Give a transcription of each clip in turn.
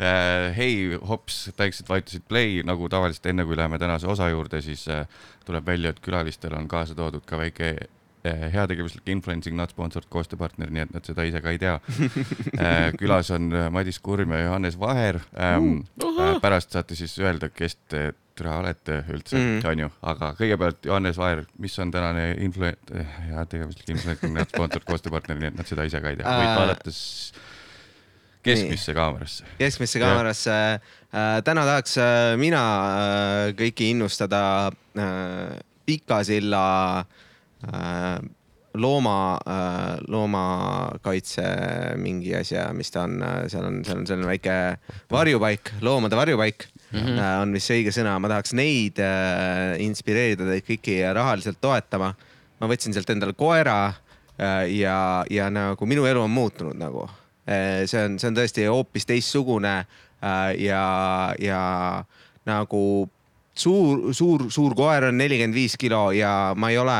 äh, hei, hops, väiksed vajutasid play nagu tavaliselt, enne kui läheme tänase osa juurde, siis äh, tuleb välja, et külalistel on kaasa toodud ka väike äh, heategevuslik influencing not sponsored koostööpartner, nii et nad seda ise ka ei tea. Külas on Madis Kurm ja Johannes Vaher ähm,. Äh, pärast saate siis öelda, kes te türa olete üldse mm, onju, aga kõigepealt Johannes Vaher, mis on tänane influ-, heategevuslik influencing not sponsored koostööpartner, nii et nad seda ise ka ei tea, võid vaadata siis keskmisse kaamerasse. keskmisse kaamerasse äh,. täna tahaks äh, mina äh, kõiki innustada Pika silla äh, looma loomakaitse mingi asja, mis ta on, seal on, seal on selline väike varjupaik, loomade varjupaik mm. -hmm. on vist see õige sõna, ma tahaks neid inspireerida teid kõiki rahaliselt toetama. ma võtsin sealt endale koera ja, ja nagu minu elu on muutunud nagu see on, see on tõesti hoopis teistsugune äh, ja, ja nagu suur, suur, suur koer on nelikümmend viis kilo ja ma ei ole,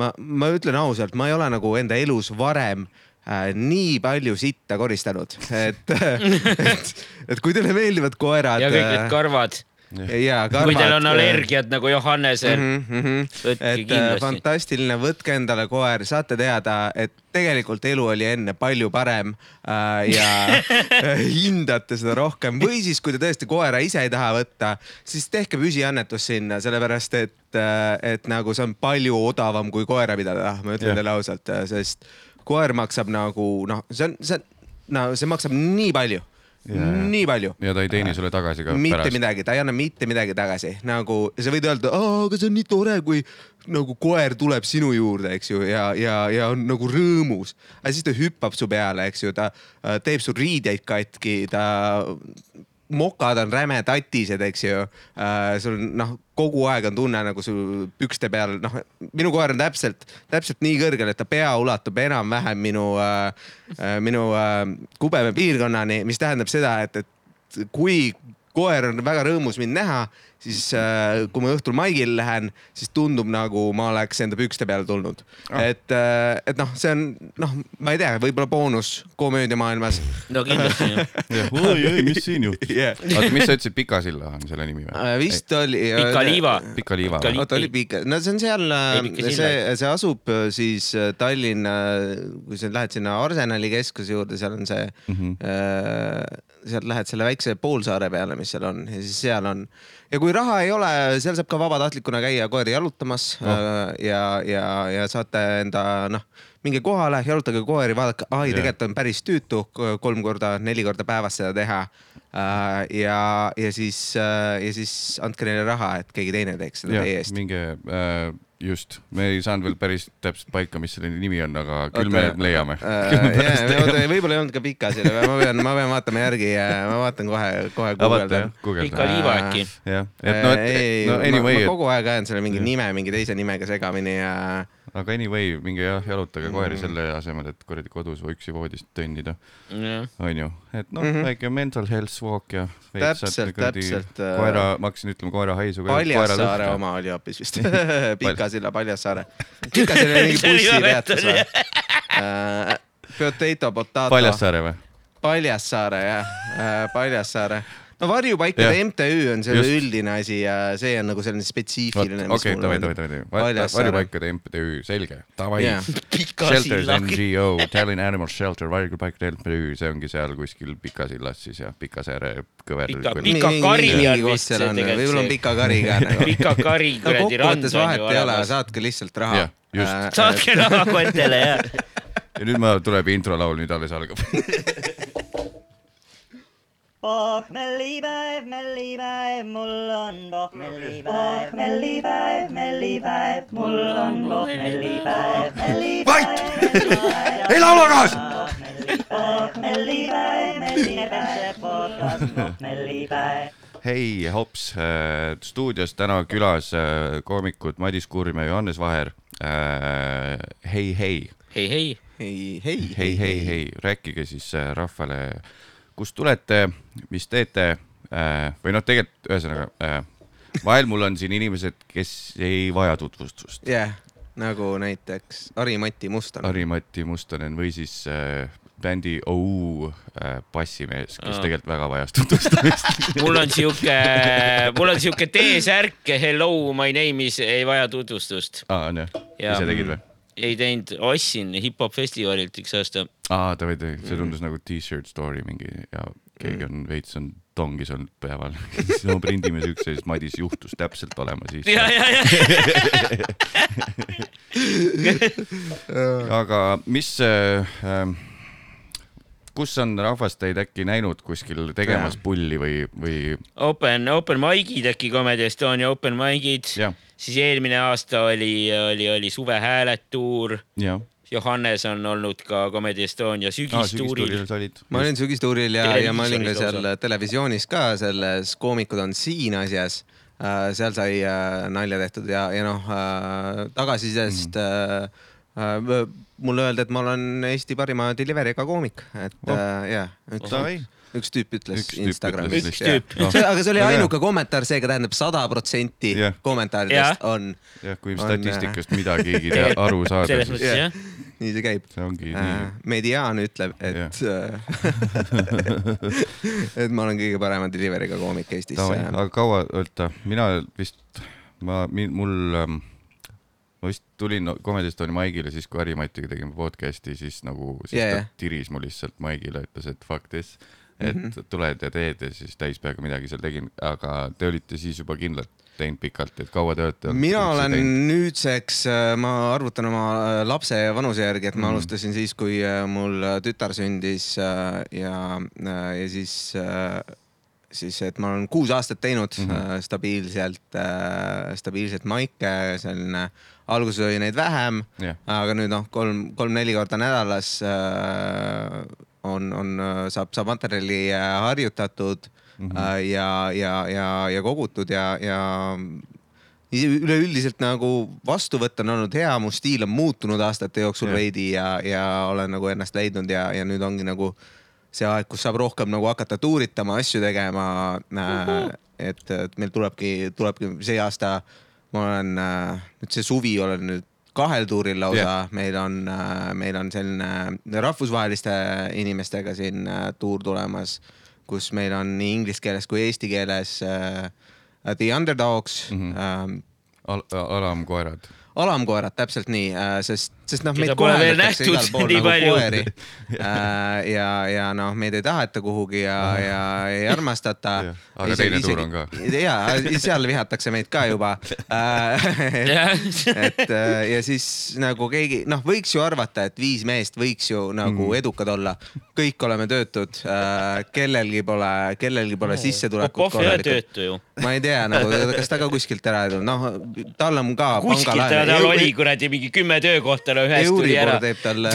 ma, ma ütlen ausalt, ma ei ole nagu enda elus varem äh, nii palju sitta koristanud, et, et, et kui teile meeldivad koerad. ja kõik need karvad. Ja kui teil on karvad, allergiad nagu Johannesel mm, mm. -hmm. et äh, kindlasti. fantastiline, võtke endale koer, saate teada, et tegelikult elu oli enne palju parem äh, ja hindate seda rohkem või siis, kui te tõesti koera ise ei taha võtta, siis tehke püsiannetus sinna, sellepärast et, et nagu see on palju odavam kui koera pidada, ma ütlen teile ausalt, sest koer maksab nagu noh, see on, see on, no see maksab nii palju, Jaa. Nii palju ja ta ei teeni sulle tagasi ka mitte pärast. midagi, ta ei anna mitte midagi tagasi, nagu sa võid öelda, aga see on nii tore, kui nagu koer tuleb sinu juurde, eks ju, ja, ja, ja on nagu rõõmus. aga siis ta hüppab su peale, eks ju, ta äh, teeb sul riideid katki, ta, mokad on räme tatised, eks ju äh,. sul noh, kogu aeg on tunne nagu sul pükste peal, noh, minu koer on täpselt, täpselt nii kõrgel, et ta pea ulatub enam-vähem minu äh,, minu äh, kubeme piirkonnani, mis tähendab seda, et, et kui koer on väga rõõmus mind näha, siis äh, kui ma õhtul maigile lähen, siis tundub nagu ma oleks enda pükste peale tulnud Ah. et, et noh, see on noh, ma ei tea, võib-olla boonus komöödiamaailmas no kindlasti jah. oi, oi, mis siin juhtus? yeah.. oota, mis sa ütlesid, Pika silla on selle nimi või? Äh, vist oli. Pika liiva. Pika liiva Pika või? oota, oli Pika, no see on seal Ei,, Pika see see asub äh, siis äh, Tallinna, kui sa lähed sinna Arsenali keskuse juurde, seal on see Mhm. äh, sealt lähed selle väikse poolsaare peale, mis seal on ja siis seal on ja kui raha ei ole, seal saab ka vabatahtlikuna käia koeri jalutamas Oh. oh. ja, ja, ja saate enda noh, minge kohale, jalutage koeri, vaadake, ai tegelikult on päris tüütu kolm korda, neli korda päevas seda teha. ja, ja siis, ja siis andke neile raha, et keegi teine teeks seda teie jah, eest. minge äh, just, me ei saanud veel päris täpselt paika, mis selle nimi on, aga küll me Oota, leiame. Äh, võib-olla ei olnud ka pika selle, ma pean, ma pean vaatama järgi ja ma vaatan kohe, kohe guugeldan. Pika liiva äkki. jah, et no, et ei, no anyway ma, kogu aeg ajan selle mingi nime mingi teise nimega segamini ja aga anyway, minge jah, jalutage koeri Mm. selle asemel, et kuradi kodus või üksi voodis tõnnida, jah, onju. et noh mm -hmm. väike mental health walk ja. Täpselt, täpselt, äh, koera, ma hakkasin ütlema koera haisu. Paljassaare oma oli hoopis vist. Pika silla Paljassaare. Pika silla oli mingi bussipeatus või? Potato, potato. Paljassaare või? Paljassaare jah, Paljassaare. No varjupaikade Jah. MTÜ on selle Just. üldine asi ja see on nagu selline spetsiifiline. okei, davai, davai, davai, varjupaikade MTÜ, selge. Davai Jah. pika Shelters silla. NGO, Tallinn Animal Shelter, varjupaikade MTÜ, see ongi seal kuskil Pikasillas siis ja Pikasaare kõver. Pika- Pika kari on vist see tegelikult võib-olla on pika kari ka nagu. pika kari kuradi rand kokkuvõttes vahet ei ole, saatke lihtsalt raha Jah,. just. saatke raha kontele ja. ja nüüd ma, tuleb introlaul, nüüd alles algab. pohmellipäev, mellipäev, mul on pohmellipäev, pohmellipäev, mellipäev, mul on pohmellipäev, mellipäev. vait! ei laula kaasa! pohmellipäev, mellipäev, pohmellipäev. hei, hops, stuudios täna külas äh, koomikud Madis Kurm ja Johannes Vaher. hei, hei, hei, hei, ei, hei, hei, hei, hei, rääkige siis äh, rahvale, kust tulete, mis teete äh, või noh, tegelikult ühesõnaga äh, vahel mul on siin inimesed, kes ei vaja tutvustust. jah, nagu näiteks Harimati Muston. Harri-Mati Mustonen või siis äh, bändi OU äh, bassimees, kes Aa. tegelikult väga vajas tutvustamist. mul on siuke, mul on siuke T-särk, hello, my name is, ei vaja tutvustust. aa, on jah? Ise tegid või? Ei teinud, ostsin hip-hop festivalilt üks aasta. aa, ta või, see tundus nagu t-shirt story mingi ja keegi on veits on tongis olnud päeval. siis no prindime siukse, siis Madis juhtus täpselt olema siis. ja, ja, ja. aga mis äh,, äh, kus on rahvas teid äkki näinud kuskil tegemas Jaa. pulli või, või Open, open mic'id äkki Comedy Estonia open mic'id, siis eelmine aasta oli, oli, oli suvehääletuur. Johannes on olnud ka Comedy Estonia sügistuuril. olid. ma olin sügistuuril ja, ja ma olin ka seal Televiisoris televisioonis ka selles Koomikud on siin asjas. seal sai äh, nalja tehtud ja, ja noh äh, tagasisidest äh, äh, mulle öeldi, et ma olen Eesti parima delivery'ga koomik, et Oh. äh, jah, üks, Davai. üks tüüp ütles Üks Instagramis. Üks tüüp. Noh. aga see oli ainuke kommentaar, seega tähendab sada protsenti Jah. kommentaaridest Jah. on, jah, kui On, statistikast midagigi tea- aru saada, selles siis mõttes Jah. jah. nii see käib. see ongi Äh, nii. mediaan ütleb, et, et ma olen kõige parema delivery'ga koomik Eestis. Aga kaua, oota, mina vist, ma, mul, ma vist tulin no, Comedy Estonia maigile siis, kui Harimatiga tegime podcast'i, siis nagu, siis yeah, ta tiris mu lihtsalt maigile, ütles, et fuck this, et mm. -hmm. tuled ja teed ja siis täispeaga midagi seal tegin, aga te olite siis juba kindlalt teinud pikalt, et kaua te olete mina olen teinud? nüüdseks, ma arvutan oma äh, lapse vanuse järgi, et ma Mhm. alustasin siis, kui äh, mul äh, tütar sündis äh, ja, ja siis, siis, et ma olen kuus aastat teinud mm. -hmm. stabiilselt, stabiilselt maike, selline, alguses oli neid vähem, jah, aga nüüd noh, kolm, kolm-neli korda nädalas äh, on, on, saab, saab materjali äh, harjutatud mm. -hmm. ja, ja, ja, ja kogutud ja, ja ise- üleüldiselt nagu vastuvõtt on olnud hea, mu stiil on muutunud aastate jooksul Jah. veidi ja, ja olen nagu ennast leidnud ja, ja nüüd ongi nagu see aeg, kus saab rohkem nagu hakata tuuritama, asju tegema äh,. et, et meil tulebki, tulebki see aasta, ma olen äh, nüüd see suvi olen nüüd kahel tuuril lausa yeah., meil on, meil on selline rahvusvaheliste inimestega siin äh, tuur tulemas, kus meil on nii inglise keeles kui eesti keeles äh, The Underdogs mm. -hmm. Al alamkoerad. alamkoerad, täpselt nii, sest, sest noh, meid nähtud igal pool nii nagu palju. koeri. ja, ja noh, meid ei taheta kuhugi ja, ja ei armastata aga teine tuur on ka. ja, seal vihatakse meid ka juba. et äh, ja siis nagu keegi, noh, võiks ju arvata, et viis meest võiks ju nagu Mm. edukad olla. kõik oleme töötud, kellelgi pole, kellelgi pole sissetulekut Popov ei ole töötu ju. ma ei tea nagu, kas ta ka kuskilt ära ei tulnud, noh, tal on ka kuskilt ta tal pangalaen oli. kuradi mingi kümme töökohta, ühest tuli Euribor ära. teeb talle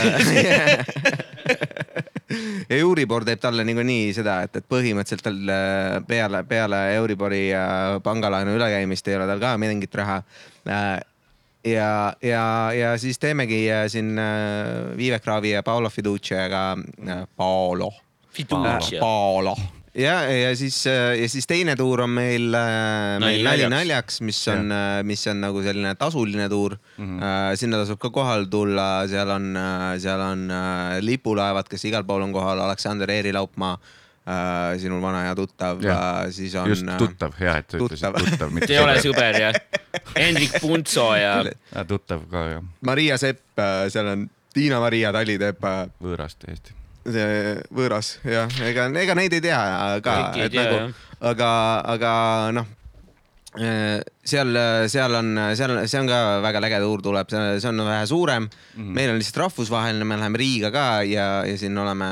Euribor teeb talle niikuinii seda, et, et põhimõtteliselt tal äh, peale, peale Euribori äh, pangalaenu ülekäimist ei ole tal ka mingit raha. ja, ja, ja siis teemegi äh, siin äh, Vivek Raavi ja Paolo Fiduciaga, Paolo. Paolo ja, ja siis, ja siis teine tuur on meil, meil Nali naljaks. mis on, mis on nagu selline tasuline tuur mm. -hmm. sinna tasub ka kohale tulla, seal on, seal on äh, lipulaevad, kes igal pool on kohal, Aleksander Eerilaupmaa, sinu vana hea tuttav siis on. just tuttav, hea, et sa ütlesid tuttav. mitte ei ole sõber jah. Hendrik Puntso ja tuttav ka jah, Maria Sepp, seal on Tiina-Maria Tali teeb äh, võõrast täiesti. Võõras jah, ega, ega neid ei tea ka et tea, nagu aga, aga noh, seal, seal on, seal, see on ka väga äge tuur tuleb, see on vähe suurem mm. -hmm. meil on lihtsalt rahvusvaheline, me läheme Riiga ka ja, ja siin oleme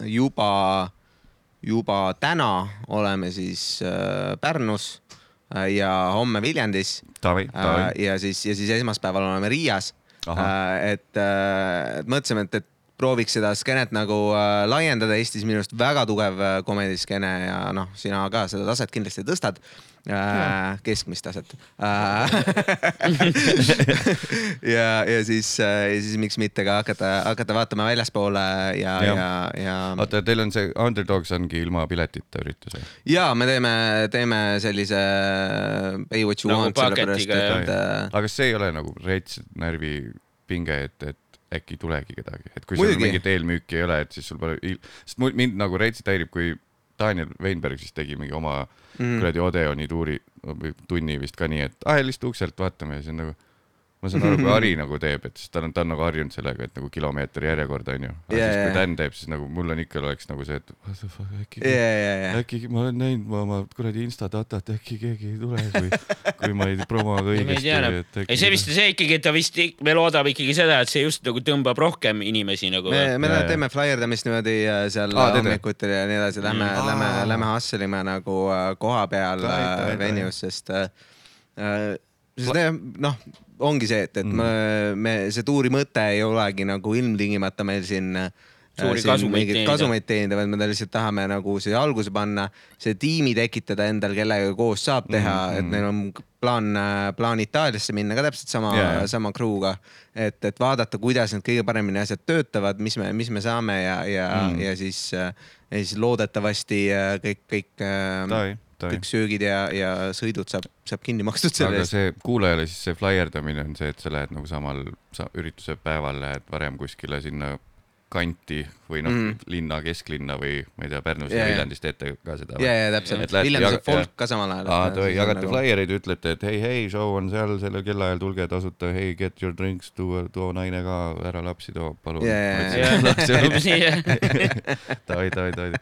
juba, juba täna oleme siis äh, Pärnus äh, ja homme Viljandis äh, ja siis, ja siis esmaspäeval oleme Riias. Ahah. et, et mõtlesime, et, et prooviks seda skeenet nagu äh, laiendada, Eestis minu arust väga tugev äh, komediskeene ja noh, sina ka seda taset kindlasti tõstad äh,, keskmist taset äh. ja, ja siis, ja siis miks mitte ka hakata, hakata vaatama väljaspoole ja, Jah. ja, ja. oota, teil on see Underdogs ongi ilma piletita üritus või? ja me teeme, teeme sellise pay what you Nagu want, sellepärast et äh, aga kas see ei ole nagu rets närvipinge, et, et, äkki ei tulegi kedagi, et kui sul Muidugi. mingit eelmüüki ei ole, et siis sul pole, sest mul- mind nagu reitselt häirib, kui Daniel Weinberg siis tegi mingi oma mm. kuradi Odeoni tuuri tunni vist ka nii, et aa helista ukselt, vaatame ja siis on nagu ma saan aru, kui Ari nagu teeb, et siis ta on, ta on nagu harjunud sellega, et nagu kilomeetri järjekord on ju. aga Jaa, siis kui. Dan teeb, siis nagu mul on ikka oleks nagu see, et what the fuck äkki ja, ja, ja, äkki ma olen näinud ma oma kuradi Insta datat, äkki keegi ei tule, kui, kui ma ei promo ka me ei õigesti enam. ei, see vist see ikkagi, et ta vist, me loodame ikkagi seda, et see just nagu tõmbab rohkem inimesi nagu. me, me jaa. teeme flaierdamist niimoodi äh, seal teete? hommikutel ja nii edasi, lähme Mm., lähme lähme hustle ime nagu äh, koha peal äh, venues, sest äh, sest jah, noh, ongi see, et, et Mm. me, me, see tuuri mõte ei olegi nagu ilmtingimata meil siin äh, Suuri kasumeid teenida. kasumeid teenida, vaid me lihtsalt tahame nagu siia alguse panna, see tiimi tekitada endal, kellega koos saab teha mm, Mm, -hmm. et neil on plaan, plaan Itaaliasse minna ka täpselt sama jaa. sama crew'ga, et, et vaadata, kuidas need kõige paremini asjad töötavad, mis me, mis me saame ja, ja mm., Mm. ja siis, ja siis loodetavasti äh, kõik, kõik, davai kõik. söögid ja, ja sõidud saab, saab kinni makstud selle aga eest. see kuulajale siis see flaierdamine on see, et sa lähed nagu samal sa, ürituse päeval lähed varem kuskile sinna kanti või noh mm., linna kesklinna või ma ei tea, Pärnus Jaa, ja jaa. Viljandis teete ka seda ja, ja täpselt Viljandis on folk ka samal ajal. aa, te jagate nagu... flaiereid, ütlete, et hei, hei, show on seal sellel kellaajal, tulge tasuta, hei, get your drinks, too, too naine ka, ära lapsi too, palun. Davai, davai, davai.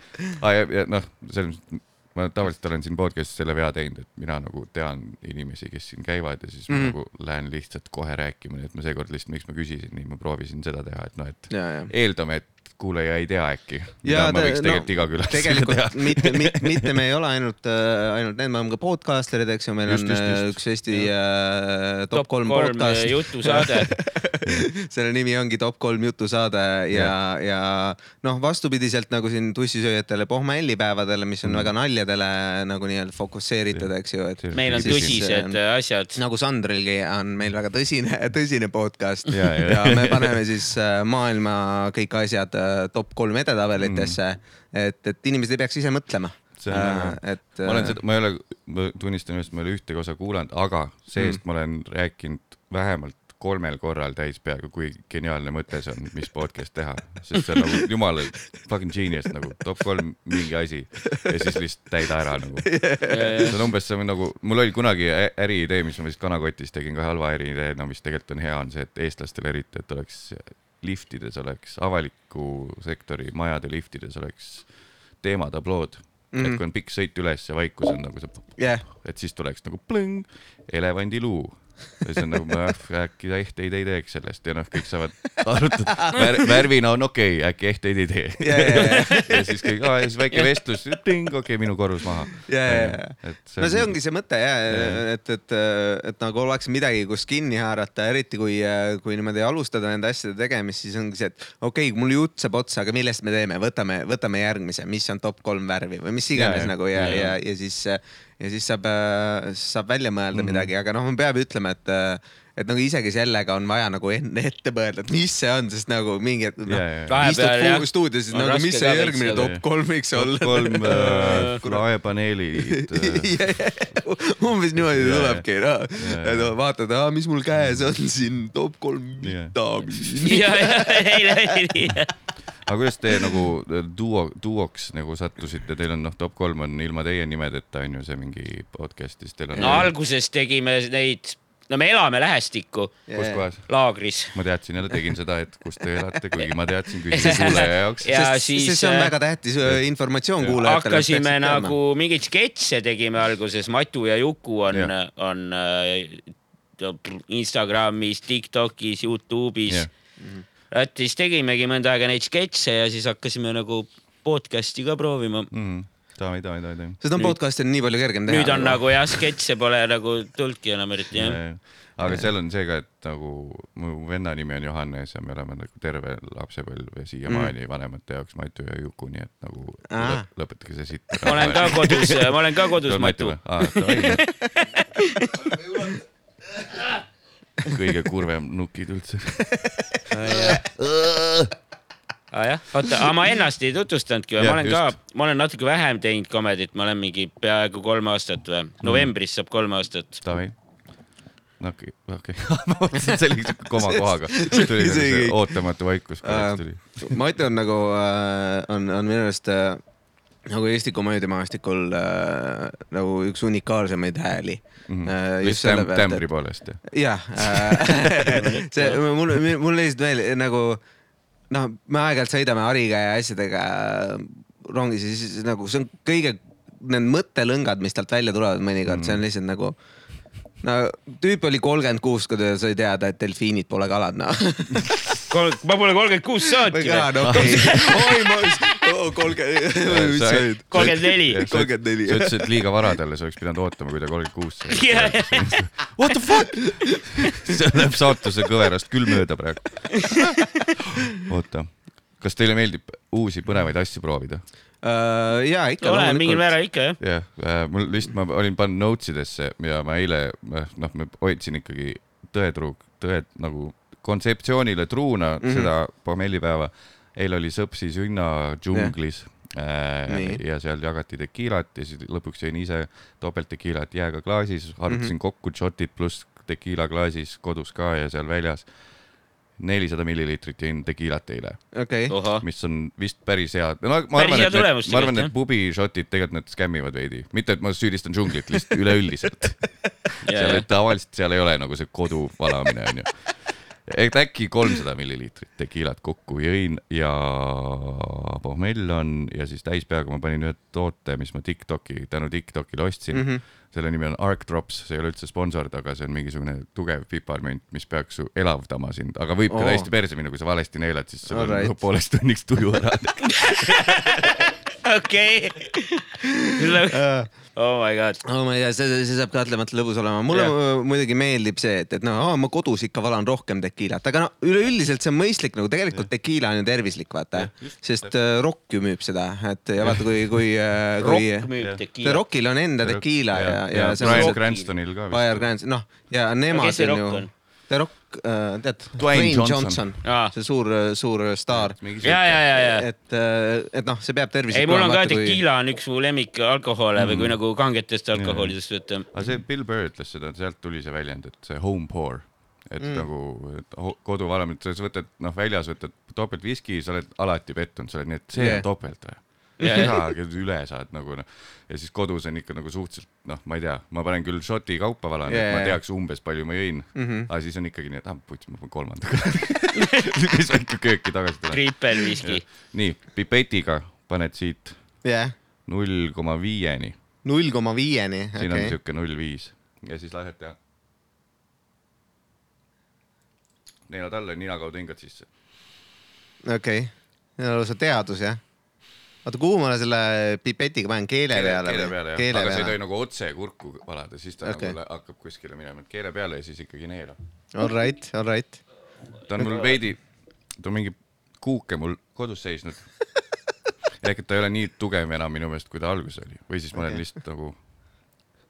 aa ja, ja noh, selles mõttes ma tavaliselt olen siin podcast'is selle vea teinud, et mina nagu tean inimesi, kes siin käivad ja siis mm. Mhm. ma nagu lähen lihtsalt kohe rääkima, nii et ma seekord lihtsalt, miks ma küsisin, nii ma proovisin seda teha, et noh, et ja, ja. eeldame, et kuulaja ei tea äkki. Ma ta- võiks no, tegelikult iga külastusega tegelikult mitte, mitte, mitte me ei ole ainult, ainult need, me oleme ka podcasterid, eks ju, meil Just, on just, äh, just. üks Eesti äh, top kolm podcast. jutusaade. selle nimi ongi Top kolm jutusaade ja, ja noh, vastupidiselt nagu siin tussisööjatele pohmellipäevadele, mis on Mm. väga naljadele nagu nii-öelda fokusseeritud, eks ju, et meil on tõsised äh, asjad. nagu Sandrilgi on meil väga tõsine, tõsine podcast ja, Ja, ja. ja. ja me paneme siis äh, maailma kõik asjad äh, top kolm edetabelitesse mm., et, et inimesed ei peaks ise mõtlema. Väga- et. äh, ma olen seda, ma ei ole, ma tunnistan just, ma ei ole ühtegi osa kuulanud, aga see-eest mm. ma olen rääkinud vähemalt kolmel korral täis peaaegu, kui geniaalne mõte see on, mis podcast teha, sest see on nagu jumala fucking genius nagu top kolm mingi asi ja siis lihtsalt täida ära nagu. see on umbes see on nagu, mul oli kunagi äriidee, mis ma vist kanakotis tegin ka halva äriideena, mis tegelikult on hea, on see, et eestlastel eriti, et oleks liftides oleks avaliku sektori majade liftides oleks teematablood mm, -hmm. et kui on pikk sõit üles ja vaikus on nagu see jah, et siis tuleks nagu plõng, elevandiluu. nagu ma äkki ehteid ei teeks sellest ja noh, kõik saavad arutada Vär,. värvina on okei okay,, äkki ehteid ei tee. ja, ja, ja, ja siis kõik, aa ja siis väike vestlus, okei okay,, minu korrus maha. ja, ja. no see ongi see mõte ja, et, et, et nagu oleks midagi, kus kinni haarata, eriti kui, kui niimoodi alustada nende asjade tegemist, siis ongi see, et okei okay,, mul jutt saab otsa, aga millest me teeme, võtame, võtame järgmise, mis on top kolm värvi või mis iganes ja. nagu ja, Ja, ja ja., ja siis, ja siis saab, saab välja mõelda mm. -hmm. midagi, aga noh, peab ütlema, et et nagu isegi sellega on vaja nagu enne ette mõelda, et mis see on, sest nagu mingi hetk ja, ja. Vahepeal, istud stuudios, on nagu mis see järgmine top kolm võiks olla. kolm äh, laepaneelid äh. umbes niimoodi Jaa, tulebki, noh. Jaa, et vaatad, mis mul käes on siin top kolm Jaa. aga kuidas te nagu duo, duoks nagu sattusite, teil on noh, top kolm on ilma teie nimedeta on ju see mingi podcast, siis teil on no alguses tegime neid, no me elame lähestikku kus kohas? laagris. ma teadsin jälle, tegin seda, et kus te elate, kuigi ma teadsin, küsisin kuulaja jaoks. Ja siis, see on äh, väga tähtis äh, informatsioon kuulajatele. hakkasime nagu mingeid sketše tegime alguses, Matu ja Juku on on äh, Instagramis, Tiktokis, Youtube'is Jah. yeah.. Et siis tegimegi mõnda aega neid sketše ja siis hakkasime nagu podcast'i ka proovima. mm,. davai, davai, davai, davai. seda on podcast'i on nii palju kergem teha. nüüd on nagu jah, sketše pole nagu tulnudki enam eriti jah. aga seal on see ka, et nagu mu venna nimi on Johannes ja me oleme nagu terve lapsepõlv ja siiamaani mm. vanemate jaoks Matu ja Juku, nii et nagu lõp, lõpetage see sitt. ma olen ka kodus, ma olen ka kodus Matu. kõige kurvem nukid üldse. ah,. jah, oota, aga ma ennast ei tutvustanudki või, ma olen ka just., ma olen natuke vähem teinud komedit, ma olen mingi peaaegu kolm aastat või, novembris saab kolm aastat. Davai. no okei, okei, ma mõtlesin, see oli siuke komakohaga, tuli nagu See ootamatu vaikus korraks tuli. Mati on nagu äh,, on, on minu arust äh, nagu Eesti komöödiamaastikul äh, nagu üks unikaalsemaid hääli äh,. vist täm-, tämbri poolest jah? jah äh, see mul, mul lihtsalt veel nagu noh, me aeg-ajalt sõidame Hariga ja asjadega rongis ja siis nagu see on kõige, need mõttelõngad, mis talt välja tulevad mõnikord, see on lihtsalt nagu no tüüp oli kolmkümmend kuus, kui ta sai teada, et delfiinid pole kalad, noh. ma pole kolmkümmend kuus okei. oi, ma, kolmkümmend, kolmkümmend neli. kolmkümmend neli. sa ütlesid liiga vara talle, sa oleks pidanud ootama, kui ta kolmkümmend kuus sai. What the fuck? see läheb saatuse kõverast küll mööda praegu. oota, kas teile meeldib uusi põnevaid asju proovida? Äh, ja ikka. oleneb mingil määral ikka jah. jah äh,, mul lihtsalt, ma olin pannud notes idesse ja ma eile, noh, ma hoidsin ikkagi tõetruu, tõe nagu kontseptsioonile truuna mm. -hmm. seda pommellipäeva. Eile oli Sõpsi sünna džunglis äh, Nii. ja seal jagati tekiilat ja siis lõpuks jõin ise topelt tekiilat jääga klaasis, arvutasin mm -hmm. kokku shotid pluss tekiila klaasis kodus ka ja seal väljas. nelisada milliliitrit jõin tekiilat eile okei, ahah, mis on vist päris hea. no ma arvan, et need, ma arvan, tegelikult, et pubishotid tegelikult nad skämmivad veidi, mitte et ma süüdistan džunglit, lihtsalt üleüldiselt. seal tavaliselt seal ei ole nagu see kodu valamine onju. Et äkki kolmsada milliliitrit tekiilat kokku jõin ja pohmell on ja siis täispeaga ma panin ühe toote, mis ma Tiktoki, tänu Tiktokile ostsin mm. -hmm. selle nimi on Arc Drops, see ei ole üldse sponsord, aga see on mingisugune tugev piparmünt, mis peaks su elavdama sind, aga võib ka Oo. täiesti perse minna, kui sa valesti neelad, siis sul on Alright. nagu pooleks tunniks tuju ära. okei. oh my god. oh ei tea, see, see saab kahtlemata lõbus olema. mulle yeah. muidugi meeldib see, et, et noh, ma kodus ikka valan rohkem tekiilat, aga no üleüldiselt see on mõistlik nagu tegelikult tekiila on ju tervislik, vaata just, sest äh, Rock ju müüb seda, et ja vaata, kui, kui, kui rokk müüb tekiila. Rockil on enda tekiila ja, ja, ja, see Brian on Cranstonil ka Fire Grants, noh ja nemad on Rock ju The Rock, tead, Dwayne Johnson. Johnson, see suur, suur staar. ja, ja, ja, ja. et, et noh, see peab tervislik ei, mul on ka kui- tekiila on üks mu lemmik alkohole või kui nagu kangetest alkoholidest võtta. aga see Bill Burr ütles seda, sealt tuli see väljend, et see home pour, et mm. nagu et ho- kodu valamine, et sa võtad noh, väljas võtad topelt viski, sa oled alati pettunud, sa oled nii, et see yeah. on topelt või? Jaa, üle saad nagu noh, ja siis kodus on ikka nagu suhteliselt noh, ma ei tea, ma panen küll šoti kaupa valan yeah., et ma teaks umbes palju ma jõin mm. -hmm. aga siis on ikkagi nii, et ah puts, ma panen kolmandaga. siis ma ikka kööki tagasi tulen. triipel viski. nii, pipetiga paned siit null koma viieni null koma viieni, siin on okei. siuke null viis ja siis lased teha. neelad alla, nina kaudu hingad sisse. okei, lausa teadus jah. oota, kuhu ma selle pipetiga panen, keele peale keele peale jah, aga sa ei tohi nagu otse kurku valada, siis ta okay. nagu hakkab kuskile minema, et keele peale ja siis ikkagi neelab. all right, all right. ta on mul veidi, ta on mingi kuuke mul kodus seisnud. ehk et ta ei ole nii tugev enam minu meelest, kui ta alguses oli või siis ma olen Okei. lihtsalt nagu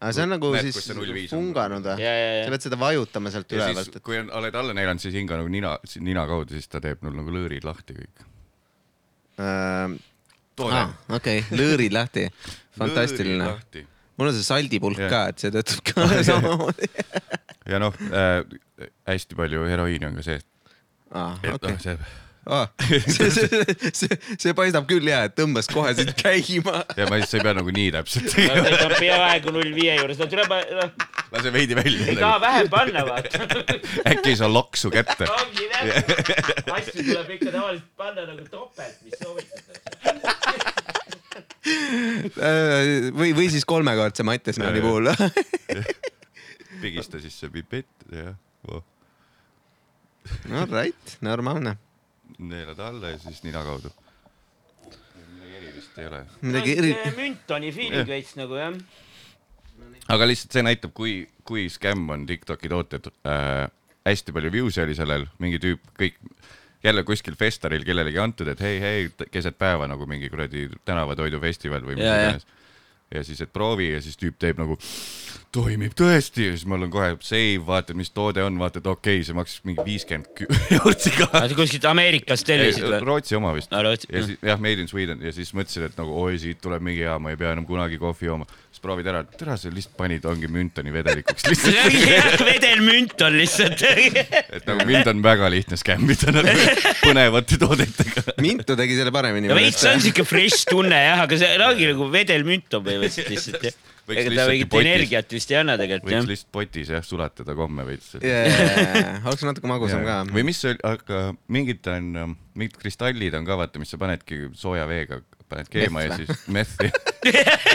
aga see on nagu Näed, siis kus see 0,5 on? funganud või? ja, ja, sa ja. pead seda vajutama sealt ja ülevalt siis, kui on, oled alla neelanud, siis hinga nagu nina, nina kaudu, siis ta teeb mul nagu lõõrid lahti kõik. äh,. Toode Ah, okei, lõõrid lahti, fantastiline. mul on see saldipulk Jah. ka, et see töötab ka samamoodi. ja noh äh,, hästi palju heroiini on ka sees. aa, et okei noh, see ah. see, see, see, see paistab küll hea, et tõmbas kohe siit käima. ja ma ei, sa ei pea nagu nii täpselt ta tegema, on peaaegu null viie juures, no tuleb, noh, lase veidi välja ei taha. vähem panna, vaata. äkki ei saa loksu kätte. ongi täpselt, asju tuleb ikka tavaliselt panna nagu topelt, mis soovitatakse. või, või siis kolmekordse Mattiasmaani Jaa, puhul. pigista siis see pipett ja oh, all right, normaalne. Neelad alla ja siis nina kaudu. midagi erilist ei ole. midagi eri-, müntoni feeling veits nagu jah. aga lihtsalt see näitab, kui, kui skämm on Tiktoki tooted äh,. hästi palju views'i oli sellel, mingi tüüp, kõik jälle kuskil festaril kellelegi antud, et hei, hei, keset päeva nagu mingi kuradi tänavatoidufestival või mis iganes. Ja siis, et proovi ja siis tüüp teeb nagu toimib tõesti ja siis mul on kohe save, vaatad, mis toode on, vaatad, okei okay,, see maksis mingi viiskümmend eurot siga. kuskilt Ameerikast tellisid või? Rootsi oma vist Rootsi, ja siis jah, Made in Sweden ja siis mõtlesin, et nagu oi, siit tuleb mingi hea, ma ei pea enam kunagi kohvi jooma. siis proovid ära, tere, sa lihtsalt panid, ongi müntoni vedelikuks lihtsalt. vedelmünt on lihtsalt. et nagu mind on väga lihtne skämmida nagu põnevate toodetega. Mintu tegi selle paremini. no veits on siuke fresh tunne jah, aga see ongi nagu vedelmünt on põhimõtteliselt lihtsalt jah. Võiks ega ta mingit energiat vist ei anna tegelikult võiks jah. lihtsalt potis jah sulatada komme veits. oleks natuke magusam ka. või mis see aga mingid on, mingid kristallid on ka vaata, mis sa panedki sooja veega, paned keema ja Meth siis methi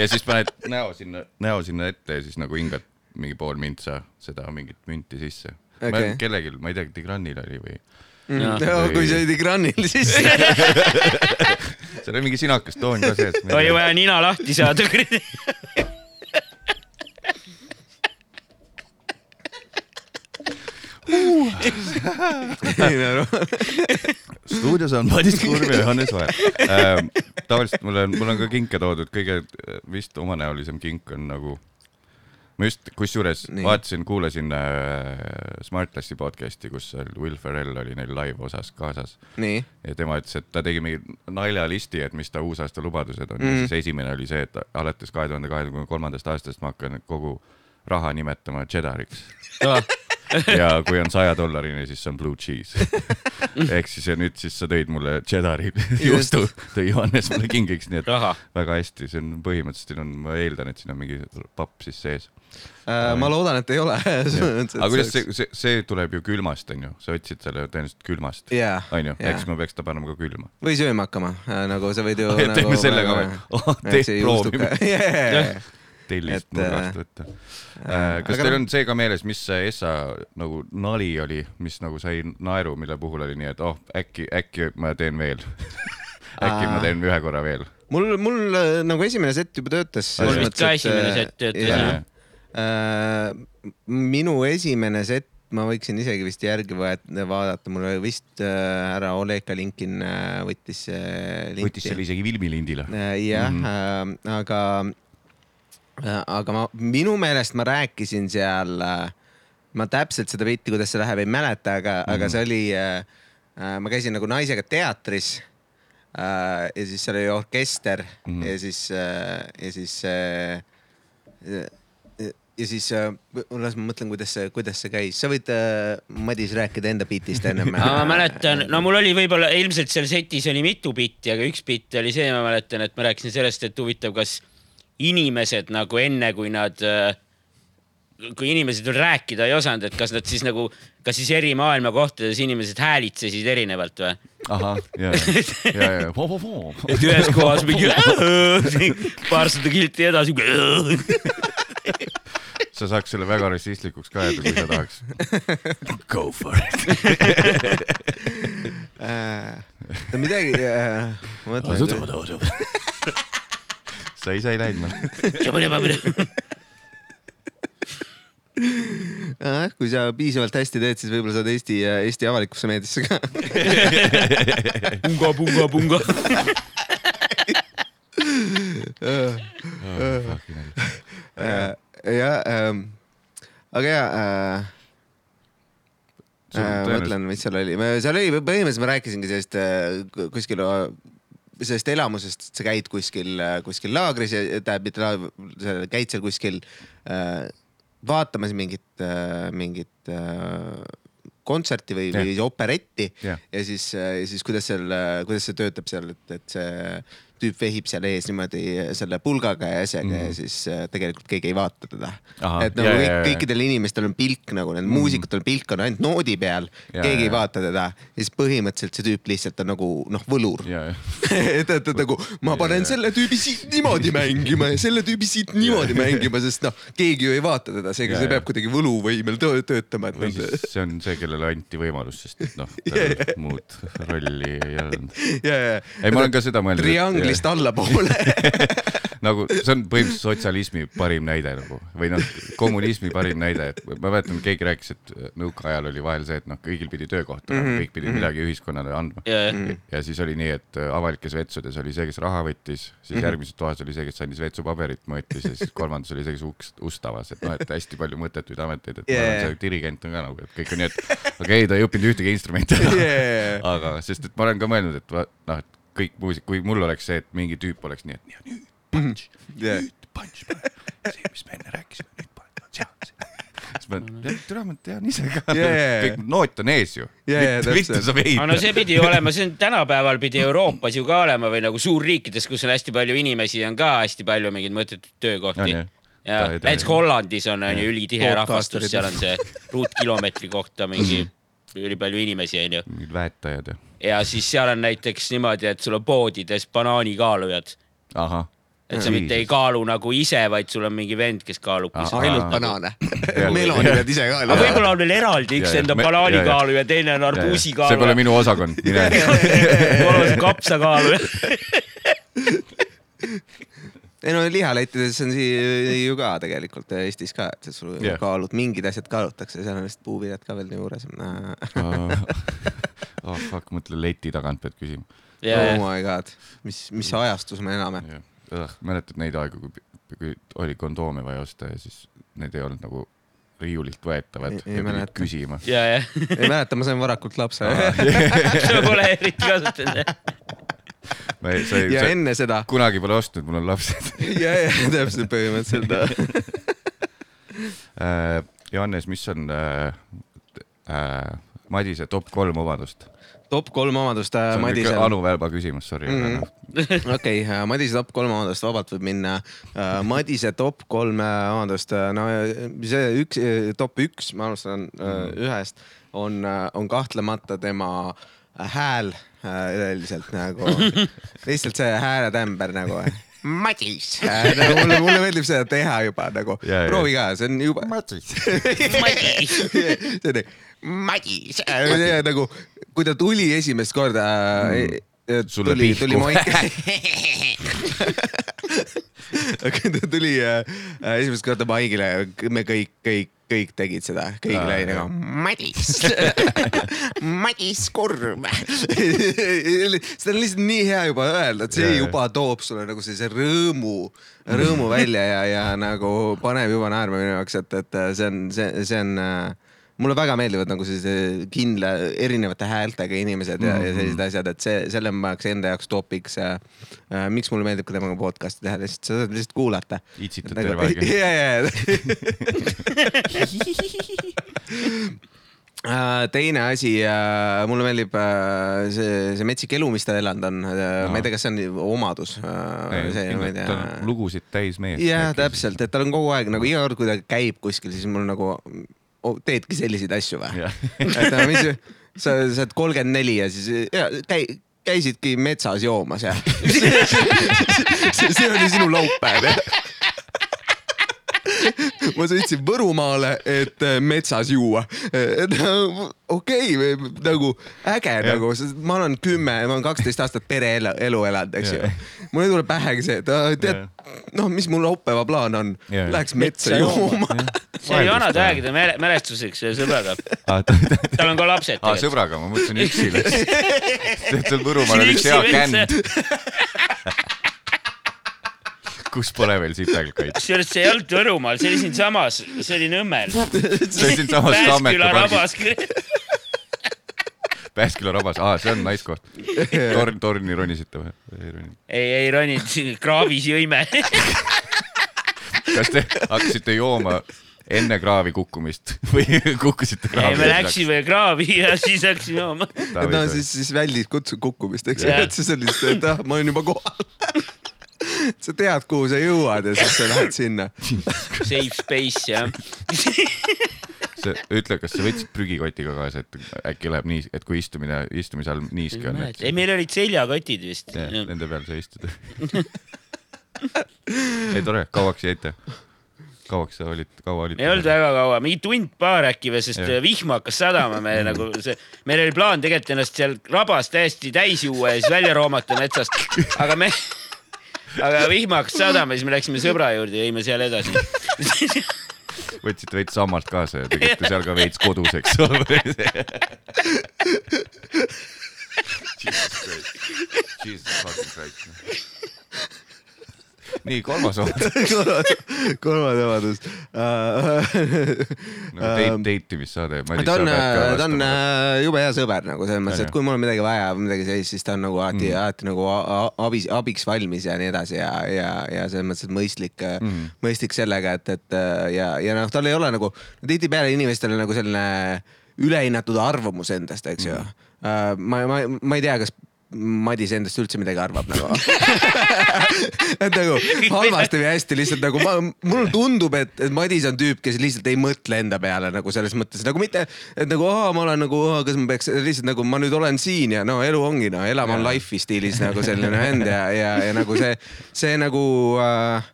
ja siis paned näo sinna, näo sinna ette ja siis nagu hingad mingi pool mintsa seda mingit münti sisse okay. Kellelgi, ma ei tea, Tigranil oli või, Jaa. kui see oli Granil, siis seal oli mingi sinakas toon ka sees. oli vaja nina lahti saada. stuudios on Madis Kurm ja Johannes Vaher ähm,. tavaliselt mul on, mul on ka kinke toodud, kõige äh, vist omanäolisem kink on nagu, ma just kusjuures vaatasin, kuulasin äh, Smartlassi podcast'i, kus Will Ferrell oli neil live osas kaasas nii, ja tema ütles, et ta tegi mingi naljalisti, et mis ta uusaasta lubadused on mm. Mhm. ja siis esimene oli see, et alates kahe tuhande kahekümne kolmandast aastast ma hakkan kogu raha nimetama cheddariks ja kui on saja dollarini, siis see on blue cheese. ehk siis ja nüüd siis sa tõid mulle cheddari juustu, tõi Johannes mulle kingiks, nii et raha. väga hästi, see on põhimõtteliselt on, ma eeldan, et siin on mingi papp siis sees. Äh, ma loodan, et ei ole. aga kuidas see, see, see tuleb ju külmast, onju, sa otsid selle tõenäoliselt külmast, jaa, onju, jaa. eks ma peaks ta panema ka külma. või sööma hakkama, nagu sa võid ju. Et teeme selle ka või? Oh, proovime. proovime. tellist Et, nurgast võtta. kas aga teil on see ka meeles, mis see Essa nagu nali oli, mis nagu sai naeru, mille puhul oli nii, et oh äkki, äkki ma teen veel. äkki ma teen ühe korra veel. mul, mul äh, nagu esimene set juba töötas. Mul vist ka esimene set töötas, jah. Äh, minu esimene set, ma võiksin isegi vist järgi vaadata, mul oli vist äh, härra Oleg Kalinkin äh, võttis linti. võttis selle isegi filmilindile. Jah Mhm. mm, -hmm. aga, aga ma minu meelest ma rääkisin seal, ma täpselt seda pilti, kuidas see läheb, ei mäleta, aga mm, -hmm. aga see oli, ma käisin nagu naisega teatris. ja siis seal oli orkester mm Mhm. -hmm. ja siis, ja siis ja siis, las ma mõtlen, kuidas see, kuidas see käis, sa võid, Madis, rääkida enda biitist ennem. ma mäletan, no mul oli võib-olla ilmselt seal setis oli mitu bitti, aga üks bitt oli see, ma mäletan, et ma rääkisin sellest, et huvitav, kas inimesed nagu enne, kui nad, kui inimesed veel rääkida ei osanud, et kas nad siis nagu, kas siis eri maailmakohtades inimesed häälitsesid erinevalt või? ahah, ja, ja, ja, ja, et ühes kohas mingi paarsada kilti edasi. Sa saaks selle väga rassistlikuks ka öelda, kui sa tahaks. Go for it. no midagi, ma mõtlen. sa ise ei läinud mulle. kui sa piisavalt hästi teed, siis võib-olla saad Eesti, Eesti avalikusse meediasse ka. punga, punga, punga. jah, aga ja äh,. Äh, mõtlen, mis seal oli, seal oli põhimõtteliselt ma rääkisingi sellest äh, kuskil äh, sellest elamusest, et sa käid kuskil, kuskil laagris ja tähendab, mitte laagris, käid seal kuskil äh, vaatamas mingit äh,, mingit äh, kontserti või, või operetti Jah. ja siis, ja siis kuidas seal, kuidas see töötab seal, et, et see tüüp vehib seal ees niimoodi selle pulgaga ja asjaga mm. Mhm. ja siis äh, tegelikult keegi ei vaata teda. Et nagu kõik, kõikidel inimestel on pilk nagu, need muusikutel pilk on ainult noodi peal, keegi ei jaa. vaata teda ja siis põhimõtteliselt see tüüp lihtsalt on nagu noh, võlur ja, ja, et, et, et nagu ma panen Jaa. selle tüübi siit niimoodi mängima ja selle tüübi siit niimoodi mängima, sest noh, keegi ju ei vaata teda, seega see peab kuidagi võluvõimel töö, töötama, või siis see on see, kellele anti võimalus, sest noh, muud rolli ei olnud. ja, ja. ei, ma olen ka seda mõelnud. Trianglist allapoole. nagu see on põhimõtteliselt sotsialismi parim näide nagu või noh, kommunismi parim näide, et ma mäletan, keegi rääkis, et nõukaajal oli vahel see, et noh, kõigil pidi töökoht olema mm, -hmm. kõik pidid midagi ühiskonnale andma. ja, ja siis oli nii, et äh, avalikes vetsudes oli see, kes raha võttis, siis järgmises toas oli see, kes andis vetsupaberit, mõõtis ja siis kolmandas oli see, kes ust, ust avas, et noh, et hästi palju mõttetuid ameteid, et Yeah. yeah. see dirigent on ka nagu, et kõik on nii, et okei okay,, ta ei õppinud ühtegi instrumenti Yeah. aga sest, et ma olen ka mõelnud, et noh, et kõik muusik, kui mul oleks see, et mingi tüüp oleks nii, et nii, nüüd punch Yeah. nüüd punch, see, mis me enne rääkisime, nüüd punch, seal, siis ma, türa, ma tean ise ka. Yeah. kõik noot on ees ju. Yeah, Mitte- sa veid aga no see pidi olema, see on tänapäeval pidi Euroopas ju ka olema või nagu suurriikides, kus on hästi palju inimesi, on ka hästi palju mingeid mõttetuid töökohti. Ja ta- näiteks Hollandis on, on ju ülitihe rahvastus, seal on see ruutkilomeetri kohta mingi ülipalju inimesi, onju. mingid väetajad ja ja siis seal on näiteks niimoodi, et sul on poodides banaanikaalujad. ahah. et sa mitte ei kaalu nagu ise, vaid sul on mingi vend, kes kaalub. Ainult Aa. banaane meloni pead ise ka aga võib-olla on veel eraldi, üks Ja, ja. enda Me- banaanikaaluja, teine on see pole minu osakond, mine. kolmas kapsakaaluja. ei no lihalettides on siin ju ka tegelikult Eestis ka, et sul Jah. yeah. kaalud, mingid asjad kaalutakse, seal on vist puuviljad ka veel juures. oh fuck, mõtle leti tagant pead küsima. oh my god, mis, mis ajastus me elame. mäletad neid aegu, kui, kui oli kondoome vaja osta ja siis need ei olnud nagu riiulilt võetavad Ei- ja ei pidid mäleta. küsima. ja, ja, ei mäleta, ma sain varakult lapse. sa pole eriti kasutanud. ma ei, sa ei, ja sa enne seda. kunagi pole ostnud, mul on lapsed ja, ja täpselt põhimõtteliselt. äh,. Johannes, mis on äh, äh, Madise top kolm omadust? top kolm omadust äh, Madisel. Anu Välba küsimus, sorry mm. okei okay,, Madise top kolm omadust vabalt võib minna. Madise top kolm äh, omadust, no äh, see üks, top üks, ma alustan mm. ühest, on, on kahtlemata tema hääl äh, üleüldiselt nagu, lihtsalt see hääletämber nagu. Madis äh,, nagu mulle, mulle meeldib seda teha juba nagu proovi ka, see on juba. Madis. see on Madis äh, nagu, kui ta tuli esimest korda mm.. Sulle tuli, pihku. tuli Moik-. aga ta tuli äh, äh, esimest korda Maigile, me kõik, kõik, kõik tegid seda, kõigil oli nagu Madis, Madis Kurm. seda on lihtsalt nii hea juba öelda, et see jaa. juba toob sulle nagu sellise rõõmu, rõõmu välja ja, ja nagu paneb juba naerma minu jaoks, et, et see on, see, see on äh, mulle väga meeldivad nagu sellise kindla erinevate häältega inimesed ja, ja sellised asjad, et see, selle ma paneks enda jaoks topiks äh,. Äh, miks mulle meeldib ka temaga podcast'i teha, lihtsalt sa saad lihtsalt kuulata. Itsitad terve aeg. ja, ja. teine asi, mulle meeldib äh, see, see metsik elu, mis ta elanud on. ma ei tea, kas see on omadus. see, ma ei tea lugusid täis meest. jah, täpselt, et tal on kogu aeg nagu iga kord, kui ta käib kuskil, siis mul nagu oh, teedki selliseid asju või? Et no mis, sa, sa oled kolmkümmend neli ja siis ja, käi, käisidki metsas joomas ja see, see oli sinu laupäev jah? Ma sõitsin Võrumaale, et äh, metsas juua. okei okay,, nagu äge Jah. nagu, ma olen kümme, ma olen kaksteist aastat pereelu elu elanud, eks ju mul ei tule pähegi see, et aa, tead, noh, mis mul laupäeva plaan on läheks metsa jooma. see oli vanade aegade mäle- mälestuseks sõbraga. aa, tal on ka lapsed tegelikult. sõbraga, ma mõtlesin üksi läks. tead, seal Võrumaal oli üks hea känd, kus pole veel sipelgaid. kusjuures see ei olnud Võrumaal, see oli siinsamas, see oli Nõmmel. see on siinsamas Tammeka pargis. Pääsküla rabas, aa, see on naiskoht. torn, torni ronisite või? ei ei, ei roninud, kraavis jõime. kas te hakkasite jooma enne kraavi kukkumist või kukkusite ei, kraavi? me läksime kraavi ja siis läksime jooma. no siis, siis väldid kutsu kukkumist, eks ju et siis on lihtsalt, et ah, ma olen juba kohal. sa tead, kuhu sa jõuad ja siis sa lähed sinna. Safe space jah. see, ütle, kas sa võtsid prügikotiga kaasa, et äkki läheb nii, et kui istumine, istumise all niiske on, ei, meil olid seljakotid vist. ja, nende peal sa istud. ei tore, kauaks jäite? kauaks sa olid, kaua olid? ei olnud väga kaua, mingi tund-paar äkki või, sest Jah. vihm hakkas sadama, me nagu see, meil oli plaan tegelikult ennast seal rabas täiesti täis juua ja siis välja roomata metsast, aga me, aga vihma hakkas sadama, siis me läksime sõbra juurde ja jõime seal edasi. võtsite veits sammalt kaasa ja tegite seal ka veits koduseks. Jesus fucking Christ. nii, kolmas oht. kolmas vabandus. nagu date, deitimissaade. ta on, ta on äh, jube hea sõber nagu selles mõttes, et kui mul on midagi vaja või midagi sellist, siis ta on nagu alati mm., alati nagu abis, abiks valmis ja nii edasi ja, ja, ja selles mõttes, et mõistlik mm. -hmm. mõistlik sellega, et, et äh, ja, ja noh, tal ei ole nagu, tihtipeale inimestel nagu selline ülehinnatud arvamus endast, eks ju mm.. ma, ma, ma ei tea, kas Madis endast üldse midagi arvab nagu. Et nagu halvasti või hästi lihtsalt nagu ma, mulle tundub, et, et Madis on tüüp, kes lihtsalt ei mõtle enda peale nagu selles mõttes nagu mitte, et nagu aa, ma olen nagu, kas ma peaks lihtsalt nagu ma nüüd olen siin ja no elu ongi no elama on life'i stiilis nagu selline vend ja, ja, ja nagu see, see nagu äh,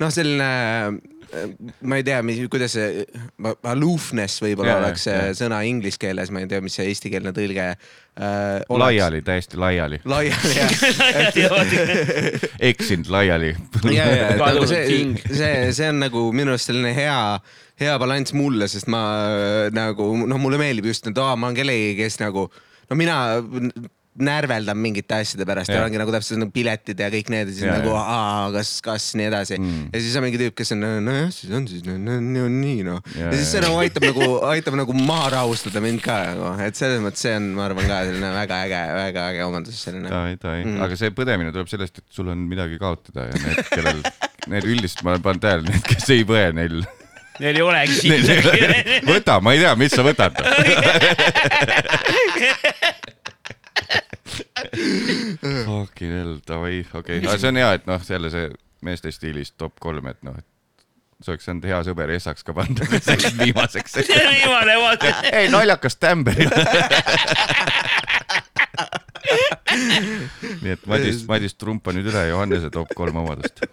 noh, selline ma ei tea, mis, kuidas see aloofness võib-olla oleks see jaa. sõna inglise keeles, ma ei tea, mis see eestikeelne tõlge äh,. laiali, täiesti laiali. laiali jah eksinud laiali. ja, ja, et nagu see see, see on nagu minu arust selline hea, hea balanss mulle, sest ma äh, nagu noh, mulle meeldib just, et aa, ma olen kellegi, kes nagu no mina närveldan mingite asjade pärast ja Jah. ongi nagu täpselt nagu piletid ja kõik need ja siis Ja, nagu ja. aa, kas, kas nii edasi Mm. ja siis on mingi tüüp, kes on nojah, siis on siis no, nii noh. Ja, ja siis see ja. nagu aitab nagu, aitab nagu maha rahustada mind ka nagu, et selles mõttes see on, ma arvan ka selline väga äge, väga äge omandus selline. Mm. aga see põdemine tuleb sellest, et sul on midagi kaotada ja need, kellel, need üldiselt ma olen pannud tähele, need, kes ei põe, neil, Neil ei olegi midagi. võta, ma ei tea, mis sa võtad. Fucking hell, davai, okei okay., see on hea, et noh, jälle see meeste stiilis top kolm, et noh, et see oleks saanud hea sõber Essaks ka panna, see oleks viimaseks. viimane vaata. ei, naljakas tämber. nii et Madis, Madis trumpa nüüd üle Johannese top kolm omadust.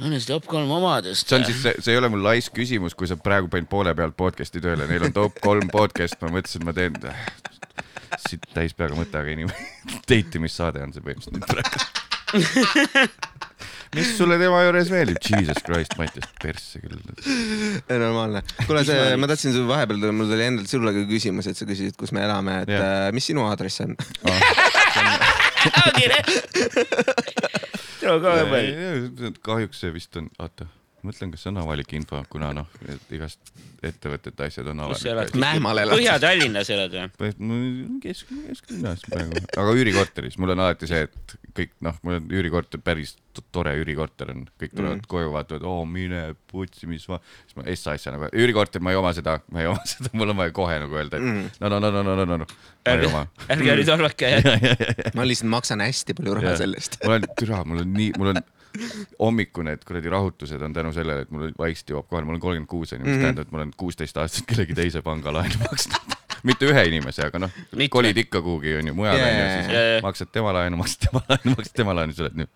Johannes top kolm omadust. see on siis, see, see ei ole mul laisk küsimus, kui sa praegu panid poole pealt podcast'i tööle, neil on top kolm podcast, ma mõtlesin, ma teen siit täis peaga mõte, aga inimene, date imissaade on see põhimõtteliselt nüüd praegu. mis sulle tema juures meeldib? Jesus Christ, Mattias, persse küll. normaalne. kuule, see, ma tahtsin sulle vahepeal, mul tuli endalt sulle ka küsimus, et sa küsisid, kus me elame, et Jah. äh, mis sinu aadress on? veel. kahjuks see vist on, oota, mõtlen, kas see on avalik info, kuna noh, igast ettevõtete asjad on avalikud.. Mähmal elad. Põhja-Tallinnas elad või? kesk, kesklinnas praegu, aga üürikorteris, mul on alati see, et kõik noh, mul on üürikorter, päris to- tore üürikorter on, kõik tulevad mm. koju, vaatavad, oo mine putsi, mis ma, siis ma essa asja nagu, üürikorter, ma ei oma seda, ma ei oma seda, mul on vaja kohe nagu öelda, et mm. no, no, no, no, no, no, no, no, ma ei ärge oma., ärge nüüd arvake, ma lihtsalt maksan hästi palju raha selle eest. mul on, türa, mul on nii, mul on hommikune need kuradi rahutused on tänu sellele, et mul vaikselt jõuab kohale, mul on kolmkümmend kuus onju, mis Mhm. tähendab, et ma olen kuusteist aastat kellegi teise panga laenu maksnud. Mitte ühe inimese, aga noh kolid ikka kuhugi onju mujale Jaa, onju, siis jaa, jaa. maksad tema laenu, maksad tema laenu, maksad tema laenu, siis oled nüüd.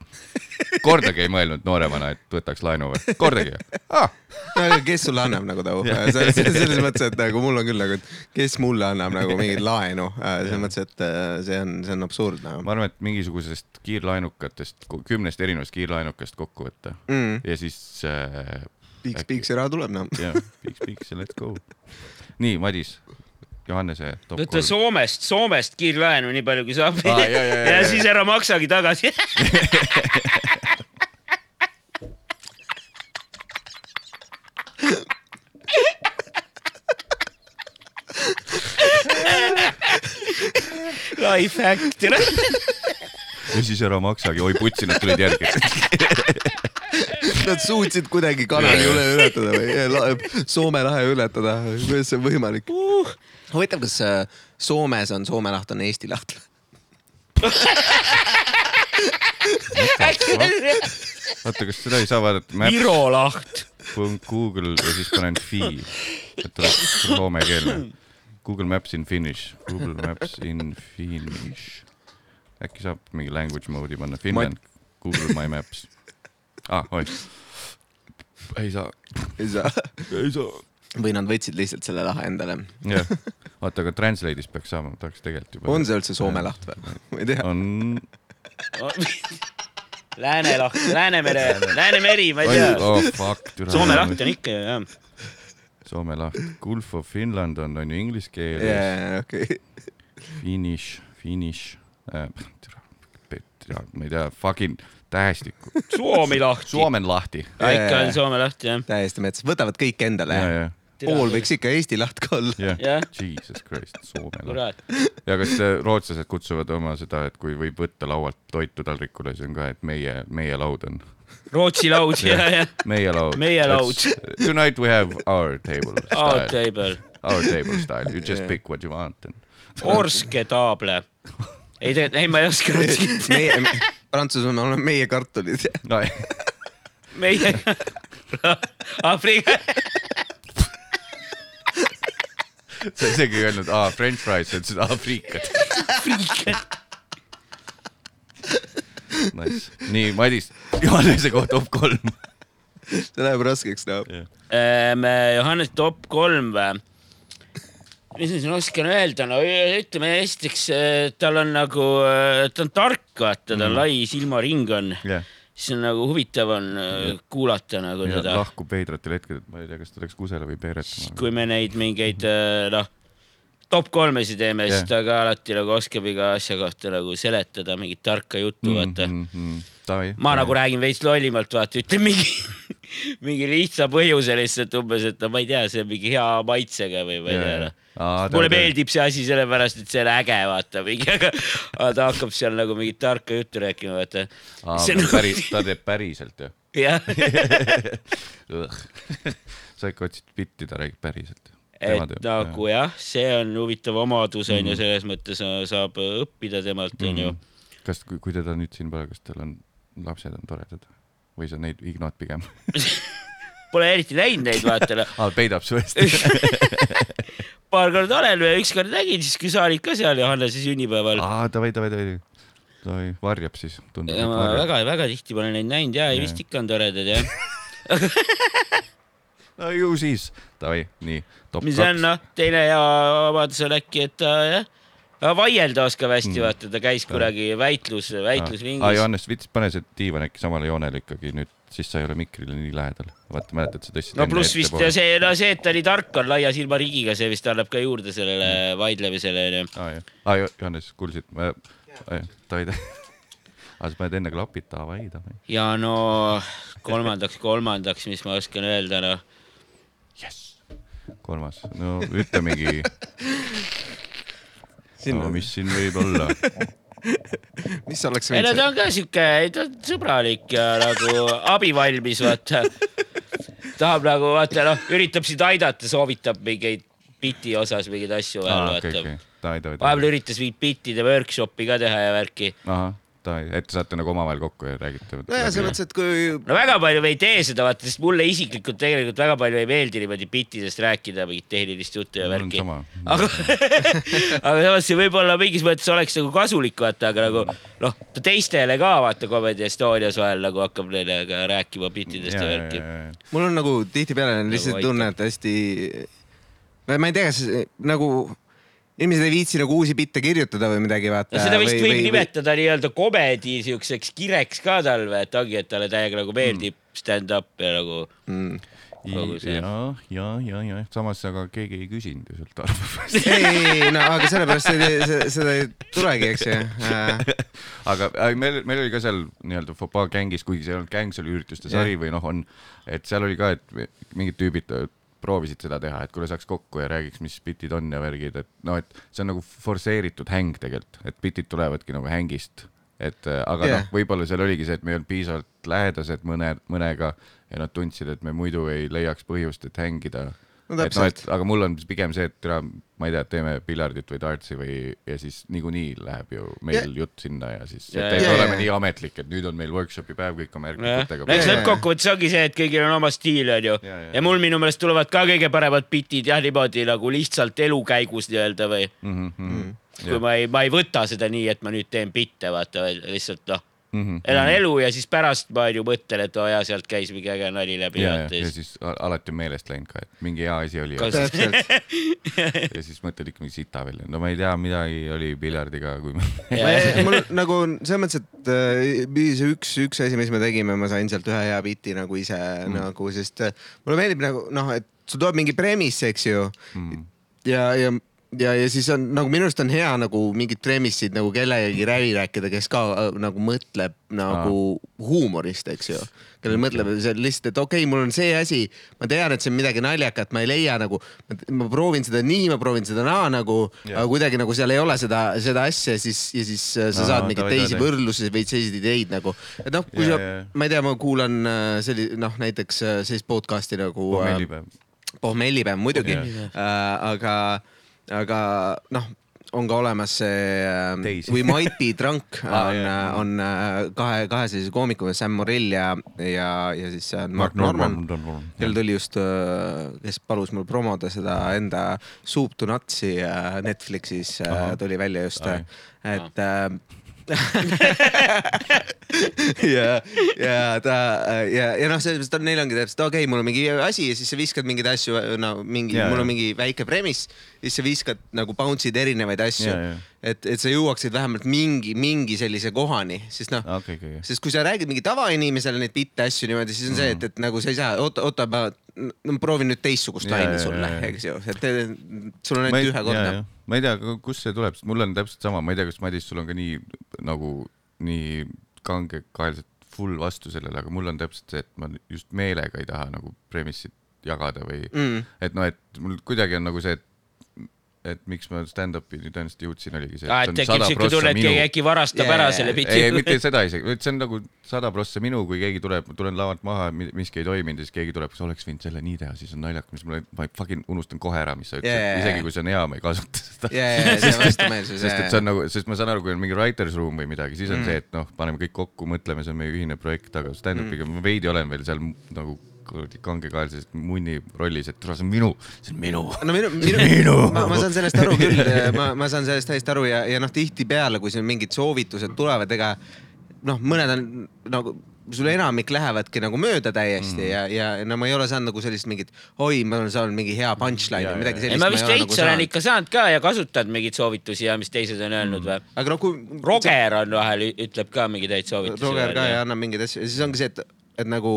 kordagi ei mõelnud nooremana, et võtaks laenu või? kordagi ah,? aga kes sulle annab nagu tau? selles selles mõttes, et nagu mul on küll nagu, et kes mulle annab nagu mingit laenu, selles mõttes, et äh, see on, see on absurdne ma arvan, et mingisugusest kiirlaenukatest, kümnest erinevast kiirlaenukast kokku võtta mm.. ja siis äh, piiks, piiks ja raha tuleb noh. jah, piiks, piiks ja let's go. nii, Madis, Johannese top kolm. Soomest, Soomest kiirlaenu nii palju kui saab jaa, jaa, ja jaa. siis ära maksagi tagasi. Life hack, ja siis ära maksagi, oi putsi, nad tulid järgi. Nad suutsid kuidagi kanali üle ületada või Soome lahe ületada, kuidas see on võimalik uh.? huvitav, kas äh, Soomes on Soome laht on Eesti laht? oota, kas seda ei saa vaadata Viro laht. Google ja siis panen fi, et tuleb soomekeelne. Google Maps in Finnish, Google Maps in Finnish. äkki saab mingi language mode'i panna, Finland, Google My Maps. ah, oi. ei saa, ei saa. ei saa. või nad võtsid lihtsalt selle lahe endale. jah, oota, aga Translate'is peaks saama, tahaks tegelikult juba. on see üldse Soome laht või? ma ei tea. on, Lääne laht, Läänemere, Läänemeri, ma ei tea. oh. Soome laht on ikka ju jah. Soome laht, Gulf of Finland on, on ju inglise keeles jaa, okei. Finish, Finish äh,, ma ei tea, fucking tähestikku. Suomi lahti. Suomen lahti. ikka on Soome lahti jah. täiesti mets, võtavad kõik endale ja, ja, pool võiks ikka Eesti laht ka olla. ja Jah., Jesus Christ, Soome laht. ja kas äh, rootslased kutsuvad oma seda, et kui võib võtta laualt toitu taldrikule, see on ka, et meie, meie laud on, Rootsi laud ja, ja. meie laud. Meie laud. Tonight we have our table style, table. our table style, you just Yeah. pick what you want and Orske taable. ei tegelikult, ei ma ei oska meie, Prantsusmaal oleme meie kartulid. no,. meie, Aafrika, sa isegi ei öelnud aa, french fries, sa ütlesid Aafrikat. Nice, nii Madis, Johannese kohta top kolm. see läheb raskeks noh. Ehm, Johannes top kolm või? Mis ma siin oskan öelda, no ütleme esiteks, tal on nagu, ta on tark, vaata, tal lai silmaring on, jah, siis on nagu huvitav on äh, kuulata nagu ja teda, lahkub veidratel hetkedel, ma ei tea, kas ta läks kusele või peeretama. kui me neid mingeid äh, noh, top kolmesi teeme, siis Jah. ta ka alati nagu oskab iga asja kohta nagu seletada mingit tarka juttu, vaata. Davai. ma nagu räägin veits lollimalt, vaata, ütlen mingi, mingi lihtsa põhjuse lihtsalt umbes, et no ma ei tea, see on mingi hea maitsega või ma ei tea noh. mulle meeldib see asi sellepärast, et see on äge, vaata mingi, aga ta hakkab seal nagu mingit tarka juttu rääkima, vaata. on päris, ta teeb päriselt ju. jah, sa ikka otsid bitti, ta räägib päriselt. et nagu jah, see on huvitav omadus on Mhm. ju, selles mõttes sa- saab õppida temalt onju. kas, kui kui teda nüüd siin pole, kas tal on lapsed on toredad või sa neid ignod pigem? Pole eriti näinud neid, vaata noh. aa, peidab su eest. paar korda olen ja ükskord nägin, siis kui sa olid ka seal Johannese sünnipäeval. aa, davai, davai, davai. davai, varjab siis, tundub, ja ma väga-väga tihti pole neid näinud ja, ja vist ikka on toredad jah. no ju siis, davai, nii, mis on noh, teine hea vabadus on äkki, et ta jah, vaielda oskab hästi Mm. vaata ta käis kunagi väitlus, aa, väitlusringis. Johannes, vits, pane see diivan äkki samale joonele ikkagi nüüd, siis sa ei ole mikrile nii lähedal. vaata, mäletad, sa tõstsid no pluss vist see, no see, et ta nii tark on laia silmarigiga, see vist annab ka juurde sellele Mm. vaidlemisele onju. aa jah, aa Johannes, kuulsid, ma, davai, davai. aa, sa paned enne klapid, davai, davai. ja no kolmandaks, kolmandaks, mis ma oskan öelda, noh. jess, kolmas, no ütle mingi, no mis siin võib olla. mis oleks ei no ta on ka siuke, ta on sõbralik ja nagu abivalmis, vaata. tahab nagu vaata noh, üritab sind aidata, soovitab mingeid biti osas mingeid asju vahel aa, vaata davai, davai, vahepeal üritas mingit bittide workshopi ka teha ja värki. davai, et te saate nagu omavahel kokku ja räägite. nojah, selles mõttes, et kui no väga palju me ei tee seda, vaata, sest mulle isiklikult tegelikult väga palju ei meeldi niimoodi bittidest rääkida, mingit tehnilist juttu ja on värki. sama. aga, aga samas see võib-olla mingis mõttes oleks nagu kasulik, vaata, aga nagu noh, teistele ka vaata Comedy Estonias vahel nagu hakkab neile ka rääkima bittidest ja, ja värki. mul on nagu tihtipeale on lihtsalt aitab. tunne, et hästi, ma ei tea, kas nagu inimesed ei viitsi nagu uusi bitte kirjutada või midagi, vaata. seda vist võib nimetada nii-öelda komedi siukseks kireks ka tal või, et ongi, et talle täiega nagu meeldib stand-up ja nagu mm.. See- ja, ja, ja, ja samas aga keegi ei küsinud ju sult arvamust. ei, ei, ei, no aga sellepärast seda, ei tulegi, eks ju aga meil, meil oli ka seal nii-öelda Fopaa gängis, kuigi see ei olnud gäng, see oli ürituste sari või noh, on, et seal oli ka, et mingid tüübid proovisid seda teha, et kuule saaks kokku ja räägiks, mis bitid on ja värgid, et noh, et see on nagu forsseeritud häng tegelikult, et bitid tulevadki nagu hängist. et äh, aga yeah. noh, võib-olla seal oligi see, et me ei olnud piisavalt lähedased mõne, mõnega ja nad tundsid, et me muidu ei leiaks põhjust, et hängida no et noh, täpselt et. aga mul on pigem see, et türa, ma ei tea, teeme piljardit või dartsi või ja siis niikuinii läheb ju meil Ja- jutt sinna ja siis Ja- et ei ja- oleme ja- nii ametlik, et nüüd on meil workshopi päev, kõik oma jah, järgmistega eks Ja, ja, ja. lõppkokkuvõttes ongi see, et kõigil on oma stiil, onju. Ja, ja. ja mul minu meelest tulevad ka kõige paremad bitid jah, niimoodi nagu lihtsalt elu käigus nii-öelda või mm. -hmm. kui ma ei, ma ei võta seda nii, et ma nüüd teen bitte, vaata, lihtsalt noh, Mhm, elan elu ja siis pärast ma ju mõtlen, et oo jaa, sealt käis mingi äge nali läbi. ja, ja, ja siis alati on meelest läinud ka, et mingi hea asi oli ja, siis mõtled ikka mingi sita välja. no ma ei tea, midagi oli piljardiga, kui ma mul nagu selles mõttes, et äh, see üks, üks asi, mis me tegime, ma sain sealt ühe hea biti nagu ise mm. nagu, sest äh, mulle meeldib nagu noh, et sul tuleb mingi premise, eks ju mm.. ja, ja, ja, ja siis on nagu minu arust on hea nagu mingid premisse'id nagu kellegagi läbi rääkida, kes ka äh, nagu mõtleb nagu huumorist, eks ju. kellel mõtleb see lihtsalt, et okei okay,, mul on see asi, ma tean, et see on midagi naljakat, ma ei leia nagu, ma proovin seda nii, ma proovin seda naa nagu aga kuidagi nagu seal ei ole seda, seda asja, siis ja siis äh, sa Aa, saad mingeid teisi võrdlusi või teisi ideid nagu. et noh, kui Ja, sa ma ei tea, ma kuulan äh, selli- noh, näiteks sellist podcast'i nagu pommellipäev. pohmellipäev muidugi äh,, aga, aga noh, on ka olemas see äh, Teisi. We Might Be Drunk on jah., on äh, kahe, kahe sellise koomiku, Sam Morrill ja, ja, ja siis äh, Mark Mark Norman, Norman. kellel tuli just, kes palus mul promoda seda enda Soup to Nutsi äh, Netflixis äh, Ahah. tuli välja just, et äh, ja, ja ta ja, ja noh, selles mõttes, et neil ongi täpselt, okei okay,, mul on mingi asi ja siis sa viskad mingeid asju, no mingi, mul on mingi väike premise, siis sa viskad nagu bounce'id erinevaid asju. Et, et sa jõuaksid vähemalt mingi, mingi sellise kohani, sest noh, okei, okei, sest kui sa räägid mingi tavainimesele neid bitte asju niimoodi, siis on see, et, et nagu sa ei saa, oota, oota, ma no, proovin nüüd teistsugust laine sulle eks ju, et sul on ainult ühe korda. ma ei tea, kust see tuleb, mul on täpselt sama, ma ei tea, kas Madis, sul on ka nii nagu nii kangekaelselt full vastu sellele, aga mul on täpselt see, et ma just meelega ei taha nagu premise'it jagada või Mm. et noh, et mul kuidagi on nagu see, et et miks ma stand-up'i tõenäoliselt jõudsin, oligi see. et tekib siuke tunne, et keegi äkki varastab Jaa, ära jaa, selle biti ei, mitte seda isegi, vaid see on nagu sada prossa minu, kui keegi tuleb, ma tulen lavalt maha, miski ei toiminud ja siis keegi tuleb, kas oleks võinud selle nii teha, siis on naljakas, mis mulle, ma fucking unustan kohe ära, mis sa ütlesid jaa, isegi kui see on hea, ma ei kasuta seda ja, ja, see vastumeelsus. sest et see on nagu, sest ma saan aru, kui on mingi writer's room või midagi, siis on mm. see, et noh, paneme kõik kokku, mõtleme, see on meie ühine projekt, aga stand-up'iga mm. ma veidi olen veel seal nagu kuradi kangekaelses munni rollis, et tule, see on minu, see on minu. no minu, minu, Minu. ma, ma saan sellest aru küll, ma, ma saan sellest täiesti aru ja, ja noh, tihtipeale, kui siin mingid soovitused tulevad, ega noh, mõned on nagu sul enamik lähevadki nagu mööda täiesti mm. ja, ja no ma ei ole saanud nagu sellist mingit, oi, ma olen saanud mingi hea punchline Ja, või midagi sellist. ma vist veits olen ikka saanud ka ja kasutad mingeid soovitusi ja mis teised on öelnud või? aga noh, kui. Roger on vahel, ütleb ka mingeid häid soovitusi. Roger ka ja annab mingeid asju ja siis ongi see, et, et nagu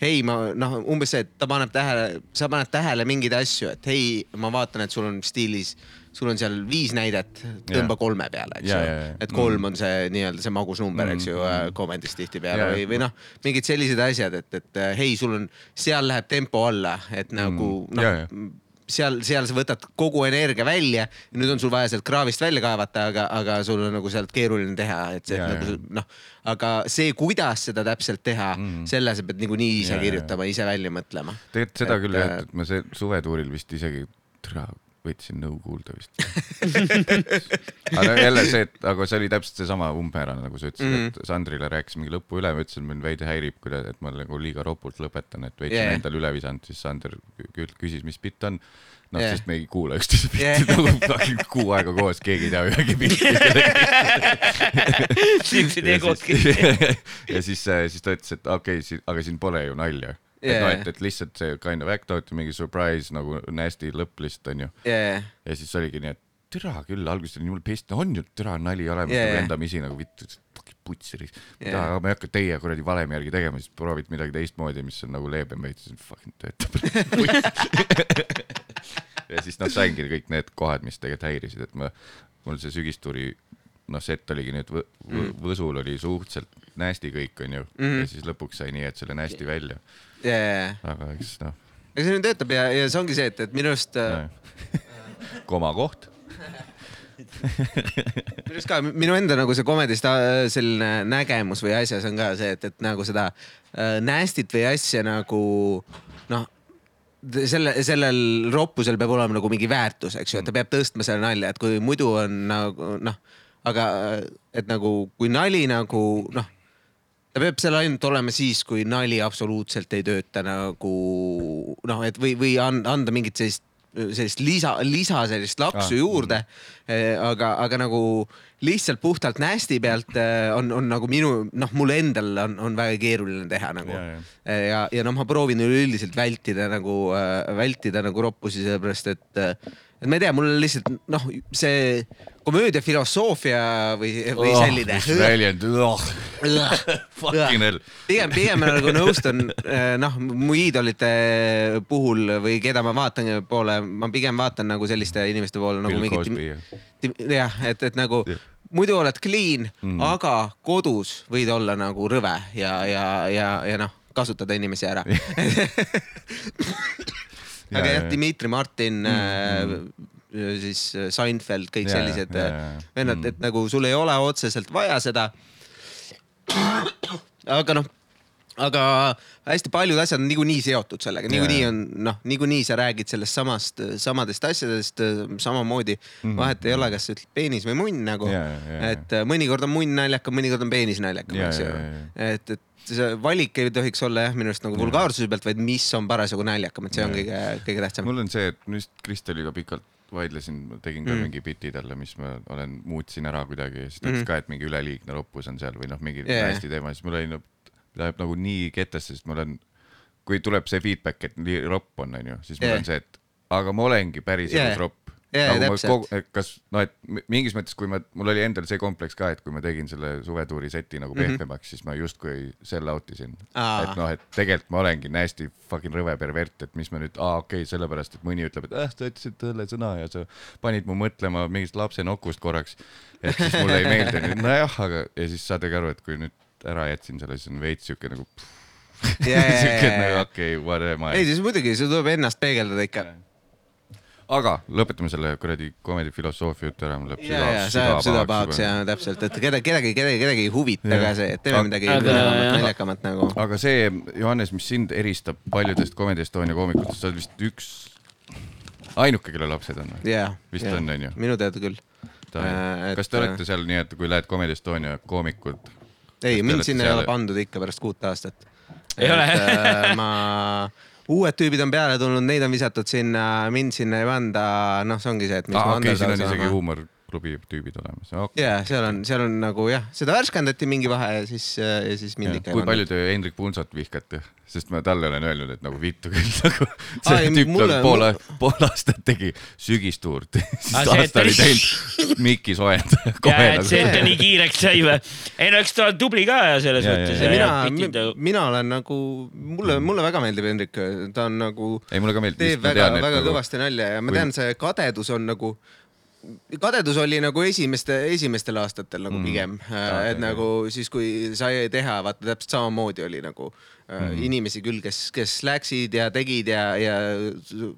hei, ma noh, umbes see, et ta paneb tähele, sa paned tähele mingeid asju, et hei, ma vaatan, et sul on stiilis, sul on seal viis näidet, tõmba Jaa. kolme peale, eks Jaa, ju jaa. et kolm on see nii-öelda see magusnumber, eks ju Mm., komedis tihtipeale Jaa, või, või noh, mingid sellised asjad, et, et hei, sul on, seal läheb tempo alla, et nagu Mm. Jaa. noh, seal, seal sa võtad kogu energia välja ja nüüd on sul vaja sealt kraavist välja kaevata, aga, aga sul on nagu sealt keeruline teha, et see Jaa, nagu noh, aga see, kuidas seda täpselt teha mm, selle sa pead niikuinii ise jaa. kirjutama, ise välja mõtlema. tegelikult seda Et, küll jah, äh, et ma see suvetuuril vist isegi, võtsin nõu kuulda vist. aga jälle see, et aga see oli täpselt seesama umbmäärane, nagu sa ütlesid mm, Mhm. -hmm. et Sandrile rääkis mingi lõpu üle, ma ütlesin, mind veidi häirib, et ma nagu liiga ropult lõpetan, et veits Yeah. endale üle visanud, siis Sander kü- küsis, mis bitt on. noh Yeah. sest me ei kuula üksteise bitti Yeah. nagu fucking kuu aega koos, keegi ei tea ühegi bitti. siuksed ja egod siis kõik. ja siis, siis ta ütles, et okei okay,, aga siin pole ju nalja. Et Yeah. noh, et, et lihtsalt see kind of act out ja mingi surprise nagu nasty lõpp lihtsalt onju. jajah, ja siis oligi nii, et türa küll, alguses oli jumala pest, on ju türa nali olemas Yeah, yeah, nagu yeah. enda misi nagu vittu, putsiris Yeah. yeah.. ma ei hakka teie kuradi valemi järgi tegema, siis proovid midagi teistmoodi, mis on nagu leebem veits, siis fucking töötab. ja siis noh, saingi kõik need kohad, mis tegelikult häirisid, et ma, mul see sügistuuri noh, set oligi nüüd võ, võ, Võsul oli suhteliselt nasty kõik onju mm. -hmm. ja siis lõpuks sai nii, et selle nasty välja, jajah. aga eks noh, aga see nüüd töötab ja, ja see ongi see, et, et minu arust äh, komakoht. minu arust ka minu enda nagu see komedist äh, selline nägemus või asjas on ka see, et, et nagu seda äh, nästit või asja nagu noh, selle, sellel roppusel peab olema nagu mingi väärtus, eks ju, et ta peab tõstma selle nalja, et kui muidu on nagu noh, aga et nagu kui nali nagu noh, ta peab seal ainult olema siis, kui nali absoluutselt ei tööta nagu noh, et või, või an- anda mingit sellist sellist lisa, lisa sellist laksu Ah, juurde. aga, aga nagu lihtsalt puhtalt nästi pealt äh, on, on nagu minu, noh, mul endal on, on väga keeruline teha nagu. Ja, ja, ja. ja, noh, ma proovin üleüldiselt vältida nagu äh,, vältida nagu roppusi, sellepärast et äh, et ma ei tea, mul lihtsalt noh, see komöödia filosoofia või, või selline mis väljend oh, fucking hell. pigem, pigem ma nagu nõustun äh, noh, mu iidolite puhul või keda ma vaatan poole, ma pigem vaatan nagu selliste inimeste poole nagu mingit jah, et, et nagu Jah. muidu oled clean mm., aga kodus võid olla nagu rõve ja, ja, ja, ja noh, kasutada inimesi ära. aga jah, Dmitri Martin mm,, siis äh, Seinfeld, kõik Ja, sellised vennad, Mm. et nagu sul ei ole otseselt vaja seda. aga noh, aga hästi paljud asjad on niikuinii seotud sellega, niikuinii on noh, niikuinii sa räägid sellest samast, samadest asjadest samamoodi. Mm. -hmm. vahet ei ole, kas sa ütled peenis või munn nagu. Et mõnikord on munn naljakam, mõnikord on peenis naljakam, Ja, eks ju. et, et see valik ei tohiks olla jah, minu arust nagu vulgaarsuse pealt, vaid mis on parasjagu naljakam, et see on kõige, kõige tähtsam. mul on see, et ma vist Kristeliga pikalt vaidlesin, tegin ka Mm. mm. mingi biti talle, mis ma olen, muutsin ära kuidagi siis ta ütles Mhm. ka, et mingi üleliigne roppus on seal või noh, mingi jaa. hästi teema, siis mul oli no,, läheb nagu nii ketesse, sest ma olen, kui tuleb see feedback, et nii ropp on, onju, siis mul Jaa. on see, et aga ma olengi päris Jaa. elus ropp. Nagu kogu, kas noh, et mingis mõttes, kui ma, mul oli endal see kompleks ka, et kui ma tegin selle suvetuuri seti nagu Mhm. pehmemaks, siis ma justkui sell out isin. Et noh, et tegelikult ma olengi hästi fucking rõve pervert, et mis ma nüüd, aa okei okay,, sellepärast, et mõni ütleb, et äh, sa ütlesid selle sõna ja sa panid mu mõtlema mingist lapse nokust korraks. et siis mulle ei meeldinud, nojah, aga ja siis saadagi aru, et kui nüüd ära jätsin selle, siis on veits siuke nagu. siuke nagu okei okay,, what am ei, I. siis muidugi, sul tuleb ennast peegeldada ikka. Aga lõpetame selle kuradi komedi filosoofia jutu ära, mul läheb see ajab süda pahaks ja täpselt, et keda, kedagi, kedagi, kedagi ei huvita ka see, et teeme Aga- midagi naljakamat nagu. aga see, Johannes, mis sind eristab paljudest Comedy Estonia koomikutest, sa oled vist üks, ainuke, kelle lapsed on või? jaa. Vist on, on ju? minu teada küll. Äh, kas te olete seal nii, et kui lähed Comedy Estonia koomikud, ei, mind sinna ei ole pandud ikka pärast kuut aastat. Ei ole? ma, uued tüübid on peale tulnud, neid on visatud sinna, mind sinna ei panda, noh, see ongi see, et okei, siin on isegi saama. Huumorklubi tüübid olemas, okei. ja seal on, seal on nagu jah, seda värskendati mingi vahe ja siis, ja siis mind ikka kui palju te Hendrik Punsot vihkate, sest ma talle olen öelnud, et nagu vittu küll nagu. see Ai, tüüp mulle- mulle, pool, pool aastat tegi sügistuurt, siis Aa, see, et aasta oli teinud Mikki soojendaja kohe ja, et see, et ta nagu. nii kiireks sai või? ei no eks ta on tubli ka ja selles Ja, mõttes. mina, mina olen nagu, mulle, mulle väga meeldib Hendrik, ta on nagu, ei, mulle ka meeldib, teeb väga, väga nagu kõvasti nalja ja ma tean, see kadedus on nagu, kadedus oli nagu esimeste, esimestel aastatel nagu Mm. pigem Aa, et okei, nagu siis, kui sai teha, vaata täpselt samamoodi oli nagu Mm. äh, inimesi küll, kes, kes läksid ja tegid ja, ja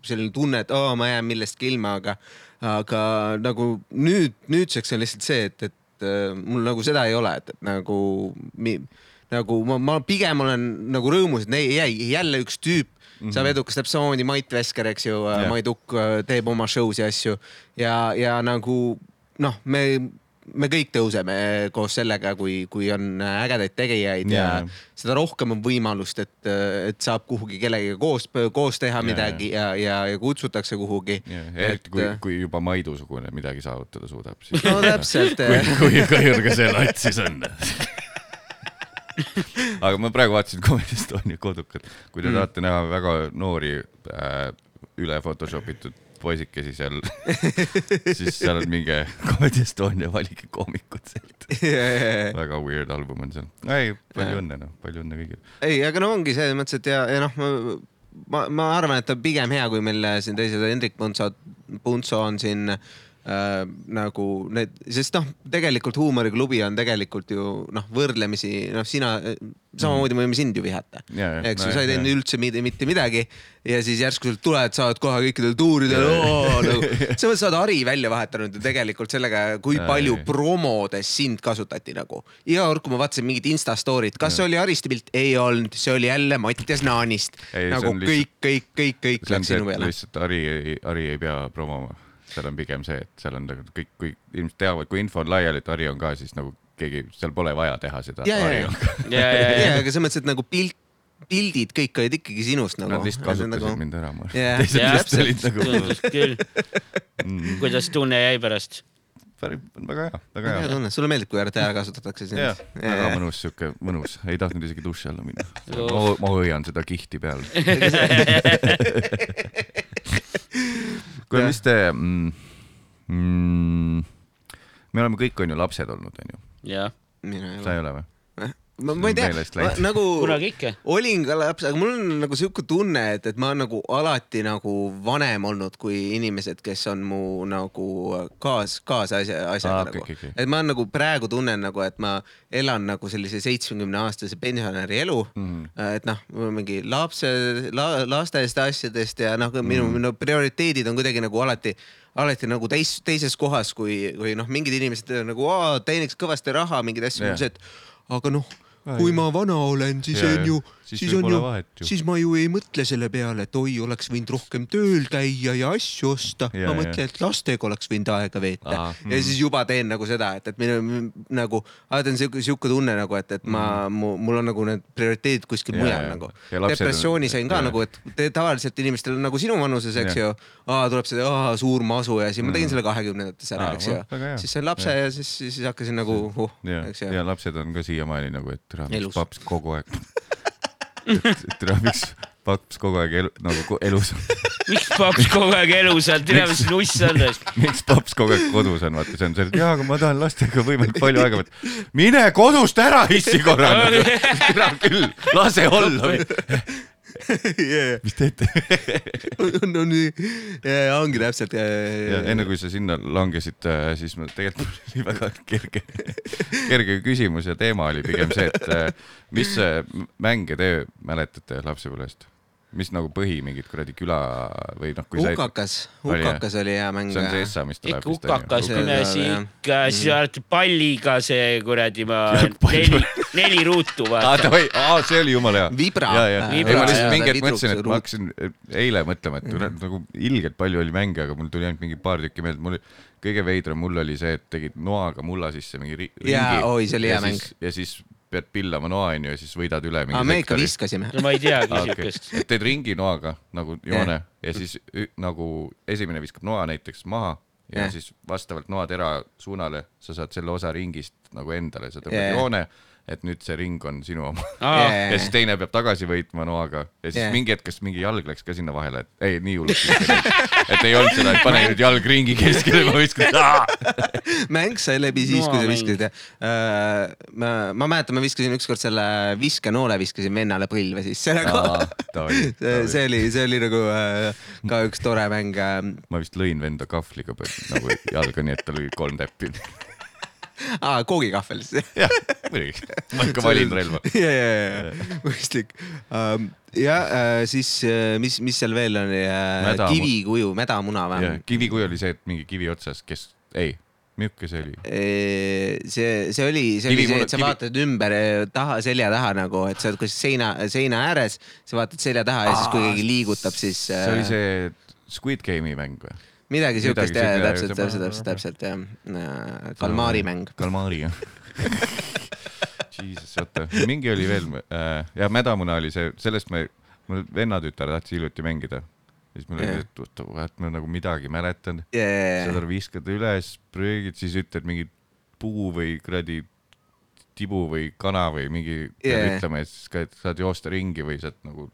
selline tunne, et oo, ma jään millestki ilma, aga, aga nagu nüüd, nüüdseks on lihtsalt see, et, et äh, mul nagu seda ei ole, et, et nagu nagu ma, ma pigem olen nagu rõõmus, et jäi jälle üks tüüp mm -hmm. saab edukas, täpselt samamoodi Mait Vesker, eks ju yeah., Mait Ukk äh, teeb oma show's ja asju ja, ja nagu noh, me, me kõik tõuseme koos sellega, kui, kui on ägedaid tegijaid ja, Jaa. ja seda rohkem on võimalust, et, et saab kuhugi kellegagi koos, koos teha Jaa, midagi ja, ja, ja kutsutakse kuhugi. eriti kui, kui juba Maidu-sugune midagi saavutada suudab, siis no täpselt kui, kui ka see lats siis on. aga ma praegu vaatasin Comedy Estonia kodukat, kui te mm. tahate näha väga noori äh, üle Photoshop itud poisikesi seal, siis seal on minge Comedy Estonia, valige koomikud sealt. väga weird album on seal. ei, palju õnne noh, palju õnne kõigile. ei, aga no ongi selles mõttes, et ja, ja noh, ma, ma, ma arvan, et on pigem hea, kui meil siin teised Hendrik Punso, Punso on siin äh, nagu need, sest noh, tegelikult huumoriklubi on tegelikult ju noh, võrdlemisi noh, sina samamoodi me võime sind ju vihata. Jaa. eks ju, No sa ei teinud jah. üldse mitte, mitte midagi ja siis järsku sealt tuled, saad kohe kõikidel tuuridel, nagu sa oled- sa oled Ari välja vahetanud ju tegelikult sellega, kui Jaa, palju jaa. promodes sind kasutati nagu. iga kord, kui ma vaatasin mingit Insta story't, kas see oli Aristi pilt? ei olnud, see oli jälle Mattias Naanist. Nagu kõik, kõik, kõik, kõik läks sinu peale. lihtsalt Ari, Ari ei pea promoma, seal on pigem see, et seal on nagu kõik, kui inimesed teavad, kui info on laiali, et Ari on ka, siis nagu keegi, seal pole vaja teha seda. ja, ja, ja, ja, aga selles mõttes, et nagu pilt, pildid kõik olid ikkagi sinust nagu. Nad lihtsalt kasutasid nagu... mind ära, ma arvan Jah. teised lihtsalt olid nagu tundus küll. mm, kuidas tunne jäi pärast? väga hea, väga hea hea. tunne, sulle meeldib, kui RTA kasutatakse sind jah, väga? mõnus, sihuke mõnus, ei tahtnud isegi duši alla minna. ma, ma hoian seda kihti peal. kuule, mis te mm,, mm, me oleme kõik on ju lapsed olnud, onju, jah, mina ei sa ei ole või? ma, ma ei tea nagu olin ka laps, aga mul on nagu sihuke tunne, et, et ma olen nagu alati nagu vanem olnud kui inimesed, kes on mu nagu kaas, kaasasja, asjaga ah, nagu okei, okei. et ma nagu praegu tunnen nagu, et ma elan nagu sellise seitsmekümne aastase pensionäri elu mm. -hmm. et noh, mul on mingi lapse la,, lastest asjadest ja noh, minu mm -hmm. minu prioriteedid on kuidagi nagu alati alati nagu teis, teises kohas, kui, kui noh, mingid inimesed nagu aa, teeniks kõvasti raha, mingeid asju yeah., et aga noh, kui ma vana olen, siis Jaa, on ju jah., Siis siis on ju siis ma ju ei mõtle selle peale, et oi, oleks võinud rohkem tööl käia ja asju osta. Ma mõtlen, et lastega oleks võinud aega veeta. Aa, ja mm. siis juba teen nagu seda, et, et minu nagu alati on siuke, siuke tunne nagu, et, et ma, mul on nagu need prioriteedid kuskil Mm. Mujal nagu. Ja depressiooni sain ka jaa. nagu, et tavaliselt inimestel on nagu sinu vanuses, eks ju, tuleb see aa, suur masu ja siis ma tegin selle kahekümnendates ära, eks ju. siis sain lapse ja siis, siis hakkasin nagu uh,, ja eks, ju. Ja lapsed on ka siiamaani nagu, et paps kogu aeg, tere, miks paps kogu aeg elu, nagu elus on, miks paps kogu aeg elus on, tere, mis nuss on? Miks paps kogu aeg kodus on, vaata see on see, et jaa, aga ma tahan lastega võimalikult palju aega võtta. mine kodust ära, issi korra, tere küll, lase olla. yeah.. mis teete? no nii, ongi täpselt. ja enne kui sa sinna langesid, siis ma tegelikult oli väga kerge, kerge küsimus ja teema oli pigem see, et äh, mis äh, mänge te mäletate lapsepõlvest? Mis nagu põhi mingid kuradi küla või noh, kui sa hukakas, hukakas oli hea mäng. see on see Essa, mis tuleb ikka hukakas, jah. ikka, siis alati palliga see kuradi ma neli, neli ruutu aa, vaata. davai, aa, see oli jumala hea. Vibra. ja, ja, ei ma lihtsalt mingi hetk mõtlesin, et ma hakkasin äh, eile mõtlema, et mm. nagu ilgelt palju oli mänge, aga mul tuli ainult mingi paar tükki meelde, mul oli kõige veidram mul oli see, et tegid noaga mulla sisse mingi ri ringi. Jaa, oi, see oli hea mäng. ja siis pead pillama noa onju ja siis võidad üle me ikka viskasime. no ma ei teagi Aa, okei. siukest. et teed ringi noaga nagu joone ja siis nagu esimene viskab noa näiteks maha ja Jah. siis vastavalt noatera suunale sa saad selle osa ringist nagu endale, sa tõmbad Jah. joone, et nüüd see ring on sinu oma. Aa, ja siis teine peab tagasi võitma noaga ja siis Jah. mingi hetk, kas mingi jalg läks ka sinna vahele, et ei nii läinud. et ei olnud seda, et pane nüüd jalg ringi keskele, ma viskan. mäng sai läbi siis, kui sa viskasid. ma, ma mäletan, ma viskasin ükskord selle viskenoole viskasin vennale põlve sisse nagu. see, see oli, see oli nagu äh, ka üks tore mäng äh,. ma vist lõin venda kahvliga nagu jalga, nii et tal oli kolm täppi. aa, koogikahvel siis. jah, muidugi, ma ikka valin relva. ja, ja, ja, mõistlik. ja äh, siis, mis, mis seal veel oli? Mädamu- kivikuju, mädamuna või? kivikuju oli see, et mingi kivi otsas, kes, ei, milline see oli? see, see oli, see Kivi oli see, et sa kivi- vaatad ümber taha, selja taha nagu, et sa oled kuskil seina, seina ääres, sa vaatad selja taha ja siis, kui keegi liigutab, siis. äh, see oli see Squid Game'i mäng või? Midagi siukest, jah, täpselt, täpselt, täpselt, täpselt jah. kalmaari mäng. kalmaari jah. Jesus, oota, mingi oli veel äh,, ja mädamuna oli see, sellest me, mul vennatütar tahtis hiljuti mängida. siis mul oli Jah., et oota, et ma nagu midagi mäletan. yeah.. aru, viskad üles, pröögid, siis ütled mingi puu või kuradi tibu või kana või mingi ütlema ja siis saad joosta ringi või saad nagu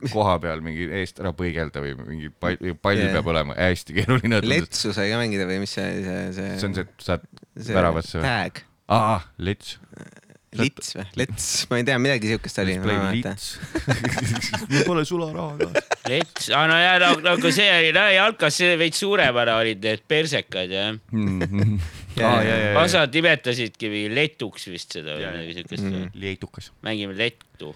koha peal mingi eest ära põigelda või mingi pall, pall Jaa. peab olema hästi keeruline. letsu sai ka mängida või mis see, see, see. see on see, et saad see väravasse või? tag, aa, lets. lits või, lets, ma ei tea, midagi siukest oli. lits. mul pole sularaha ka. lets, aa no ja no, nagu see oli, no jalkas see veits suuremana olid need persekad jah. Äh, osad nimetasidki mingi letuks vist seda või midagi siukest mm.. leedukas. mängime lettu.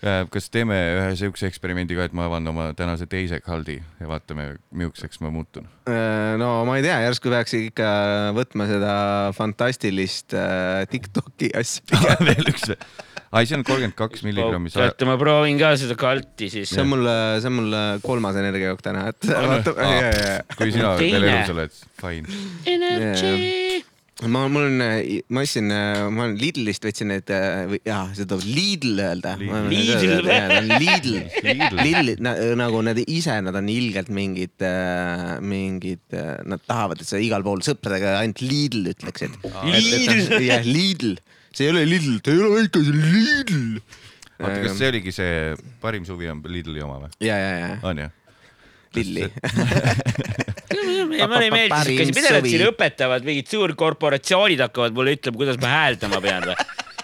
Kas teeme ühe siukse eksperimendi ka, et ma avan oma tänase teise kaldi ja vaatame, milliseks ma muutun? Äh, no ma ei tea, järsku peaks ikka võtma seda fantastilist äh, Tiktoki asja. veel üks. ai, see on kolmkümmend kaks milligrammi oota, ma proovin ka seda kalti siis see. on mul, see on mul kolmas energiajook täna, et vaata, kui sina veel elus oled, fine. Energy. ma, mul on, ma ostsin, ma olen Lidlist võtsin need, jaa, seda tuleb Lidl öelda. Lidl. Lidl, Lidl. Nagu nad ise, nad on ilgelt mingid, mingid, nad tahavad, et sa igal pool sõpradega ainult Lidl ütleksid. Lidl. jah, Lidl, see ei ole Lidl, see ei ole ikka see Lidl. oota, kas see oligi see parim suvi on Lidli oma või? ja, ja, ja on jah? Lidli. ja mulle ei meeldi, kas mida nad suvi. siin õpetavad, mingid suurkorporatsioonid hakkavad mulle ütlema, kuidas ma hääldama pean või?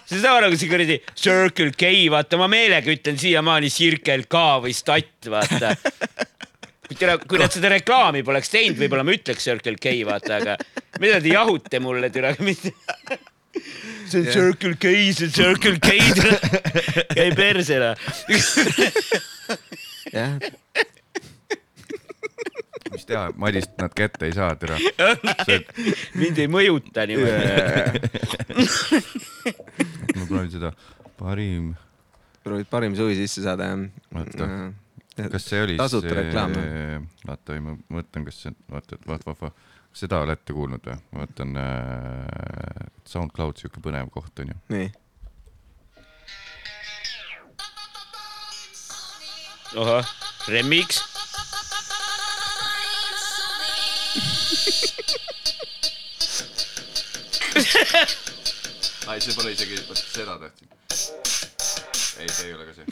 see on sama nagu see kuradi Circle K, vaata ma meelega ütlen siiamaani Circle K või Stat, vaata. kui nad seda reklaami poleks teinud, võib-olla ma ütleks Circle K, vaata, aga mida te jahute mulle, tere, mitte. see on Circle K, see on Circle K, käi perse noh. jah, mis teha, Madist nad kätte ei saa, tere. mind ei mõjuta niimoodi. ma proovin seda, parim, proovid parim suvi sisse saada, Oota. jah. kas see oli tasuta reklaam. vaata, ma mõtlen, kas see, vaata, vaata, vaata, seda olete kuulnud või? ma mõtlen äh,, SoundCloud, siuke põnev koht on ju. nii, ahah, remix. ei, see pole isegi, vot seda tahtsin. ei, see ei ole ka see.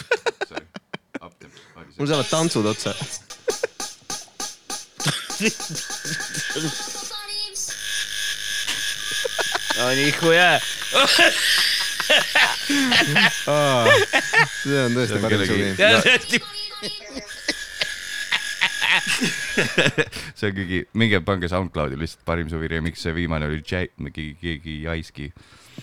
Sorry, apteek mul saavad tantsud otsa. no see on tõesti See on parim kellegi- suvi. See on keegi, minge pange SoundCloudi lihtsalt parim suvi remix, see viimane oli J, mingi keegi Jaiski.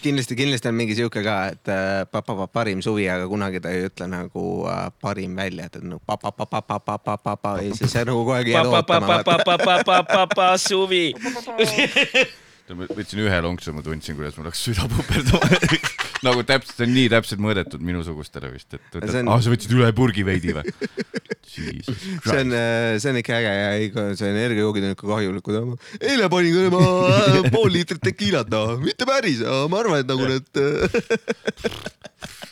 kindlasti, kindlasti on mingi sihuke ka, et äh, pa, pa, pa, parim suvi, aga kunagi ta ei ütle nagu äh, parim välja, et nagu pa, pa, pa, pa, pa, pa, pa, pa, pa ja siis sa nagu kogu aeg jääd ootama. suvi. Ma võtsin ühe lonksu, ma tundsin, kuidas mul hakkas süda puperdama. nagu täpselt, see on nii täpselt mõõdetud minusugustele vist, et võtad, on- aa, sa võtsid üle purgi veidi või? See on Christ., see on ikka äge ja ikka see energiajoogid on ikka kahjulikud. eile panin ma äh, pool liitrit tekiilat, noh, mitte päris, ma arvan, et nagu need äh,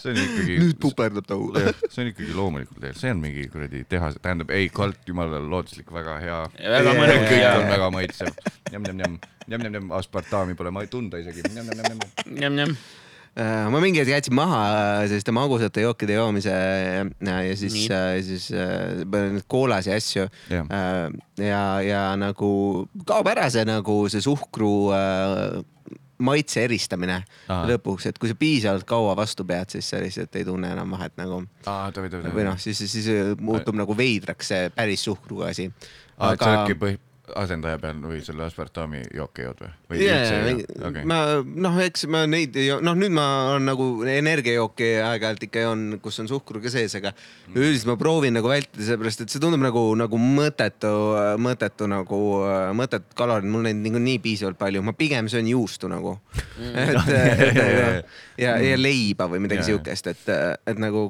see on ikkagi. nüüd puperdab nagu. see on ikkagi loomulikul teel, see on mingi kuradi tehas, tähendab ei, kalt, jumala looduslik, väga hea. väga mõnus kõik ja on väga maitsev. njam-njam-njam, njam-njam-njam, aspartami pole ma ei tunda isegi. njam-njam-njam. njam-njam. Äh, ma mingi hetk jätsin maha äh, selliste magusate jookide joomise äh, ja siis siis koolasi ja asju. Ja, ja nagu kaob ära see nagu see suhkru maitse eristamine Aa. lõpuks, et kui sa piisavalt kaua vastu pead, siis sa lihtsalt ei tunne enam vahet nagu. või noh, siis, siis muutub nagu veidraks see päris suhkruga asi. et sa oledki põhi, asendaja peal või selle aspartami jooke jood või? või joo? Okei. ma noh, eks ma neid ei joo, noh, nüüd ma olen nagu energiajooki aeg-ajalt ikka joon, kus on suhkru ka sees, aga Mm. üldiselt ma proovin nagu vältida, sellepärast et see tundub nagu, nagu mõttetu, mõttetu nagu, mõttetut kalorid, mul neid niikuinii piisavalt palju, ma pigem söön juustu nagu. et, et ja, ja leiba või midagi jaa. siukest, et, et nagu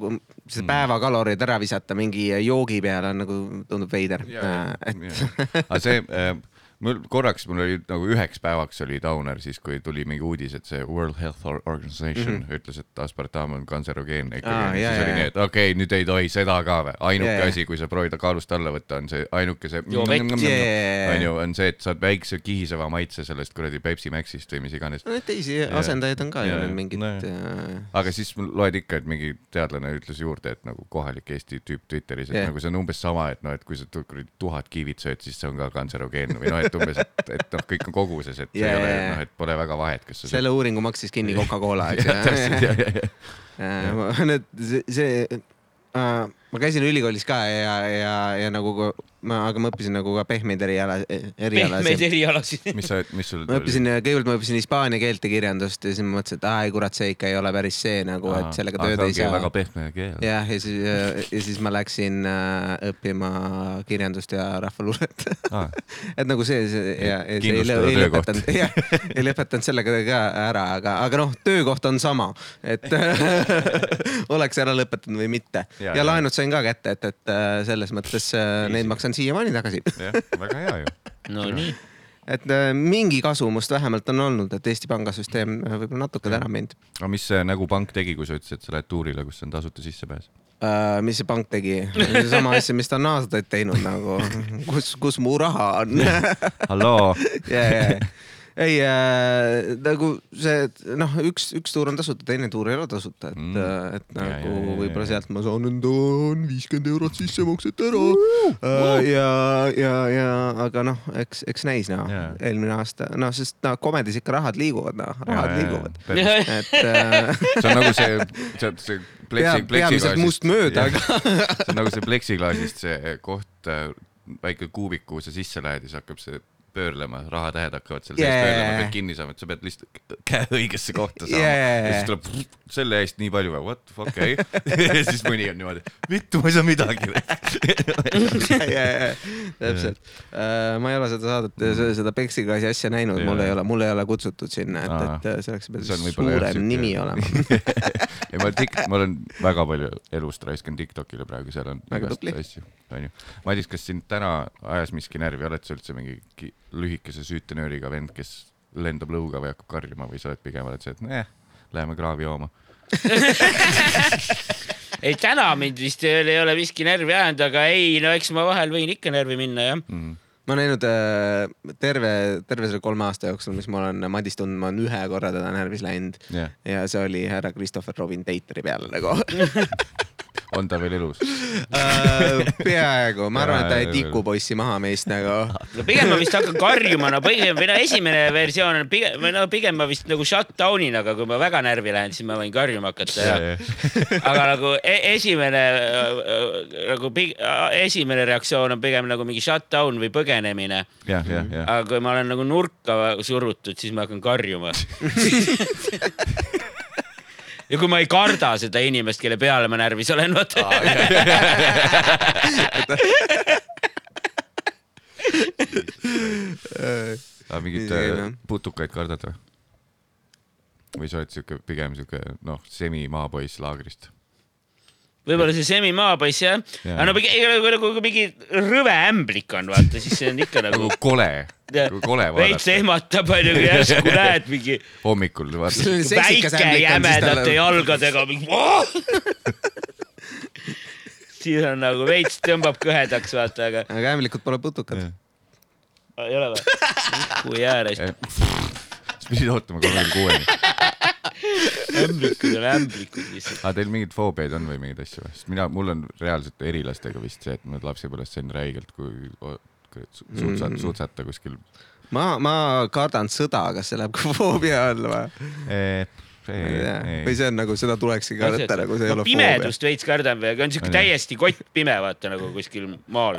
see päevakalorid ära visata mingi joogi peale on nagu, tundub veider. et aga see äh,, mul korraks, mul oli nagu üheks päevaks oli downer siis, kui tuli mingi uudis, et see World Health Or- Organization mm -hmm. ütles, et aspartam on kantserogeenne ikkagi ah,. siis oli nii, et okei okay,, nüüd ei tohi seda ka või. ainuke jaa. asi, kui sa proovid kaalust alla võtta, on see ainuke see. Jaa. on see, et saad väikse kihiseva maitse sellest kuradi Pepsi Maxist või mis iganes. no neid teisi asendajaid on ka ju nüüd mingid no äh, aga siis loed ikka, et mingi teadlane ütles juurde, et nagu kohalik Eesti tüüp Twitteris, et yeah. nagu see on umbes sama, et noh, et kui sa kuradi tuhat kiivit sööd, siis see on ka kantserogeenne või noh, et umbes, et, et noh, kõik on koguses, et yeah, ei ole jaa. noh, et pole väga vahet, kas sa selle uuringu maksis kinni Coca-Cola, eks ju. Need, see, äh, ma käisin ülikoolis ka ja, ja, ja nagu ma, aga ma õppisin nagu ka pehmeid eriala, pehmeid erialasid. erialasid. mis sa, mis sul ma õppisin, kõigepealt ma õppisin hispaania keelt ja kirjandust ja siis ma mõtlesin, et aa ei kurat, see ikka ei ole päris see nagu, et sellega tööd ei saa. väga pehme keel. jah, ja siis, ja siis ma läksin äh, õppima kirjandust ja rahvaluulet et nagu see, see ja, ja see ei, ei lõpetanud, jah, ei lõpetanud sellega ka ära, aga, aga noh, töökoht on sama, et oleks ära lõpetanud või mitte. Ja, ja, ja ja. laenud sain ka kätte, et, et äh, selles mõttes äh, neid maksan siiamaani tagasi. jah, väga hea ju. no nii. et äh, mingi kasu must vähemalt on olnud, et Eesti pangasüsteem võib-olla natuke täna mind aga mis see nagu pank tegi, kui sa ütlesid, et sa lähed tuurile, kus on tasuta sissepääs? uh,. mis see pank tegi? sama asja, mis ta on aastaid teinud nagu, kus, kus mu raha on halloo, yeah,. Yeah. Ei äh, nagu see, noh, üks, üks tuur on tasuta, teine tuur ei ole tasuta, et Mm. mm., et Ja, nagu ja, ja, võib-olla ja. sealt ma saan enda viiskümmend eurot sissemakset ära uh,. ja, ja, ja aga noh, eks, eks näis noh Jaa. eelmine aasta, noh, sest noh, komedis ikka rahad liiguvad, noh, rahad liiguvad. see et äh, on nagu see, see, see pleksi, peamiselt must mööda, aga see on nagu see pleksiklaasist see koht, väike kuubik, kuhu sa sisse lähed ja siis hakkab see pöörlema, rahatähed hakkavad seal sees Yeah. pöörlema, pead kinni saama, et sa pead lihtsalt käe õigesse kohta saama Yeah. ja siis tuleb selle eest nii palju, what the fuck, okei okay.. ja siis mõni on niimoodi, vittu, ma ei saa midagi. täpselt. ma ei ole seda saadet, seda Peksiklaasi asja näinud, mul ei ole, mul ei ole kutsutud sinna, et, et selleks peab suurem nimi olema. ei, ma tik-, ma olen väga palju elust raiskan Tiktokile praegu, seal on igast asju, onju. Madis, kas sind täna ajas miski närvi, oled sa üldse mingi lühikese süütenööriga vend, kes lendab lõuga või hakkab karjuma või sa oled pigem oled see, et nojah, läheme kraavi jooma. ei, täna mind vist ei ole- ei ole miski närvi ajanud, aga ei, no eks ma vahel võin ikka närvi minna, jah. Mm. ma olen näinud äh, terve, terve selle kolme aasta jooksul, mis ma olen Madis tundnud, ma olen ühe korra teda närvis läinud jah, ja see oli härra Christopher Robin Tateri peale nagu on ta veel elus? äh,. peaaegu, ma arvan, et ta ei tiku poissi maha meist nagu. no pigem ma vist hakkan karjuma, no pigem või no esimene versioon on pigem või no pigem ma vist nagu shut down'in, aga kui ma väga närvi lähen, siis ma võin karjuma hakata ja aga nagu e esimene nagu pig- esimene reaktsioon on pigem nagu mingi shut down või põgenemine. aga kui ma olen nagu nurka surutud, siis ma hakkan karjuma. ja kui ma ei karda seda inimest, kelle peale ma närvis olen, vaata. aga mingit äh, jah. putukaid kardad või? või sa oled siuke, pigem siuke noh, semimaapoiss laagrist? Võib-olla see semimaapoiss jah Jaa. aga no nagu kui mingi rõve ämblik on, vaata, siis see on ikka nagu nagu kole, nagu kole veits vaadata ehmatab, onju, kui järsku näed mingi hommikul vaata. väike jämedate jalgadega mingi. siis on nagu veits tõmbab kõhedaks, vaata, aga aga ämblikud pole putukad. ei ole või? kui ääres. siis pidid ootama kolmekümne kuueni. Ämblikud on ämblikud lihtsalt. aga teil mingeid foobiaid on või mingeid asju või? sest mina, mul on reaalselt erilastega vist see, et ma lapsepõlves sain räigelt, kui o- kui suutsa- Mm., suutsata kuskil. ma, ma kardan sõda, kas see läheb ka foobia alla või? või see on nagu, seda tulekski karta nagu, see ei ole foobia. pimedust veits kardan või, aga on siuke täiesti kottpime, vaata nagu kuskil maal.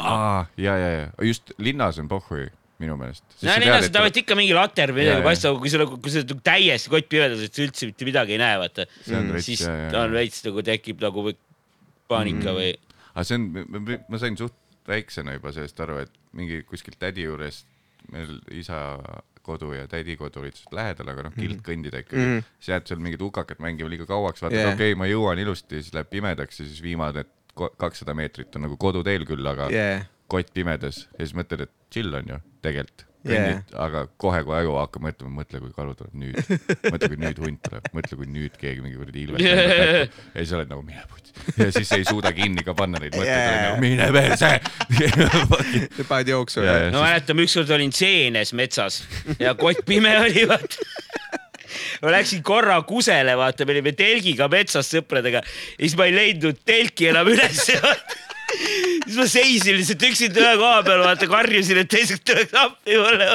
ja, ja, ja just linnas on pohhui minu meelest. nii nad tahavad ikka mingi later või midagi jaa. paistab, kui sa nagu, kui sa nagu täiesti kottpimedas, et sa üldse mitte midagi ei näe, vaata. veits, siis on veits nagu tekib nagu paanika või aga see on, ma sain suht väiksena juba sellest aru, et mingi kuskil tädi juures, meil isa kodu ja tädi kodu olid suht lähedal, aga noh, kild kõndida ikkagi mm. Mhm. -hmm. siis jääd seal mingit hukakat mängima liiga kauaks, vaatad yeah., okei okay,, ma jõuan ilusti, siis läheb pimedaks ja siis viimane kakssada meetrit on nagu koduteel küll, aga yeah. kott pimedas ja siis mõtled, et chill on ju tegelikult. Kõnnid, aga kohe, kui aju hakkab mõtlema, mõtle, kui kalu tuleb nüüd, mõtle, kui nüüd hunt tuleb, mõtle, kui nüüd keegi mingi kuradi ilves näkku. ja siis oled nagu mine putsi ja siis ei suuda kinni ka panna neid mõtteid yeah., nagu mine perse paned jooksu no mäletame, ükskord olin seenes metsas ja kott pime oli, vaata. ma läksin korra kusele, vaata, me olime telgiga metsas sõpradega ja siis ma ei leidnud telki enam ülesse, vaata. Siis ma seisin lihtsalt üksinda ühe koha peal, vaata, karjusin, et teised tuleks appi mulle,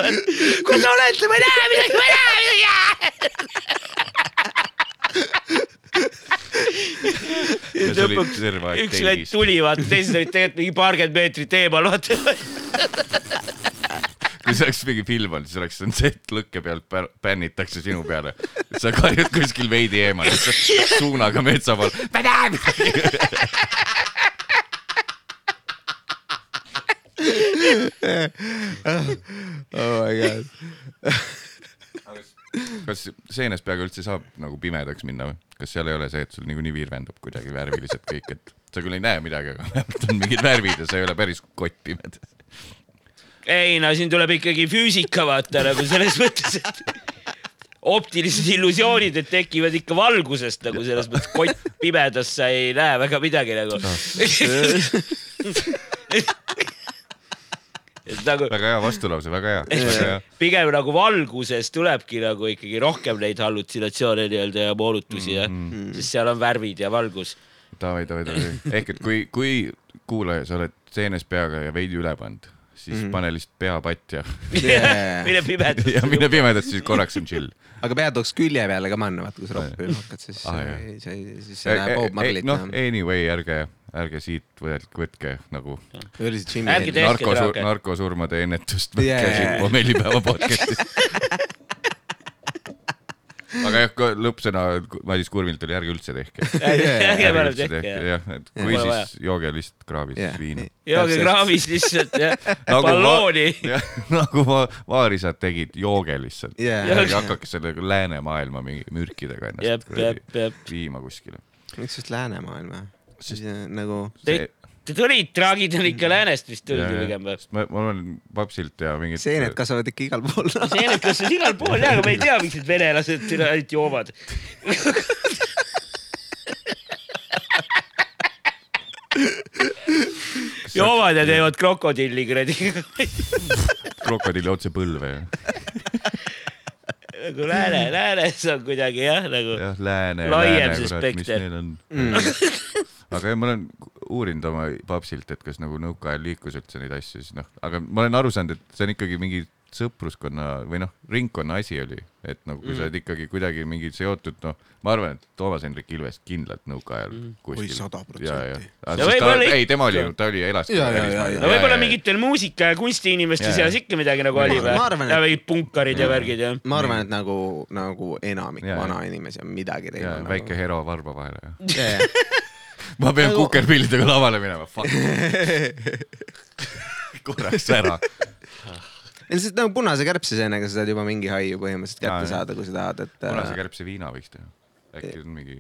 kus sa oled, ma ei näe midagi, ma ei näe Ja midagi. terve aeg üks vend tuli, vaata, teised olid tegelikult mingi paarkümmend meetrit eemal, vaata. kui see oleks mingi film olnud, siis oleks set lõkke pealt bännitakse sinu peale. sa karjud kuskil veidi eemal, suunaga metsa pool. ma näen midagi. oh my god. kas seenes peaaegu üldse saab nagu pimedaks minna või? kas seal ei ole see, et sul niikuinii virvendub kuidagi värviliselt kõik, et sa küll ei näe midagi, aga vähemalt on mingid värvid ja sa ei ole päris kottpimedas. ei no siin tuleb ikkagi füüsika vaata nagu selles mõttes, et optilised illusioonid, et tekivad ikka valgusest nagu selles mõttes, kott pimedas sa ei näe väga midagi nagu. et nagu väga hea vastulause, väga hea, väga hea. pigem nagu valguses tulebki nagu ikkagi rohkem neid hallutsinatsioone nii-öelda ja moonutusi ja mm, -hmm. sest seal on värvid ja valgus. davai, davai, davai. ehk et kui, kui kuulaja, sa oled seenes peaga ja veidi üle pannud, siis mm -hmm. pane lihtsalt pea patt ja, mine pimedas. ja mine pimedasse, siis korraks on chill. aga pea tuleks külje peale ka panna, vaata kui sa roppi hakkad, siis Ah, siis sa ei näe Bob Marley't noh, anyway, ärge, ärge siit võtke, võtke nagu see narkosurmade ennetust võtke jaa, siit pommellipäeva podcast'ist. aga jah, lõppsõna Madis Kurmilt oli ärge üldse tehke. ärge parem tehke jah. vaja. siis jooge lihtsalt kraavis Jah, viina jooge kraavis lihtsalt jah, Nagu ballooni. nagu va- vaarisad tegid, jooge lihtsalt Jaa. ärge hakake selle läänemaailma mingi mürkidega ennast, viima kuskile. miks just läänemaailma? siis nagu Te- Te tulid, traagid on ikka läänest vist tuldi pigem või? ma, ma olen papsilt ja mingit. seened kasvavad ikka igal pool. seened kasvasid igal pool ja, aga ma ei tea, miks need venelased ainult joovad. joovad ja teevad krokodilli kuradi. krokodilli otse põlve ja, nagu lääne, läänes on kuidagi jah, nagu jah, lääne, Laiem lääne, see kurat, mis spekter. aga jah, ma olen uurinud oma papsilt, et kas nagu nõukaajal liikus üldse neid asju, siis noh, aga ma olen aru saanud, et see on ikkagi mingi sõpruskonna või noh, ringkonna asi oli, et nagu kui mm. sa oled ikkagi kuidagi mingi seotud, noh, ma arvan, et Toomas Hendrik Ilvest kindlalt nõukaajal mm. kuskil. Oi, sada protsenti. ei, tema oli ta oli elas. No võib-olla mingitel muusika ja kunstiinimeste seas ikka midagi nagu oli Ma- või ja et- mingid punkarid ja värgid ja. ma arvan, et nagu, nagu enamik vanainimesi on midagi ja teinud. nagu- väike hero varba vahele. Ma pean Nagu- kukerpillidega lavale minema, fuck. korraks ära. lihtsalt nagu punase kärbseseenega sa saad juba mingi haiu põhimõtteliselt kätte saada, kui sa tahad, et. punase kärbse viina võiks teha. äkki on mingi,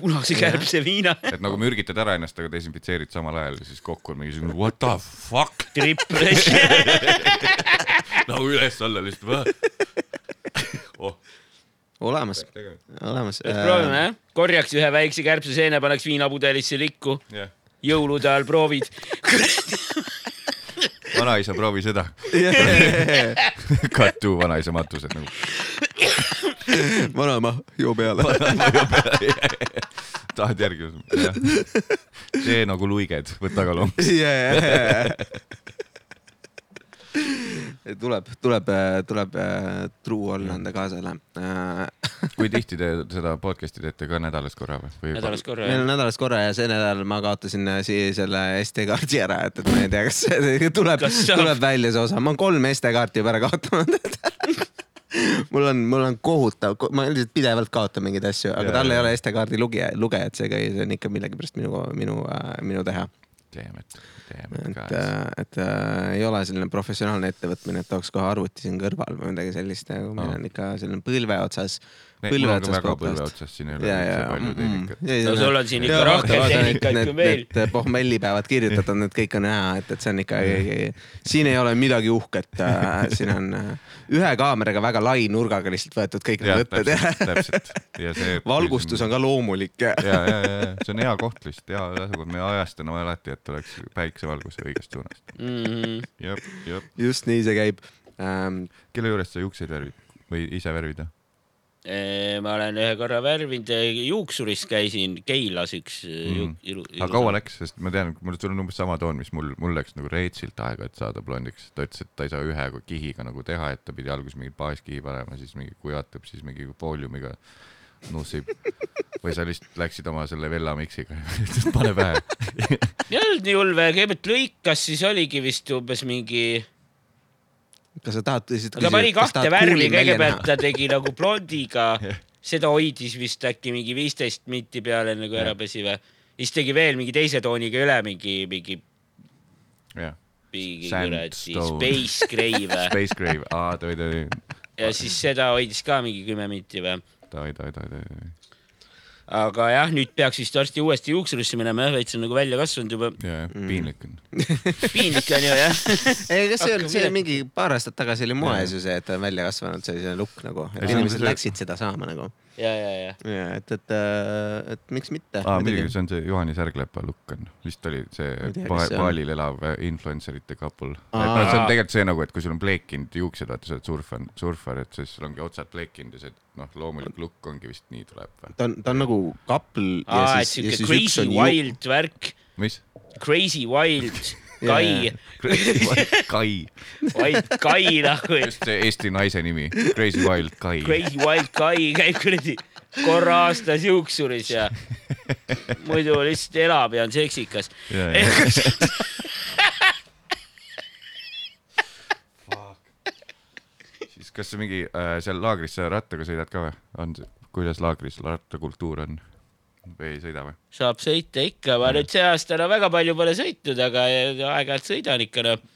punase kärbse viina. et nagu mürgitad ära ennast, aga desinfitseerid samal ajal ja siis kokku on mingisugune what the fuck triple. nagu üles-alla lihtsalt. olemas, olemas. peaks proovima jah, korjaks ühe väikse kärbseseene, paneks viinapudelisse likku, jah. jõulude ajal proovid. vanaisa, proovi seda. To vanaisa matused nagu. vanaema, joo peale. tahad järgi? tee nagu luiged, võta ka lomp. tuleb, tuleb, tuleb äh, true olla enda kaasale. kui tihti te seda podcast'i teete ka nädalas korra või? nädalas korra meil on nädalas korra ja see nädal ma kaotasin äh, siia selle SD-kaardi ära, et, et ma ei tea, kas see tuleb, tuleb välja see osa, ma olen kolm SD-kaarti juba ära kaotanud mul on, mul on kohutav, ma lihtsalt pidevalt kaotan mingeid asju, aga Jaa, tal ei ole SD-kaardi lugija, lugejat, seega ei- see on ikka millegipärast minu, minu, minu teha. Damn it, damn it et guys., et äh, ei ole selline professionaalne ettevõtmine, et oleks kohe arvuti siin kõrval või midagi sellist, meil No. on ikka selline põlve otsas. On ka väga põlve otsas, siin ei ole üldse, palju tehnikat. No sul on siin ikka rohkem tehnikaid kui meil. Need pohmellipäevad kirjutatud, need kõik on näha, et, et see on ikka, siin ei ole midagi uhket. siin on äh, ühe kaameraga väga lai nurgaga lihtsalt võetud kõik need võtted täpselt, täpselt. ja see. valgustus on ka loomulik ja ja, ja, see on hea koht lihtsalt, hea asukord, me ajastame alati, et oleks päiksevalgus õigest suunast. jep. just nii see käib ähm,. kelle juurest sa juukseid värvid või ise värvid? -hmm. Ma olen ühe korra värvinud, juuksuris käisin Keilas üks Mhm. mm.. aga kaua läks, sest ma tean, mul sul on umbes sama toon, mis mul, mul läks nagu reetsilt aega, et saada blondiks. ta ütles, et ta ei saa ühe kihiga nagu teha, et ta pidi alguses mingi baaskihi panema, siis mingi kujatab, siis mingi fooliumiga nussib. või sa lihtsalt läksid oma selle Vella miksiga, pane pähe. ei olnud nii hull, kõigepealt lõikas, siis oligi vist umbes mingi, kas sa tahad lihtsalt ta pani kahte värvi, kõigepealt ta tegi nagu blondiga, seda hoidis vist äkki mingi viisteist minti peale, enne kui ära pesi või. siis tegi veel mingi teise tooniga üle mingi, mingi, mingi kuradi Space Gray või. Space Grave, aa, davai, davai, ja siis seda hoidis ka mingi kümme minti või. davai, davai, davai, davai. Aga jah, nüüd peaks vist varsti uuesti juuksurisse minema jah, veits on nagu välja kasvanud juba. ja, ja piinlik on. piinlik on ju jah. ei, kas see on, see Hakkab on mingi paar aastat tagasi oli moes ju see, et on välja kasvanud selline lukk nagu, et see inimesed see- läksid seda saama nagu. ja, ja, ja. ja et, et, et miks mitte. aa, muidugi, see on see Juhani Särglepa lukk on, vist oli see baalil elav äh, influencerite couple. et noh, see on tegelikult see nagu, et kui sul on pleekinud juuksed, vaata sa oled surfan, surfar, et siis sul ongi otsad pleekinud ja see noh, loomulik lukk ongi vist nii tuleb ta on, ta on nagu ja aa, et siuke crazy wild värk, mis? crazy wild Kai, Kai, wild Kai nagu, just see Eesti naise nimi, Crazy Wild Kai. crazy wild Kai käib kuradi korra aastas juuksuris ja muidu lihtsalt elab ja on seksikas. siis kas mingi äh, seal laagris sa rattaga sõidad ka või? on kuidas laagris rattakultuur on? Või ei sõida või? saab sõita ikka, ma nüüd see aasta no väga palju pole sõitnud, aga aeg-ajalt sõidan ikka noh.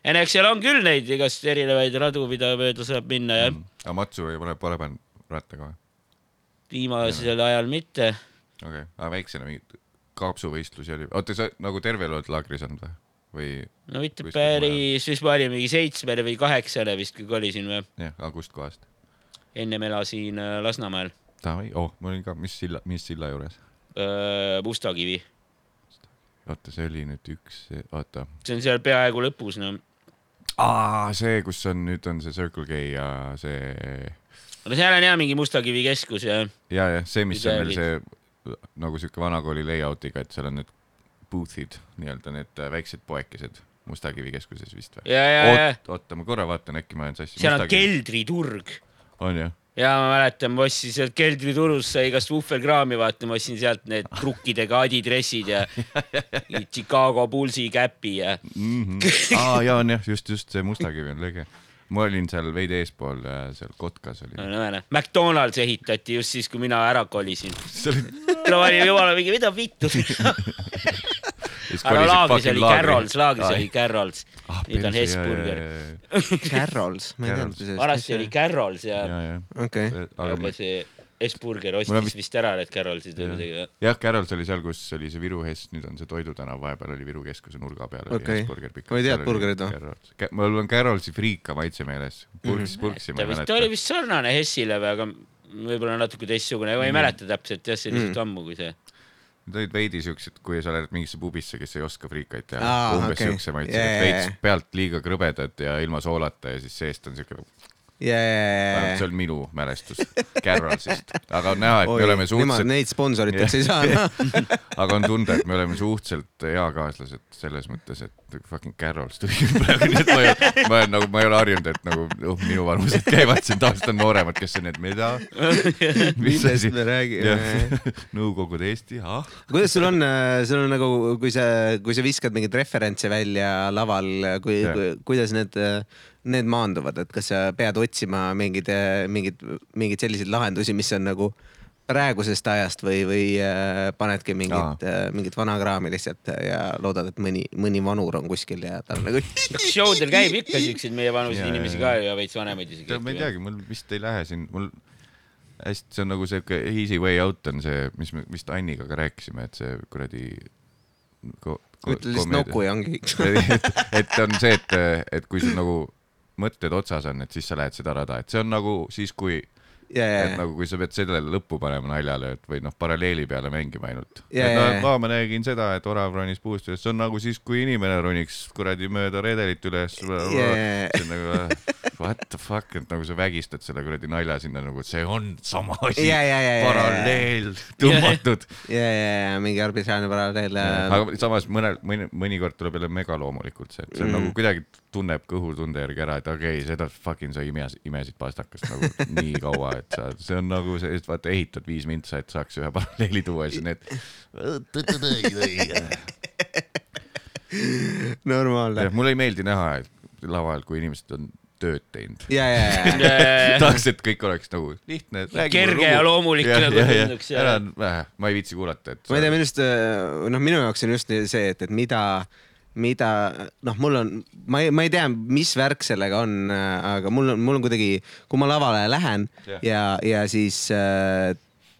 ja no eks seal on küll neid igast erinevaid radu, mida mööda saab minna jah. aga Matsu ei ole, pole pannud rattaga või? viimasel ajal mitte. okei okay., aga väiksena mingeid kaapsuvõistlusi oli, oota sa nagu terve elu oled laagris olnud või? või no mitte päris, siis ma olin mingi seitsmene või kaheksane vist, kui kolisin või. jah, aga kust kohast? ennem elasin äh, Lasnamäel, Davai, oh, ma olin ka, mis silla, mis silla juures? Mustakivi. oota, see oli nüüd üks, oota. see on seal peaaegu lõpus, no. aa, see, kus on nüüd on see Circle K ja see no seal on jah mingi Mustakivi keskus ja ja, ja see, mis on veel see nagu siuke vanakooli layout'iga, et seal on need booth'id, nii-öelda need äh, väiksed poekesed Mustakivi keskuses vist või? oota, ma korra vaatan, äkki ma olen sassi. seal on. keldriturg on jah? Ja ma mäletan, ma ostsin sealt keldriturust sai igast vuhvelkraami, vaata, ma ostsin sealt need trukkidega adidressid ja Chicago Bullsi käpi ja aa, ja on jah, just, just see Mustakivi on lõige. ma olin seal veidi eespool, seal Kotkas olin. no näe, McDonalds ehitati just siis, kui mina ära kolisin. oli, ma olin jumala mingi, mida vittu. Aga laagris oli Carrols, laagris oli Carrols, Ah, nüüd on Hesburger. Carrols, ma ei teadnud. vanasti oli Carrols ja okei, aga see Hesburger ostis vist- ära need Carrolsid või midagi. jah, Carrols oli seal, kus oli see Viru Hess, nüüd on see Toidu tänav, vahepeal oli Viru keskuse nurga peal oli pikalt. Ma ei teadnud burgerit, noh. mul on Carrolsi friika maitse meeles, purks, purksi ma ta ei vist oli mäleta. vist sarnane Hessile või, aga võib-olla natuke teistsugune, ma ei mäleta täpselt jah, see oli lihtsalt ammu, kui see. Olid veidi siuksed, kui sa lähed mingisse pubisse, kes ei oska friikaid teha Aa, umbes okei. siukse maitse yeah,, veits pealt liiga krõbedad ja ilma soolata ja siis seest on siuke, vähemalt see on minu mälestus Carrolsist, aga on näha, et me oleme suhteliselt, neid sponsoriteks ei saa. aga on tunda, et me oleme suhteliselt eakaaslased selles mõttes, et fucking Carrols tuli praegu, nii et ma ei, ma olen nagu, ma ei ole harjunud, et nagu uh, minu vanused käivad siin, tavaliselt on nooremad, kes on need, mida, millest me räägime? Nõukogude Eesti, ah, kuidas sul on, sul on nagu, kui sa, kui sa viskad mingeid referentse välja laval, kui yeah., kuidas need, need maanduvad, et kas sa pead otsima mingeid, mingeid, mingeid selliseid lahendusi, mis on nagu praegusest ajast või, või äh, panedki mingit, mingit vana kraami lihtsalt ja loodad, et mõni, mõni vanur on kuskil ja tal nagu. show del käib ikka siukseid meievanuseid Jaa, inimesi ka ja veits vanemaid isegi. ma ei teagi, mul vist ei lähe siin, mul hästi, see on nagu siuke easy way out on see, mis me vist Anniga ka rääkisime, et see kuradi ko, ütle lihtsalt nuku ja ongi. et on see, et, et kui sul nagu mõtted otsas on, et siis sa lähed seda rada, et see on nagu siis, kui ja et, nagu kui sa pead sellele lõppu panema naljale, et või noh, paralleeli peale mängima ainult. Jaa, et no jaa, jaa. ma nägin seda, et orav ronis puust üles, see on nagu siis, kui inimene roniks kuradi mööda redelit üles. Jaa. see on nagu what the fuck, et nagu sa vägistad selle kuradi nalja sinna nagu, et see on sama asi jaa, jaa, jaa, paralleel tõmmatud. ja, ja, ja mingi arbitraarne paralleel. aga samas mõnel, mõni, mõnikord tuleb jälle megaloomulikult see, et see on mm. Nagu kuidagi tunneb kõhutunde järgi ära, et okei okay,, seda fucking sa imes, imesid pastakast nagu nii kaua, et sa, see on nagu see, et vaata ehitad viis mintsa, et saaks ühe paralleeli tuua ja siis need. normaalne. mulle ei meeldi näha et laval, kui inimesed on tööd teinud. ja, ja, ja, tahaks, et kõik oleks nagu lihtne. Kerge ja loomulik nagu tunduks, ära, ma ei viitsi kuulata, et. ma ei tea, minu arust, noh, minu jaoks on just see, et, et mida, mida noh, mul on, ma ei, ma ei tea, mis värk sellega on, aga mul on, mul on kuidagi, kui ma lavale lähen Jah. ja, ja siis äh,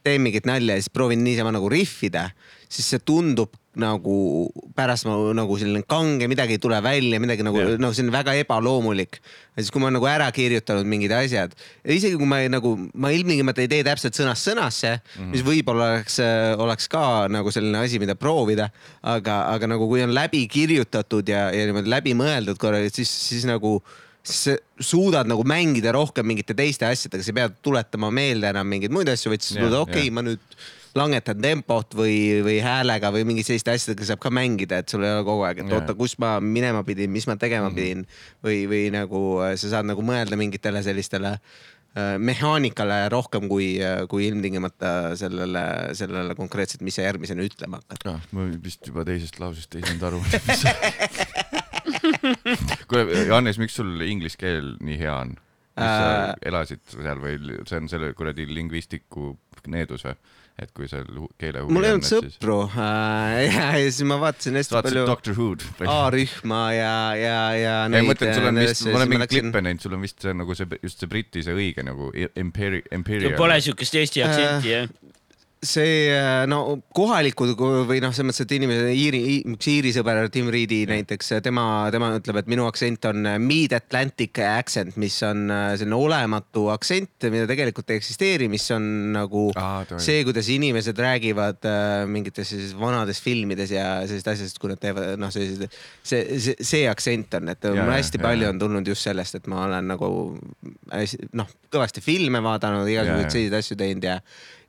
teen mingit nalja ja siis proovin niisama nagu rihvida, siis see tundub nagu pärast ma nagu selline kange, midagi ei tule välja, midagi nagu noh, see on väga ebaloomulik. ja siis, kui ma olen nagu ära kirjutanud mingid asjad ja isegi kui ma ei, nagu, ma ilmtingimata ei tee täpselt sõnast sõnasse mm, -hmm. mis võib-olla oleks, oleks ka nagu selline asi, mida proovida, aga, aga nagu kui on läbi kirjutatud ja, ja niimoodi läbi mõeldud korra, siis, siis nagu sa suudad nagu mängida rohkem mingite teiste asjadega, sa ei pea tuletama meelde enam mingeid muid asju, vaid sa suudad, okei okay,, ma nüüd langetan tempot või, või häälega või mingi selliste asjadega saab ka mängida, et sul ei ole kogu aeg, et oota, kus ma minema pidin, mis ma tegema Mhm. pidin või, või nagu äh, sa saad nagu mõelda mingitele sellistele äh, mehaanikale rohkem kui, kui ilmtingimata sellele, sellele konkreetselt, mis sa järgmisena ütlema hakkad. ah,. ma vist juba teisest lausest ei saanud aru. kuule, Jannes, miks sul inglise keel nii hea on? sa Äh, elasid seal või see on selle kuradi lingvistiku needus või? Et kui seal keele mul ei on, olnud et siis- sõpru äh, ja, ja siis ma vaatasin hästi sa vaatasid palju Doctor Who'd? A-rühma ja, ja, ja. ei, ma mõtlen, sul on vist, ma olen mingeid klippe näinud, sul on vist see nagu see, just see Briti see õige nagu Imperi-, Imperial. Pole siukest Eesti aktsenti jah. See no kohalikud ku- või noh, selles mõttes, et inimesed, Iiri, üks Iiri sõber Tim Reedi näiteks, tema, tema ütleb, et minu aktsent on mid-Atlantic accent, mis on äh, selline olematu aktsent, mida tegelikult ei eksisteeri, mis on nagu Aa, toi. see, kuidas inimesed räägivad äh, mingites sellises vanades filmides ja sellisest asjast, kui nad teevad, noh, sellised, see, see, see aktsent on, et Ja, mul hästi ja, palju ja. on tulnud just sellest, et ma olen nagu noh, kõvasti filme vaadanud, igasuguseid selliseid asju teinud ja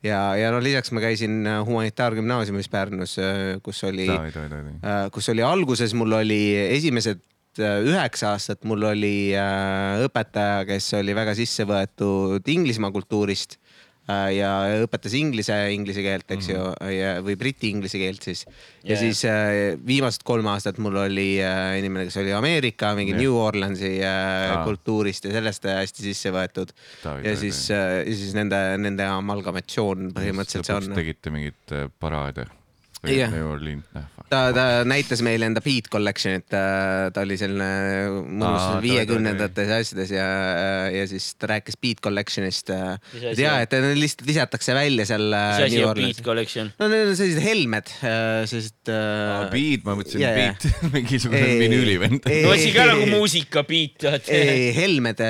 ja, ja no lisaks ma käisin äh, humanitaargümnaasiumis Pärnus, kus oli, davai, davai. kus oli alguses mul oli esimesed äh, üheksa aastat mul oli äh, õpetaja, kes oli väga sisse võetud Inglismaa kultuurist äh, ja õpetas inglise, inglise keelt, eks ju, ja või briti inglise keelt siis. ja Jaa. siis äh, viimased kolm aastat mul oli äh, inimene, kes oli Ameerika mingi Jah. New Orleansi äh, Aa. kultuurist ja sellest äh, hästi sisse võetud. Ja siis, ja siis nende, nende amalgamatsioon põhimõtteliselt see on. tegite mingit äh, paraade? Jah. New Orleans, noh. ta, ta näitas meile enda Beat Collection'it, ta oli selline mõnus viiekümnendates asjades ja, ja siis ta rääkis Beat Collection'ist. Asi ja, et lihtsalt visatakse välja seal äh, mis asi on Beat. Collection? no need on sellised helmed, sellised äh,. Beat, ma mõtlesin jaa, jaa. beat, mingisugune Ei, vinüülivend. no asi ka nagu muusika beat, vaata. ei, helmed,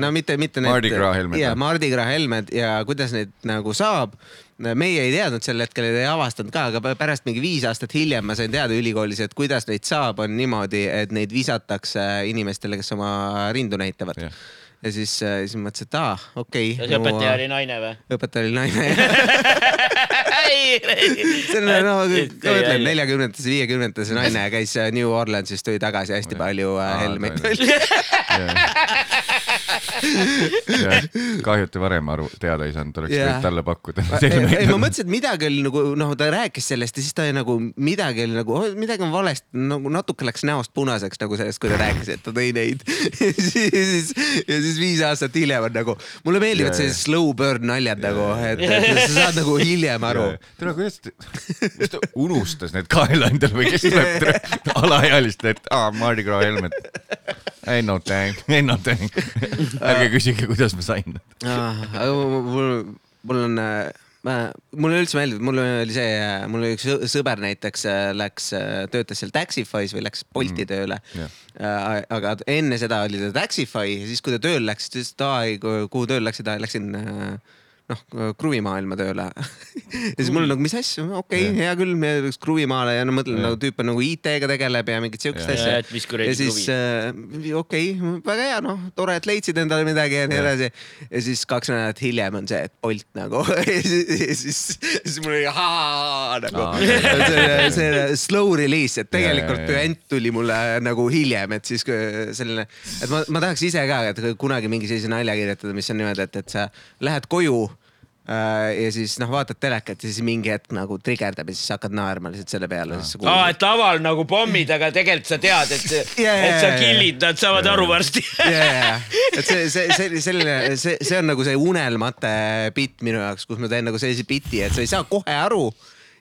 no mitte, mitte need. Mardi Gras helmed, ja või? Mardi Gras helmed ja kuidas neid nagu saab. Meie ei teadnud sel hetkel, ei avastanud ka, aga pärast mingi viis aastat hiljem ma sain teada ülikoolis, et kuidas neid saab, on niimoodi, et neid visatakse inimestele, kes oma rindu näitavad. Jah. ja siis, siis mõtlesin, et aa, okei ja see õpetaja oli naine või? õpetaja oli naine. see on no, ma mõtlen neljakümnendates, viiekümnendates naine käis äh, New Orleansis, tuli tagasi hästi palju äh, helmeid toi- kahju, et te varem aru, teada ei saanud, oleks võinud talle pakkuda. ei, ma mõtlesin, et midagi oli nagu noh, ta rääkis sellest ja siis ta oli nagu midagi oli nagu, midagi on valesti, nagu natuke läks näost punaseks nagu sellest, kui ta rääkis, et ta tõi neid. ja siis, ja siis viis aastat hiljem on nagu, mulle meeldivad sellised slow burn naljad nagu, et et sa saad nagu hiljem aru. tere, kuidas te, kas ta unustas need kaela endale või kes tuleb tere, alaealistele, et aa, Mardi Gras helmet. ei no thank, ei no thank. ärge küsige, kuidas ma sain. mul, mul on äh, mulle üldse meeldib, mul oli see, mul oli üks sõ- sõber näiteks äh, läks, töötas seal Taxify's või läks Bolti mm. tööle jah.. aga enne seda oli ta Taxify ja siis, kui ta tööle läks, ta ütles, et aa kuhu tööle läksid, läksin äh, noh, kruvimaailma tööle. ja siis mul on nagu, mis asja, okei okay,, hea küll, me läks kruvimaale ja no mõtlen nagu tüüp on nagu IT-ga tegeleb ja mingit siukest asja. Ja, siis äh, okei okay,, väga hea, noh, tore, et leidsid endale midagi ja nii edasi. ja siis kaks nädalat hiljem on see, et Bolt nagu ja siis, ja siis, mul oli ahaa nagu. See, see slow release, et tegelikult püent tuli mulle nagu hiljem, et siis selline, et ma, ma tahaks ise ka, et kunagi mingi sellise nalja kirjutada, mis on niimoodi, et, et sa lähed koju ja siis noh, vaatad telekat ja siis mingi hetk nagu trigerdab ja siis hakkad naerma lihtsalt selle peale. aa, et laval nagu pommid, aga tegelikult sa tead, et, Jaa, et sa kill'id, nad saavad aru varsti. yeah.. et see, see, see, selline, see, see on nagu see unelmate bitt minu jaoks, kus ma teen nagu sellise biti, et sa ei saa kohe aru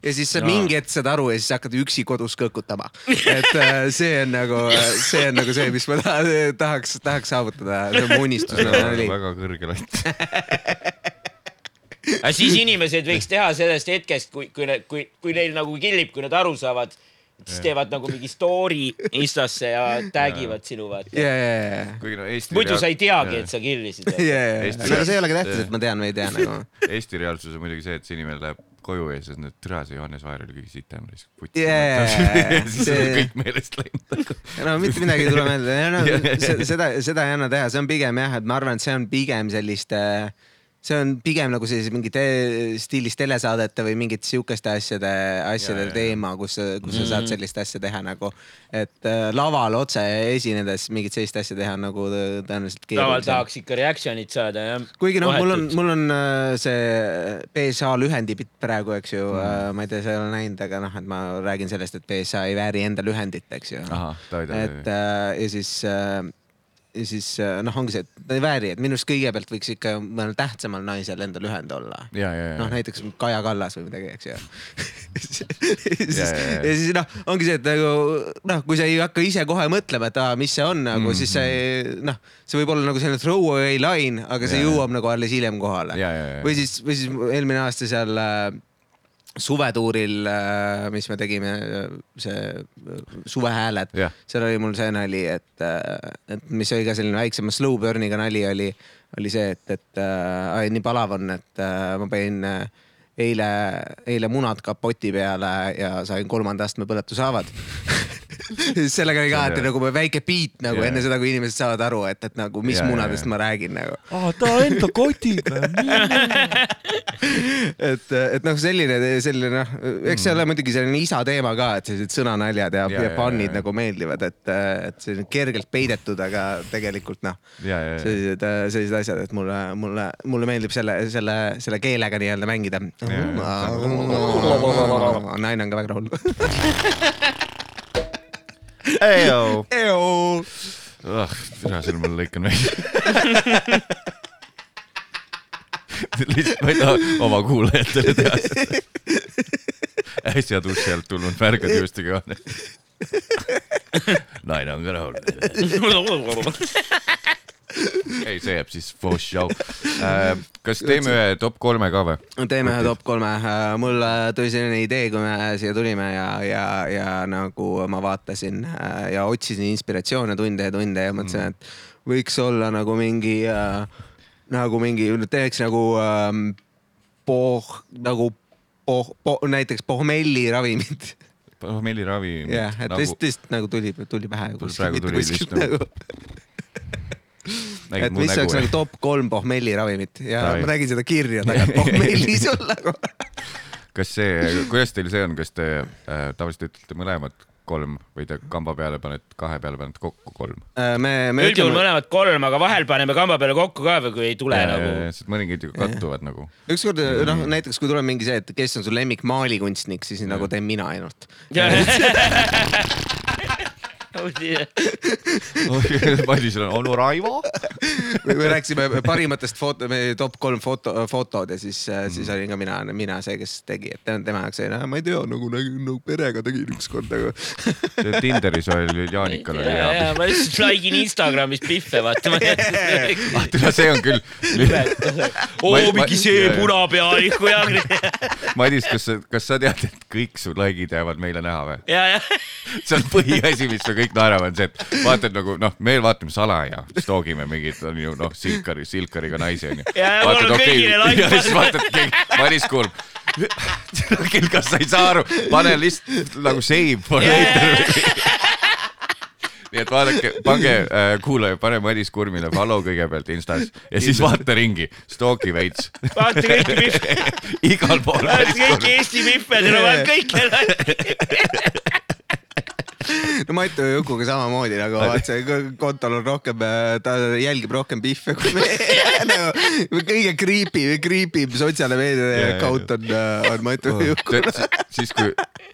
ja siis sa mingi hetk saad aru ja siis hakkad üksi kodus kõkutama. et äh, see on nagu, see on nagu see, mis ma taha, tahaks, tahaks saavutada, see on mu unistus nagu oli. väga kõrge latt. aga siis inimesed võiks teha sellest hetkest, kui, kui, kui, kui neil nagu killib, kui nad aru saavad, siis teevad nagu mingi story Instasse ja tag ivad sinu vaata. ja, ja, ja, kuigi no Eesti muidu sa ei teagi, et sa killisid. ja, ja, Eesti- aga see ei olegi tähtis, et ma tean või ei tea nagu. Eesti reaalsus on muidugi see, et see inimene läheb koju ja siis nüüd türa see Johannes Vaher oli kõige sitem Yeah, siis on see- kõik meelest läinud. no mitte midagi ei tule meelde, no seda, seda ei anna teha, see on pigem jah, et ma arvan, et see on pigem selliste, see on pigem nagu sellise mingi te, stiilis telesaadete või mingite sihukeste asjade, asjade Ja, teema, kus, kus sa saad sellist asja teha nagu, et äh, laval otse esinedes mingit sellist asja teha nagu tõ- tõenäoliselt laval tahaks ikka reaction'it saada jah. kuigi noh, mul on, mul on äh, see BSA lühendipitt praegu, eks ju mm., ma ei tea, sa ei ole näinud, aga noh, et ma räägin sellest, et BSA ei vääri enda lühendit, eks ju. et äh, ja siis äh, ja siis äh, noh, ongi see, et ta ei vääri, et minu arust kõigepealt võiks ikka mõnel tähtsamal naisel enda lühend olla. ja, ja, noh, ja, näiteks Kaja Kallas või midagi, eks ju. ja siis, Ja, ja, ja. ja siis noh, ongi see, et nagu noh, kui sa ei hakka ise kohe mõtlema, et aa, mis see on nagu mm, -hmm. siis sa ei noh, see võib olla nagu selline throwaway line, aga see Ja, ja. jõuab nagu alles hiljem kohale. ja, ja, ja, või siis, või siis eelmine aasta seal äh, suvetuuril äh,, mis me tegime, see äh, suvehääled Jah., seal oli mul see nali, et, et mis oli ka selline väiksema slow burn'iga nali oli, oli see, et, et äh, nii palav on, et äh, ma panin äh, eile, eile munad kapoti peale ja sain kolmanda astme põletushaavad sellega oli ka, et nagu väike beat nagu Jaa. enne seda, kui inimesed saavad aru, et, et nagu mis jaa, munadest jaa. ma räägin nagu. aa, ta enda kotiga. et, et noh, selline, selline noh, eks see ole muidugi selline isa teema ka, et sellised sõnanaljad ja, Ja, ja, ja, ja nagu meeldivad, et, et selline kergelt peidetud, aga tegelikult noh, ja, ja, ja, sellised, sellised asjad, et mulle, mulle, mulle meeldib selle, selle, selle keelega nii-öelda mängida. naine on ka väga rahul. Ejo. Eoo. ah, türa, seal ma lõikan välja. lihtsalt ma ei taha oma kuulajatele teha seda. äsja duši alt tulnud märgad juustega on. naine on ka rahul. ei, see jääb siis for show. kas teeme ühe top kolme ka või? teeme ühe top kolme. mul äh, tuli selline idee, kui me siia tulime ja, ja, ja nagu ma vaatasin äh, ja otsisin inspiratsioone tunde ja tunde ja mõtlesin, et võiks olla nagu mingi äh,, nagu mingi, teeks nagu ähm, poh, nagu poh, poh, näiteks pohmelli ravimit. pohmelliravi. jah, et nagu, lihtsalt, lihtsalt nagu tuli, tuli pähe. Praegu tuli lihtsalt nagu nägid et mis nägu oleks nagu top kolm pohmelli ravimit ja Davai. ma nägin seda kirja taga, pohmelli sul nagu. kas see, kuidas teil see on, kas te äh, tavaliselt ütlete mõlemad kolm või te kamba peale panete, kahe peale panete kokku kolm? Äh, me, me üldjuhul ütleme, mõlemad kolm, aga vahel paneme kamba peale kokku ka või kui ei tule nagu. sest mõningad ju kattuvad nagu. ükskord noh, näiteks kui tuleb mingi see, et kes on su lemmik maalikunstnik, siis nagu teen mina ainult. Madisel on onu Raivo. me rääkisime parimatest foto, top kolm foto, fotod ja siis mm., siis olin ka mina, mina see, kes tegi, et tema- jaoks oli, ma ei tea, nagu nägin nagu perega tegin ükskord nagu. Tinderis oli Jaanikal oli ja, ja hea. ma lihtsalt like in Instagramis Biffe, vaata. ah, tule, see on küll. oo, mingi see. punapealiku ja, Madis, kas sa, kas sa tead, et kõik su like'id jäävad meile näha või? ja, ja. see on põhiasi, mis me kõik naerame, on see, et vaatad nagu noh, me vaatame salaja, stoogime mingeid, on ju noh, Silkari, Silkariga naisi onju. Kõigile like ja siis vaatad Madis kuulab. küll, kas sa ei saa aru, pane lihtsalt nagu save for later. nii et vaadake, pange äh, kuulaja, pane Madis Kurmile follow kõigepealt Instas ja siis vaata ringi, stooki veits. vaata kõiki Biffe, igal pool vaata kõiki. Eesti Biffe, teil on vaja kõike. no Matu ja Jukuga samamoodi nagu vaatasin, kontol on rohkem, ta jälgib rohkem Biffe kui meie nagu,. kõige creepy, creepy sotsiaalmeedia account on, on Matu ja Juku. siis kui,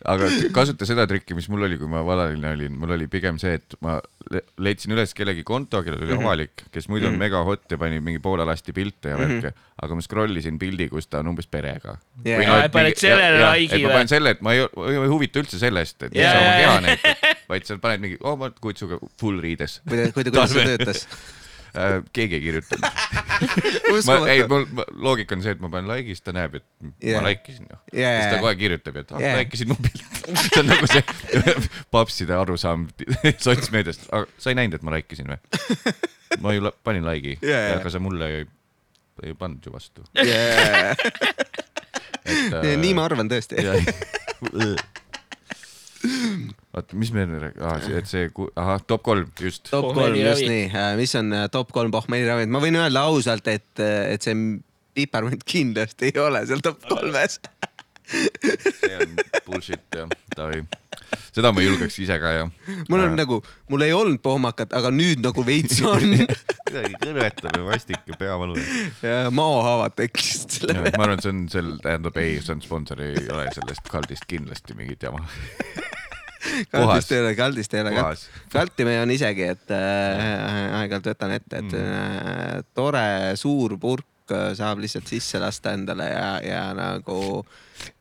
aga kasuta seda trikki, mis mul oli, kui ma valaline olin, mul oli pigem see, et ma le- leidsin üles kellegi konto, kellel oli avalik, kes muidu on mega hot ja pani mingi poole lasti pilte ja värke, aga ma scroll isin pildi, kus ta on umbes perega. Jaa. Aa, paned sellele like'i et ma või? panen selle, et ma ei, ei ei huvita üldse sellest, et mis jaa, keha jaa. näitab, vaid seal paned mingi, oo ma kutsuga full riides. kuidas, kuidas see töötas? äh, keegi ei kirjutanud. ma, ei, mul, loogika on see, et ma panen like'i, siis ta näeb, et ma yeah. like isin noh yeah.. siis ta kohe kirjutab, et ah yeah. like isin mu pilti. see on nagu see papside arusaam sotsmeediast, aga sa ei näinud, et ma like isin või? ma ju panin like'i jaa. aga sa mulle ei, ei pannud ju vastu. Yeah. et nii ma arvan tõesti. oota, mis me nüüd räägime, ah,, et see, ahah, top kolm, just. top kolm, just nii, mis on äh, top kolm pohmelliravimit, ma võin öelda ausalt, et, et see piparmünt kindlasti ei ole seal top kolmes. see on bullshit jah, Taavi. seda ma julgeks ise ka jah. mul on nagu, mul ei olnud pohmakat, aga nüüd nagu veits on. midagi kõnetab ja vastik ja peavalu. maohaavad tekkisid selle ma arvan, see on sel, tähendab ei, see on sponsor, ei ole sellest kaldist kindlasti mingit jama. kaldist ei ole, kaldist ei ole. Kohas. kalti me on isegi, et äh, aeg-ajalt võtan ette, et äh, tore suur purk äh, saab lihtsalt sisse lasta endale ja, ja nagu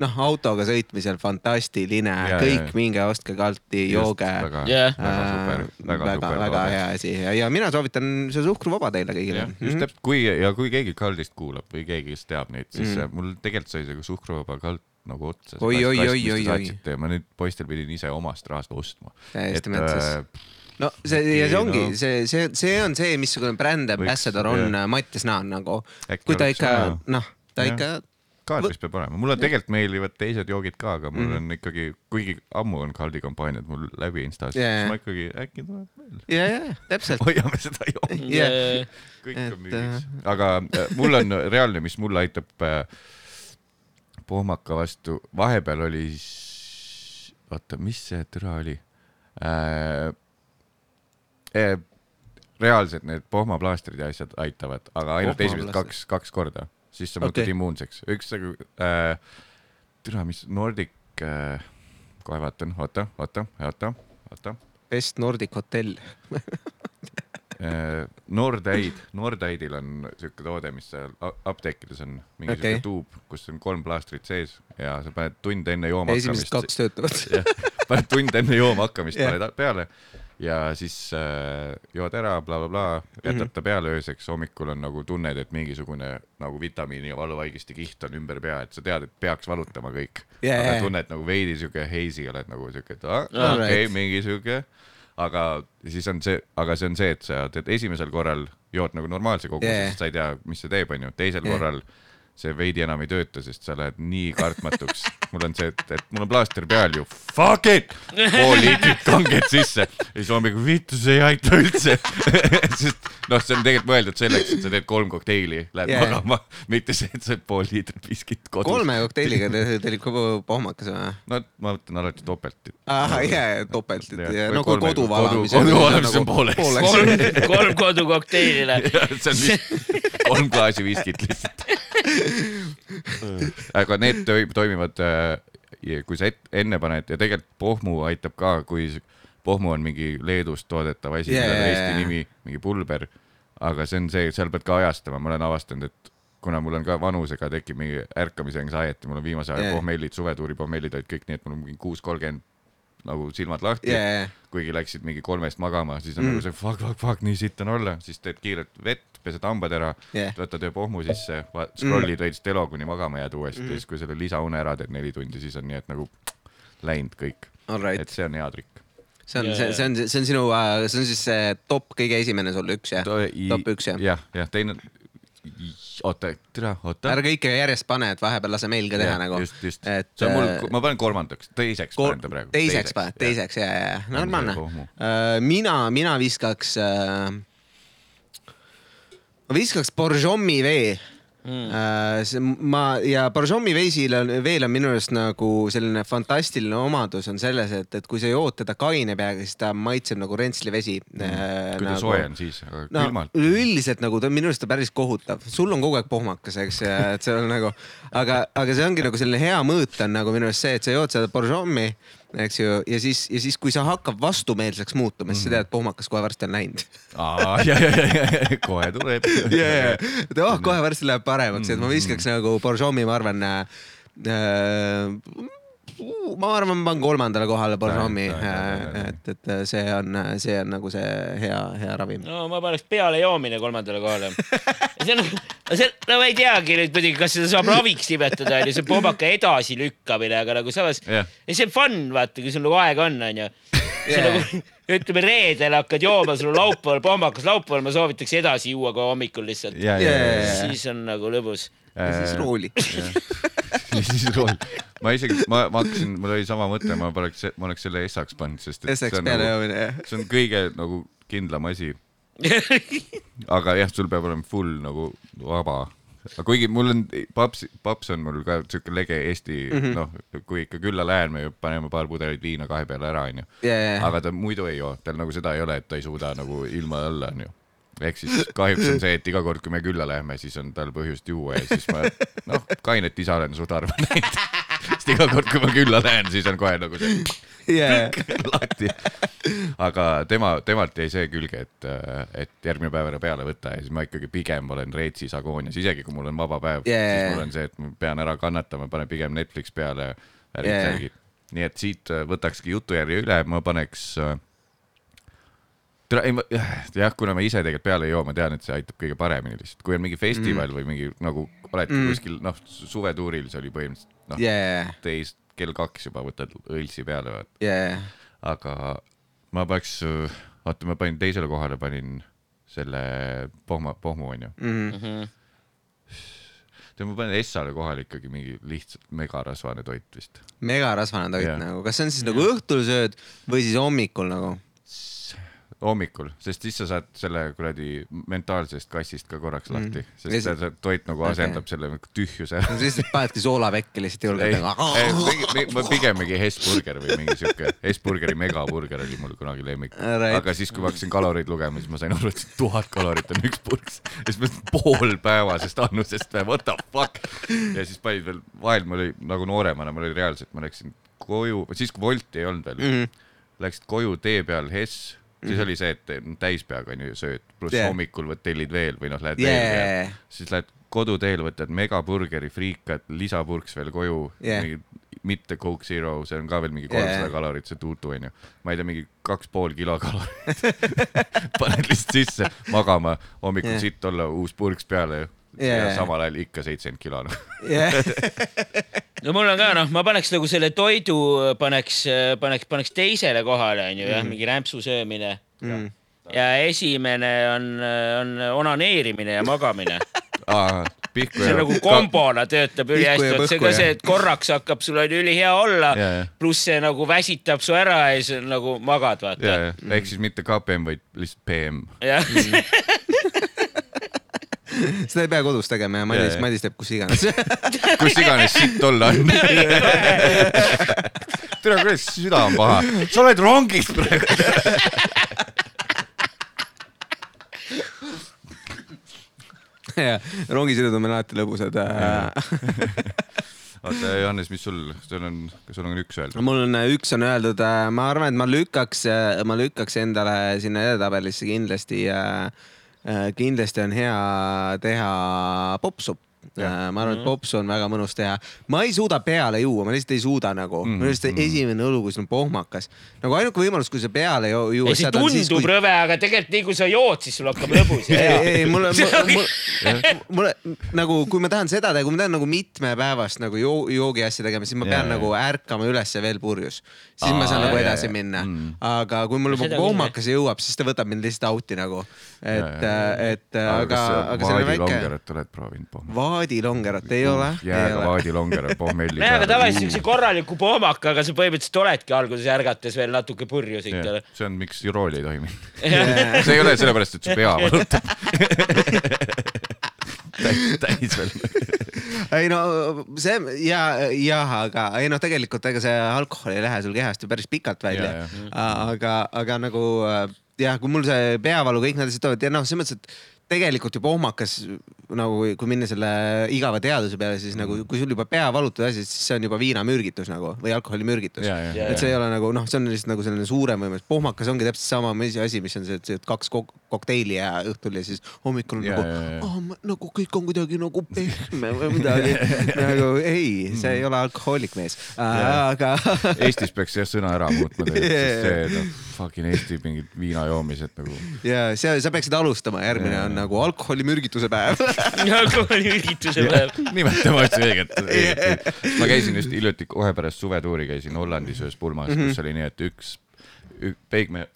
noh, autoga sõitmisel fantastiline Ja,, kõik ja. minge ostke kalti, jooge. väga, Jah. väga super, väga väga, super. väga hea asi ja, ja mina soovitan see suhkruvaba teile kõigile just täpselt, kui ja kui keegi kaldist kuulab või keegi, kes teab neid, siis mm. mul tegelikult sai see suhkruvaba kald nagu otsa. Oi, oi, oi, oi, oi. ja ma nüüd poistel pidin ise omast rahast ostma. täiesti metsas. äh, no see ja see ongi no. see, see, see on see, missugune bränd ambassador on äh, Mattias Naan nagu, kui ta ikka noh, ta Jah. ikka kaardis peab olema, mulle tegelikult meeldivad teised joogid ka, aga mul Mhm. on ikkagi, kuigi ammu on kaldi kampaaniad mul läbi Instas yeah., siis ma ikkagi äkki tuleb veel. ja, ja täpselt. hoiame seda jooki, Jah. kõik on müügis. aga äh, mul on reaalne, mis mulle aitab äh, pohmaka vastu, vahepeal oli, oota, mis see türa oli äh,? Eh, reaalselt need pohmaplaastrid ja asjad aitavad, aga ainult esimesed kaks, kaks korda, siis sa muutud okay. immuunseks. üks nagu äh,, türa, mis Nordic äh,, kohe vaatan, oota, oota, oota, oota Best Nordic hotell. Äh, Nordaid, Nordaidil on siuke toode, mis seal apteekides on mingi Okei. siuke tuub, kus on kolm plaastrit sees ja sa paned tund enne jooma esimesed hakkamist, kaks töötavad. paned tund enne jooma hakkamist Jah. paned peale ja siis äh, jood ära bla,, blablabla, jätad Mhm. ta peale ööseks, hommikul on nagu tunned, et mingisugune nagu vitamiini ja valuvaigisti kiht on ümber pea, et sa tead, et peaks valutama kõik Jaa, aga jaa. tunned nagu veidi siuke hazy oled nagu siuke, et okei okay,, mingi siuke, aga siis on see, aga see on see, et sa teed esimesel korral jood nagu normaalse koguse yeah., sest sa ei tea, mis see teeb, onju, teisel yeah. korral see veidi enam ei tööta, sest sa lähed nii kartmatuks. mul on see, et, et mul on plaaster peal ju, fuck it, pool liitrit kanget sisse ja siis hommikul vittu, see ei aita üldse. sest noh, see on tegelikult mõeldud selleks, et sa teed kolm kokteili, lähed yeah. magama, mitte see, et sa pool liitrit viskit kodus. kolme kokteiliga te- teil ikka pohmakas või? no ma võtan alati topelt. ahah, jaa, topelt, et no kui kodu valamise. kodu valamise on pooleks. kolm, kolm on vist kolm klaasi viskit lihtsalt. aga need toi- toimivad, kui sa enne paned ja tegelikult pohmu aitab ka, kui pohmu on mingi Leedust toodetav asi yeah,, millel on Eesti nimi, mingi pulber. aga see on see, seal pead ka ajastama, ma olen avastanud, et kuna mul on ka vanusega tekib mingi ärkamise anxiety, mul on viimase aja yeah. pohmellid, suvetuuri pohmellid olid kõik nii, et mul on mingi kuus kolmkümmend nagu silmad lahti yeah. ja, kuigi läksid mingi kolmest magama, siis on Mm. mm. nagu see fuck, fuck, fuck, nii sitt on olla, siis teed kiirelt vett, pesed hambad ära Jah. võtad ühe pohmu sisse, scroll'id veits telo, kuni magama jääd uuesti Mm. ja siis, kui selle lisaune ära teed neli tundi, siis on nii, et nagu läinud kõik, et. see on hea trikk. see on, Jaa, see, see on, see on sinu, see on siis see top kõige esimene sul üks jah? top üks jah? jah, jah, teine, oota, tere, oota. ära kõike järjest pane, et vahepeal lase meil ka teha nagu. just, just, et, see on mul äh,, ma panen kolmandaks, teiseks Kol- panen ta praegu. teiseks paned, teiseks ja, ja, ja normaalne pohmu.. mina, mina viskaks äh,, ma viskaks Borjomi vee mm.. ma ja Borjomi veisil on, veel on minu arust nagu selline fantastiline omadus on selles, et, et kui sa jood teda kaine peaga, siis ta maitseb nagu rentsli vesi mm.. kui ta soe on, siis, aga no külmalt. üleüldiselt nagu ta on minu arust ta päris kohutav, sul on kogu aeg pohmakas, eks, et see on nagu, aga, aga see ongi nagu selline hea mõõt on nagu minu arust see, et sa jood seda Borjomi, eks ju, ja siis, ja siis, kui sa hakkad vastumeelseks muutuma, siis sa tead, et pohmakas kohe varsti on läinud. kohe tuleb. ja, ja, et oh, kohe varsti läheb paremaks, et ma viskaks nagu Borjomi, ma arvan äh,. Ma arvan, ma panen kolmandale kohale Borjomi, et, et see on, see on nagu see hea, hea ravim. no ma paneks peale joomine kolmandale kohale. see on, see, no ma ei teagi nüüd muidugi, kas seda saab raviks nimetada, onju, see pommaka edasilükkamine, aga nagu samas ja see on fun, vaata, kui sul nagu aega on, onju. see Yeah. nagu, ütleme reedel hakkad jooma, sul on laupäeval pommakas, laupäeval ma soovitaks edasi juua ka hommikul lihtsalt. ja, ja, ja, Yeah. siis on nagu lõbus. ja siis rooli. siis rool. ma isegi, ma, ma hakkasin, mul oli sama mõte, ma poleks, ma oleks selle essaks pannud, sest et see on nagu, see on kõige nagu kindlam asi. aga jah, sul peab olema full nagu vaba. aga kuigi mul on paps, paps on mul ka siuke lege Eesti mm. -hmm. noh, kui ikka külla lähen, me paneme paar pudelit viina kahe peale ära, onju. Aga ta muidu ei joo, tal nagu seda ei ole, et ta ei suuda nagu ilma õlle, onju ehk siis kahjuks on see, et iga kord, kui me külla läheme, siis on tal põhjust juua ja siis ma noh, kainet isa olen suht harva näinud. sest iga kord, kui ma külla lähen, siis on kohe nagu see Yeah. lahti. aga tema, temalt jäi see külge, et, et järgmine päev ära peale võtta ja siis ma ikkagi pigem olen Reetsis agoonias, isegi kui mul on vaba päev Yeah. siis mul on see, et ma pean ära kannatama, panen pigem Netflix peale, värgid Yeah. särgid. nii et siit võtakski jutujärje üle, ma paneks äh, tere, ei ma, jah, kuna ma ise tegelikult peale ei joo, ma tean, et see aitab kõige paremini lihtsalt, kui on mingi festival mm. või mingi nagu oledki Mm. kuskil noh, suvetuuril see oli põhimõtteliselt noh yeah., teist kell kaks juba võtad õlsi peale, vaata. Yeah. aga ma peaks, oota, ma panin teisele kohale, panin selle pohma, pohmu onju. Mm. tead, ma panen Essale kohale ikkagi mingi lihtsalt megarasvane toit vist. megarasvane toit yeah. nagu, kas see on siis nagu õhtul sööd või siis hommikul nagu? hommikul, sest siis sa saad selle kuradi mentaalsest kassist ka korraks lahti, Ja sest siis- see, toit nagu asendab selle tühjuse no siis panedki soolapekki lihtsalt ei, nagu. ma pigem mingi Hesburger või mingi siuke, Hesburgeri megaburger oli mul kunagi lemmik. Right. aga siis, kui ma hakkasin kaloreid lugema, siis ma sain aru, et tuhat kalorit on üks purks. ja siis ma mõtlesin poolpäevasest annusest või what the fuck. ja siis panid veel, vahel mul oli nagu nooremana, mul oli reaalselt, ma läksin koju, siis kui Wolti ei olnud veel mm. -hmm. läksid koju tee peal Hess, siis oli see, et täis peaga onju sööd, pluss Yeah. hommikul võt- tellid veel või noh, lähed yeah. veel siis lähed koduteel, võtad megaburgeri, friikad, lisapurks veel koju Yeah. mitte Coke Zero, see on ka veel mingi kolmsada yeah. kalorit, see tuutu onju. ma ei tea, mingi kaks pool kilokalorit paned lihtsalt sisse magama, hommikul Yeah. sitt olla, uus purks peale Yeah. ja samal ajal ikka seitsekümmend kilo noh. Yeah. no mul on ka noh, ma paneks nagu selle toidu, paneks, paneks, paneks teisele kohale onju jah, mingi rämpsu söömine Mm. ja esimene on, on onaneerimine ja magamine. pihku see nagu kombona töötab ja ülihästi, vot see ka ja- see, et korraks hakkab sul on ülihea olla Ja, ja. pluss see nagu väsitab su ära ja siis nagu magad, ja, vaata. ja ehk siis mitte KPM, vaid lihtsalt PM. jah, seda ei pea kodus tegema ja Madis. Madis teeb kus iganes. kus iganes sitt olla on. tere, kuidas süda on paha? sa oled rongis praegu. ja rongisõidud on meil alati lõbusad. oota, Johannes, mis sul, sul on, kas sul on üks öelda? mul on äh, üks on öeldud, ma arvan, et ma lükkaks, ma lükkaks endale sinna edetabelisse kindlasti, kindlasti on hea teha popsu. Ma arvan, et popsu on väga mõnus teha. ma ei suuda peale juua, ma lihtsalt ei suuda nagu mm, Mhm, -hmm. lihtsalt esimene õlu, kui sul on pohmakas. nagu ainuke võimalus, kui sa peale ju- juua. see tundub kui... rõve, aga tegelikult nii kui sa jood, siis sul hakkab lõbus ei, ei, mul, mul, mulle nagu, kui ma tahan seda teha, kui ma tahan nagu mitmepäevast nagu joo, joogi asja tegema, siis ma pean jaa. nagu ärkama ülesse veel purjus. siis ma saan Aa, nagu edasi jaa. minna Mm.. aga kui mul juba kohmakas jõuab, siis ta võtab mind lihtsalt out'i nagu. et, et aga, aga see on väike. vaadilongerot oled proovinud pohmelli? Vaadilongerot ei ole. jääga vaadilongerot pohmelli nojah, aga tavaliselt siukse korraliku pohmakaga sa põhimõtteliselt oledki alguses ärgates veel natuke purjus ikka. see on, miks rooli ei tohi minna. see ei ole sellepärast, et su pea valutab. täis veel. ei no see ja, jah, aga ei noh, tegelikult ega see alkohol ei lähe sul kehast ju päris pikalt välja Ja,. aga, aga nagu jah, kui mul see peavalu kõik need asjad tulevad ja noh, selles mõttes, et tegelikult ju pohmakas nagu, kui minna selle igava teaduse peale, siis nagu kui sul juba pea valutab asi, siis see on juba viinamürgitus nagu või alkoholimürgitus. Et see ei ole nagu noh, see on lihtsalt nagu selline suurem võimalus. pohmakas ongi täpselt sama asi, mis on see, et see kaks kok- kokteili ja õhtul ja siis hommikul Ja, nagu oh,, nagu kõik on kuidagi nagu pehme või midagi. Nagu ei, see ei ole alkohoolik mees, aga Eestis peaks jah sõna ära muutma tegelikult, sest see noh, fucking Eesti mingid viinajoomised nagu. ja sa, sa peaksid alustama, järgmine Ja, on nagu alkoholimürgituse päev alkoholiürgituse päev. nimetame asju õiget, ma käisin just hiljuti kohe pärast suvetuuri käisin Hollandis ühes pulmas mm, Mhm. -hmm. kus oli nii, et üks, üks peigme,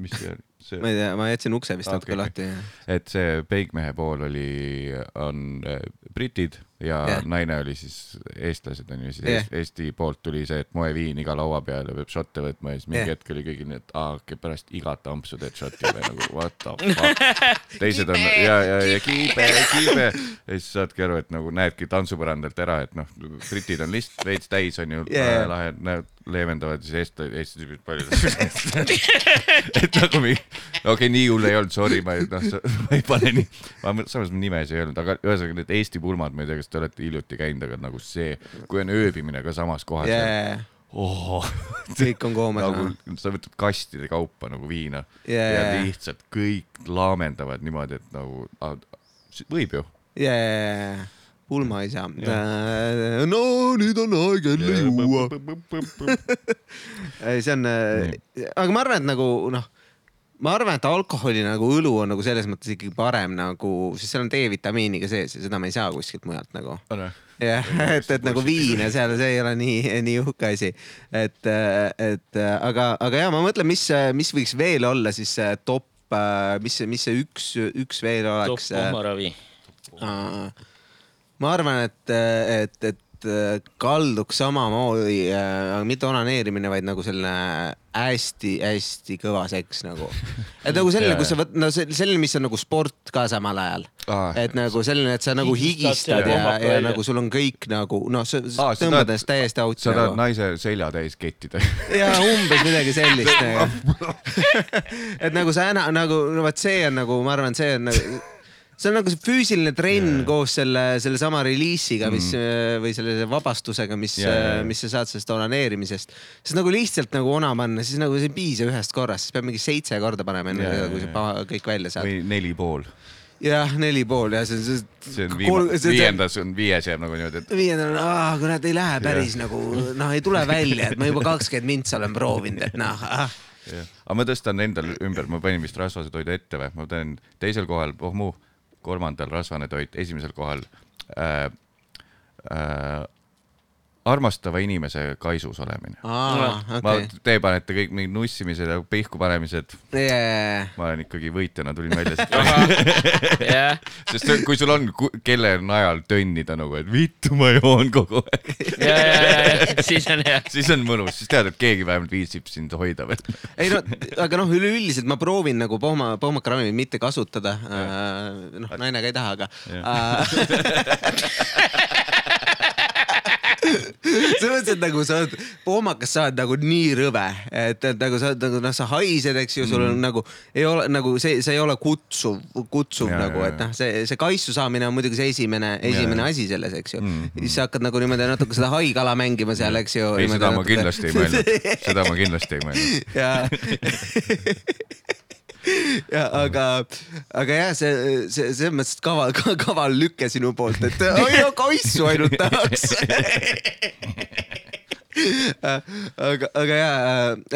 mis see oli? see ma ei tea, ma jätsin ukse vist natuke Okei, lahti. et see peigmehe pool oli, on äh, britid ja yeah. naine oli siis eestlased onju, siis Jah. yeah. Eesti poolt tuli see, et moeviin iga laua peale peab šotte võtma ja siis mingi yeah. hetk oli kõigil nii, et aa okei okay,, pärast igat ampsu teed šoti või nagu what the fuck. teised on ja, ja, ja kiibe, kiibe ja siis saadki aru, et nagu näedki tantsupõrandalt ära, et noh, britid on lihtsalt veits täis onju Jaa. yeah., lahe, näed leevendavad siis Eesti, Eesti tüübid palju. et nagu mingi, okei okay,, nii hull ei olnud, sorry, ma ei, noh, ma ei pane nii, samas nimes ei olnud, aga ühesõnaga need Eesti pulmad, ma ei tea, kas te olete hiljuti käinud, aga nagu see, kui on ööbimine ka samas kohas jaa, oh,. kõik on koomas nagu nagu.. sa võtad kastide kaupa nagu viina Jaa. ja lihtsalt kõik laamendavad niimoodi, et nagu ah, võib ju. jaa, pulma ei saa. no nüüd on aeg jälle juua. ei, see on, aga ma arvan, et nagu noh, ma arvan, et alkoholi nagu õlu on nagu selles mõttes ikkagi parem nagu, sest seal on D-vitamiini ka sees ja seda me ei saa kuskilt mujalt nagu. jah, et, et nagu viin ja seal see ei ole nii, nii uhke asi. et, et aga, aga ja ma mõtlen, mis, mis võiks veel olla siis see top, mis, mis see üks, üks veel top oleks. pohmaravi. ma arvan, et, et, et kalduks samamoodi, aga mitte onaneerimine, vaid nagu selline hästi-hästi kõva seks nagu. et nagu selline, kus sa võt-, no selline, mis on nagu sport ka samal ajal. Aa. et nagu selline, et sa nagu Higistad ja ja, ja välja. nagu sul on kõik nagu noh, sa sa tõmbad ennast täiesti out'i sa tahad nagu. naise selja täis kettida. ja umbes midagi sellist nagu. et nagu sa enam nagu, no vot see on nagu, ma arvan, see on nagu see on nagu see füüsiline trenn yeah. koos selle, sellesama reliisiga, mis mm. või selle vabastusega, mis jaa, jaa. mis sa saad sellest onaneerimisest. sest nagu lihtsalt nagu ona panna, siis nagu see ei piisa ühest korrast, siis peab mingi seitse korda panema enne Jaa, jaa, kui sa kõik välja saad. või neli pool. jah, neli pool ja see, see. see on viima-, viiendas on, viies jääb nagu niimoodi, et viiendal on, aa, kurat ei lähe päris yeah. nagu noh, ei tule välja, et ma juba kakskümmend mintsa olen proovinud, et noh ah.. jah. aga ma tõstan endal ümber, ma panin vist rasvase toidu ette või, ma teen teisel kohal pohmu, kolmandal rasvane toit, esimesel kohal äh, äh, armastava inimese kaisus olemine. aa, ma. Te panete kõik mingid nussimised ja pihku panemised, jajah, ma olen ikkagi võitjana tulin välja siit. jah, sest kui sul on kelle najal tönnida nagu, et vittu ma joon kogu aeg, ja, ja, ja, ja siis on hea. siis on mõnus, siis tead, et keegi vähemalt viitsib sind hoida veel. ei no aga noh, üleüldiselt ma proovin nagu pohma, pohmakaravimit mitte kasutada. noh, naine ka ei taha, aga. selles mõttes, et nagu sa oled, pohmakas sa oled nagu nii rõve, et, et nagu sa oled nagu noh, sa haised, eks ju, sul on mm. nagu ei ole nagu see, see ei ole kutsuv, kutsuv Ja, nagu, et noh, see, see kaisu saamine on muidugi see esimene, esimene ja. asi selles, eks ju Mm, mm.. siis sa hakkad nagu niimoodi natuke seda haigala mängima seal, eks ju. ei, seda ma kindlasti ei mõelnud, seda ma kindlasti ei mõelnud. ja ja aga, aga jah, see, see selles mõttes kaval, kaval lüke sinu poolt, et oi, kaisu ainult tahaks. aga, aga ja,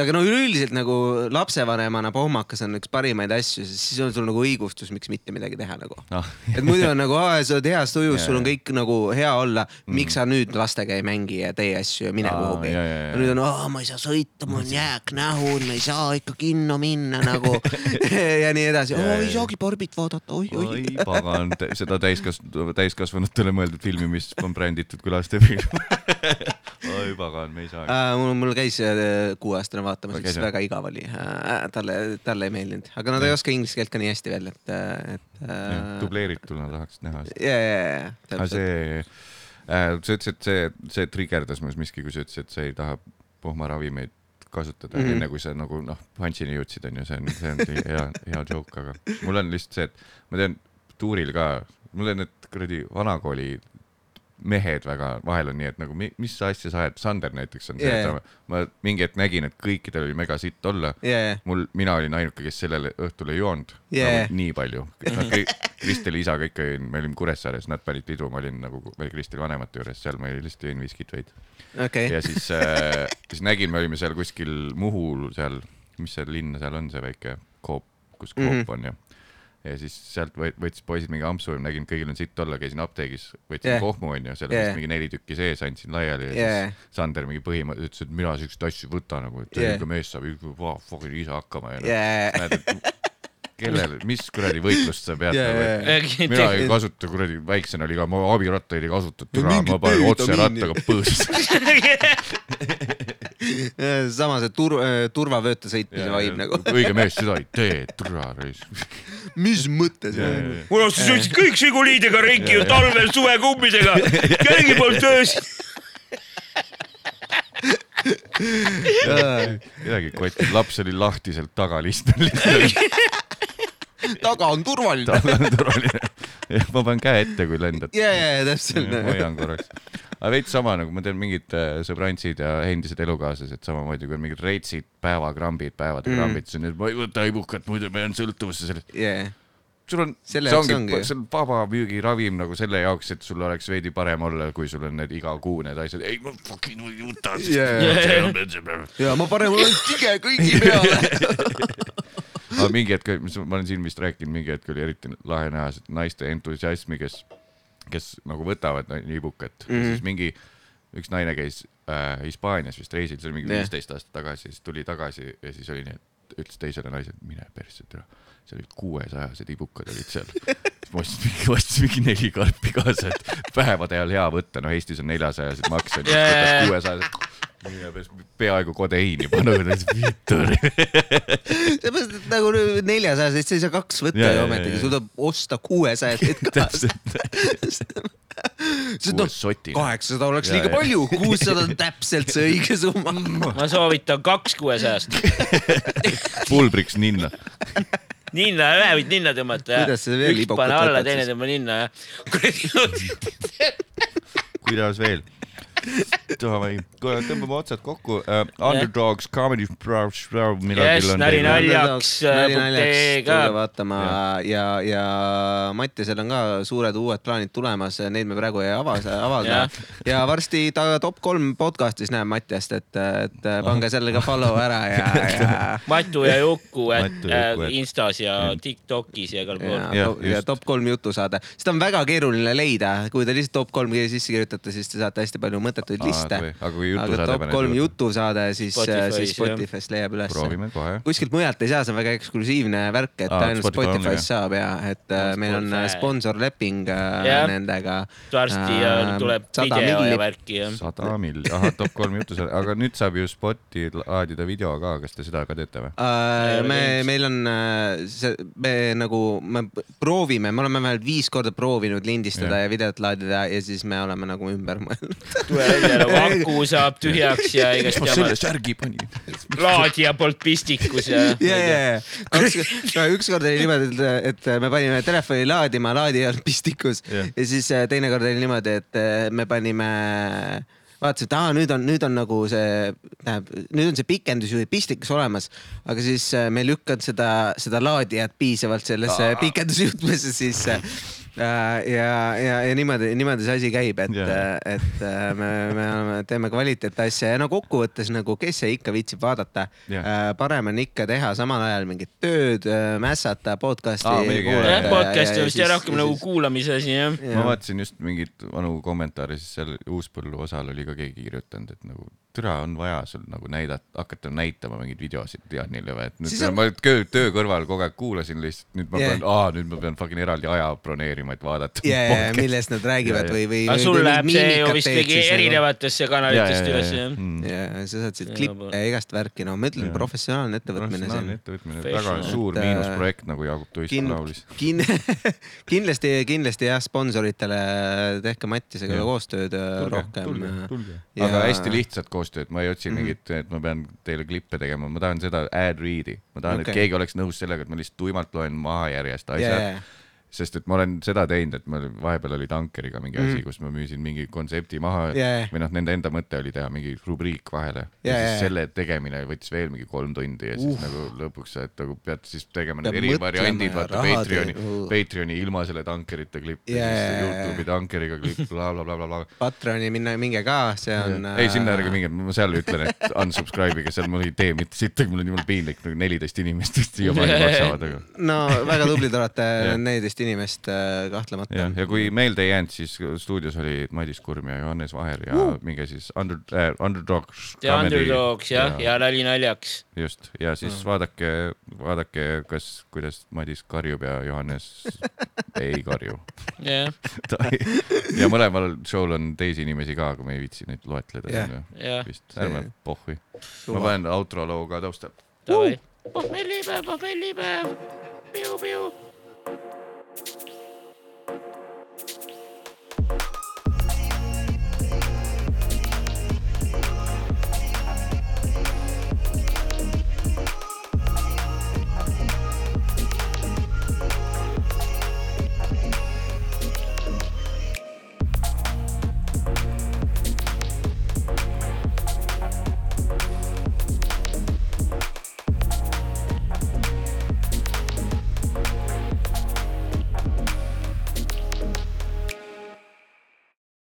aga no üleüldiselt nagu lapsevanemana pohmakas on üks parimaid asju, siis on sul nagu õigustus, miks mitte midagi teha nagu. Ah. et muidu on nagu, sa oled heas tujus, sul on kõik nagu hea olla, miks sa nüüd lastega ei mängi ja tee asju ja mine kuhugi. jaa. nüüd on, ma ei saa sõita, mul on jääknähud, me ei saa ikka kinno minna nagu ja nii edasi. Ei saagi Barbit vaadata, oi, oi oi. pagan, seda täiskasvanud, täiskasvanutele mõeldud filmi, mis on bränditud kui lastefilm. oi pagan, me ei saa. Uh, mul, mul käis äh, kuueaastane vaatamas, siis väga igav oli uh,. talle, talle ei meeldinud, aga nad ei oska inglise keelt ka nii hästi veel, et, et uh,. dubleerituna tahaks näha. ja, ja, ja, aga täpselt. see äh,, sa ütlesid, see, see trigerdas minus miski, kui sa ütlesid, et sa ei taha pohmaravimeid kasutada mm. -hmm. enne kui sa nagu noh, punch'ini jõudsid, onju, see on, see on hea, hea joke, aga mul on lihtsalt see, et ma tean tuuril ka, mul on need kuradi vanakooli mehed väga, vahel on nii, et nagu mi, mis asja sa ajad, Sander näiteks on see yeah., ma mingi hetk nägin, et kõikidel oli mega sitt olla jaa, mul, mina olin ainuke, kes sellel õhtul ei joonud Yeah. nagu nii palju. Kristeli isaga ikka jõin, me olime Kuressaares, nad panid pidu, ma olin nagu veel Kristeli vanemate juures, seal ma lihtsalt jõin viskit veid. okei. ja siis äh,, siis nägin, me olime seal kuskil Muhul seal, mis see linn seal on, see väike Coop, kus Coop mm. -hmm. on ja ja siis sealt võt- võttis poisid mingi ampsu ja nägin, kõigil on sitt olla, käisin apteegis, võtsin Yeah. yeah. kohmu onju, seal Yeah. yeah. vist mingi neli tükki sees, andsin laiali ja Yeah. siis Sander mingi põhimõtteliselt ütles, et mina siukseid asju ei võta nagu, et Yeah. yeah. mees saab wow, fucking ise hakkama ja jaa, näed, et kellel, mis kuradi võitlust sa pead nagu, jaa, et mina ei kasuta kuradi, väiksena oli ka, ma abirattaid ei kasuta, türa, mingit ma panen otse rattaga põõsasse. sama see tur-, turvavööta sõitmise vaim nagu. õige mees seda ei tee, türa reis. mis on? kuule, sa sõitsid kõik Žiguliidega ringi ju talvel suvekummidega, kellegi poolt öösel. midagi kotti, laps oli lahtiselt tagalistmel lihtsalt. taga on turvaline. taga on turvaline. ma panen käe ette, kui lendad. ja, ja, ja täpselt. hoian korraks. aga veits sama nagu ma tean mingid äh, sõbrantsid ja endised elukaaslased samamoodi, kui on mingid reitsid, päevakrambid, päevade Mm. krambid, siis on, et ma ei võta ibukat, muidu ma jään sõltuvusse sellest. jaa, sul on, see ongi, ongi. see on vabamüügiravim nagu selle jaoks, et sul oleks veidi parem olla, kui sul on need iga kuu need asjad, ei ma fucking ei võta Jaa. ja ma parem olen tige kõigi peale. aga mingi hetk, mis ma olen siin vist rääkinud, mingi hetk oli eriti lahe näha seda naiste entusiasmi, kes, kes nagu võtavad no- ibukat mm, Mhm. -hmm. siis mingi üks naine käis äh, Hispaanias vist reisil, see oli mingi viisteist aastat tagasi, siis tuli tagasi ja siis oli nii, et ütles teisele naisele, mine persse, tere. seal olid kuuesajased ibukad olid seal. siis ma ostsin mingi, ostsin mingi neli karpi kaasa, et päevade ajal hea võtta, no Eestis on neljasajased maksed, Jaa, jaa, jaa. kuuesajased. Mine persse, peaaegu kodeiini pannud, vittu. seepärast, et nagu neljasajasest sa ei saa kaks võtta Jaa, ju jaa, ometigi, sul tuleb osta kuuesajased ka. täpselt. sest noh, kaheksasada oleks Jaa, liiga jaa. palju, kuussada on täpselt see õige summa. ma soovitan kaks kuuesajast. pulbriks ninna. ninna, ühe võid ninna tõmmata ja üks pane alla, teine tõmba ninna ja kuidas veel? davai, tõmbame otsad kokku uh,. Underdogs Comedy millalgi Yes, on nali teil- naljaks, nali Bukteega. naljaks, tulge vaatama ja, ja Mattiasel on ka suured uued plaanid tulemas, neid me praegu ei ava, avalda Jah.. ja varsti ta top kolm podcast'is näeb Mattiast, et, et pange selle ka follow ära ja, ja Matu ja Juku, et ja äh, Instas ja Tiktokis ja igal pool. ja, ja just. top kolm jutu saada, seda on väga keeruline leida, kui te lihtsalt top kolm sisse kirjutate, siis te saate hästi palju mõttetuid liste. aga jutusaade top kolm jutusaade, siis, Spotify's, siis. Spotify's leiab üles. proovime kohe. kuskilt mujalt ei saa, see on väga eksklusiivne värk, et ainult Spotify's saab ja et äh, meil on sponsorleping äh, Jah. nendega. varsti ja tuleb video ja värki ja. sada mill, ahah, top kolm juttu seal, aga nüüd saab ju Spoti laadida video ka, kas te seda ka teete või? Me meil on äh, see, me nagu, me proovime, me oleme vähemalt viis korda proovinud lindistada Jah. ja videot laadida ja siis me oleme nagu ümber mõelnud. Välja nagu aku saab tühjaks ja igast ma selle särgi panin. laadija poolt pistikus ja. ja, ja, ja ükskord oli niimoodi, et, et me panime telefoni laadima, laadija olnud pistikus Jah. ja siis äh, teinekord oli niimoodi, et äh, me panime vaatasin, et aa, nüüd on, nüüd on nagu see, tähendab, nüüd on see pikendus ju pistikus olemas, aga siis äh, me ei lükanud seda, seda laadijat piisavalt sellesse pikendusjuhtmesse sisse. ja, ja, ja niimoodi, niimoodi see asi käib, et yeah., et äh, me, me teeme kvaliteetasja ja no kokkuvõttes nagu, kes see ikka viitsib vaadata yeah.. parem on ikka teha samal ajal mingit tööd, mässata podcast'i muidugi, jah. jah, podcast on vist jah rohkem nagu kuulamise asi jah. ma vaatasin just mingeid vanu kommentaare, siis seal Uuspõllu osal oli ka keegi kirjutanud, et nagu türa on vaja sul nagu näidata, hakata näitama mingeid videosid Janile või, et nüüd on... ma töö, töö kõrval kogu aeg kuulasin lihtsalt, nüüd ma Jah. pean, aa nüüd ma pean fucking eraldi aja broneerima, et vaadata. ja, ja, millest nad räägivad Ja, ja. või, või. aga sul läheb see ju vist mingi erinevatesse kanalitesse üles ja, jah. Mm. ja, ja sa saad siit Ja, klippe ja igast värki, no ma ütlen, professionaalne ettevõtmine professionaalne on. ettevõtmine, väga suur äh, miinusprojekt, nagu Jaagup Tuisk laulis. kin-, kindlasti, kindlasti jah, sponsoritele tehke Mattisega koostööd äh, rohkem. Ja- aga hästi lihtsat koostööd, ma ei otsi Mhm. mingit, et ma pean teile klippe tegema, ma tahan seda ad read'i, ma tahan okay., et keegi oleks nõus sellega, et ma lihtsalt tuimalt loen maha järjest asjad ja, yeah., sest et ma olen seda teinud, et mul vahepeal oli Tankeriga mingi Mhm. asi, kus ma müüsin mingi kontsepti maha Jaa. või noh, nende enda mõte oli teha mingi rubriik vahele ja Jaa, siis selle tegemine võttis veel mingi kolm tundi ja siis Uh. nagu lõpuks sa, et nagu pead siis tegema need eri variandid, ja vaata Patreoni. Uh., Patreoni ilma selle tankerite klipp ja Jaa, siis. Youtube'i tankeriga klipp, blablabla. Patroni minna, minge ka, see on. äh, ei, sinna ärge minge, ma seal ütlen, et unsubscribe ige, seal mul ei tee mitte sittagi, mul on jumala piinlik, nagu neliteist inimest vist siiamaani maksavad, aga no väga tublid olete neliteist inimest äh, kahtlemata jah, ja kui meelde ei jäänud, siis stuudios oli Madis Kurm ja Johannes Vaher ja uh. minge siis under äh,, Underdogs. The Underdogs jah, ja nali naljaks. just, ja siis mm. vaadake, vaadake, kas, kuidas Madis karjub ja Johannes ei karju. jah, ja mõlemal show'l on teisi inimesi ka, aga me ei viitsi neid loetleda siin jah, vist, ärme pohhui. ma panen outro loo ka taustal. davai. pohmellipäev, pohmellipäev, piu-piu Thank you.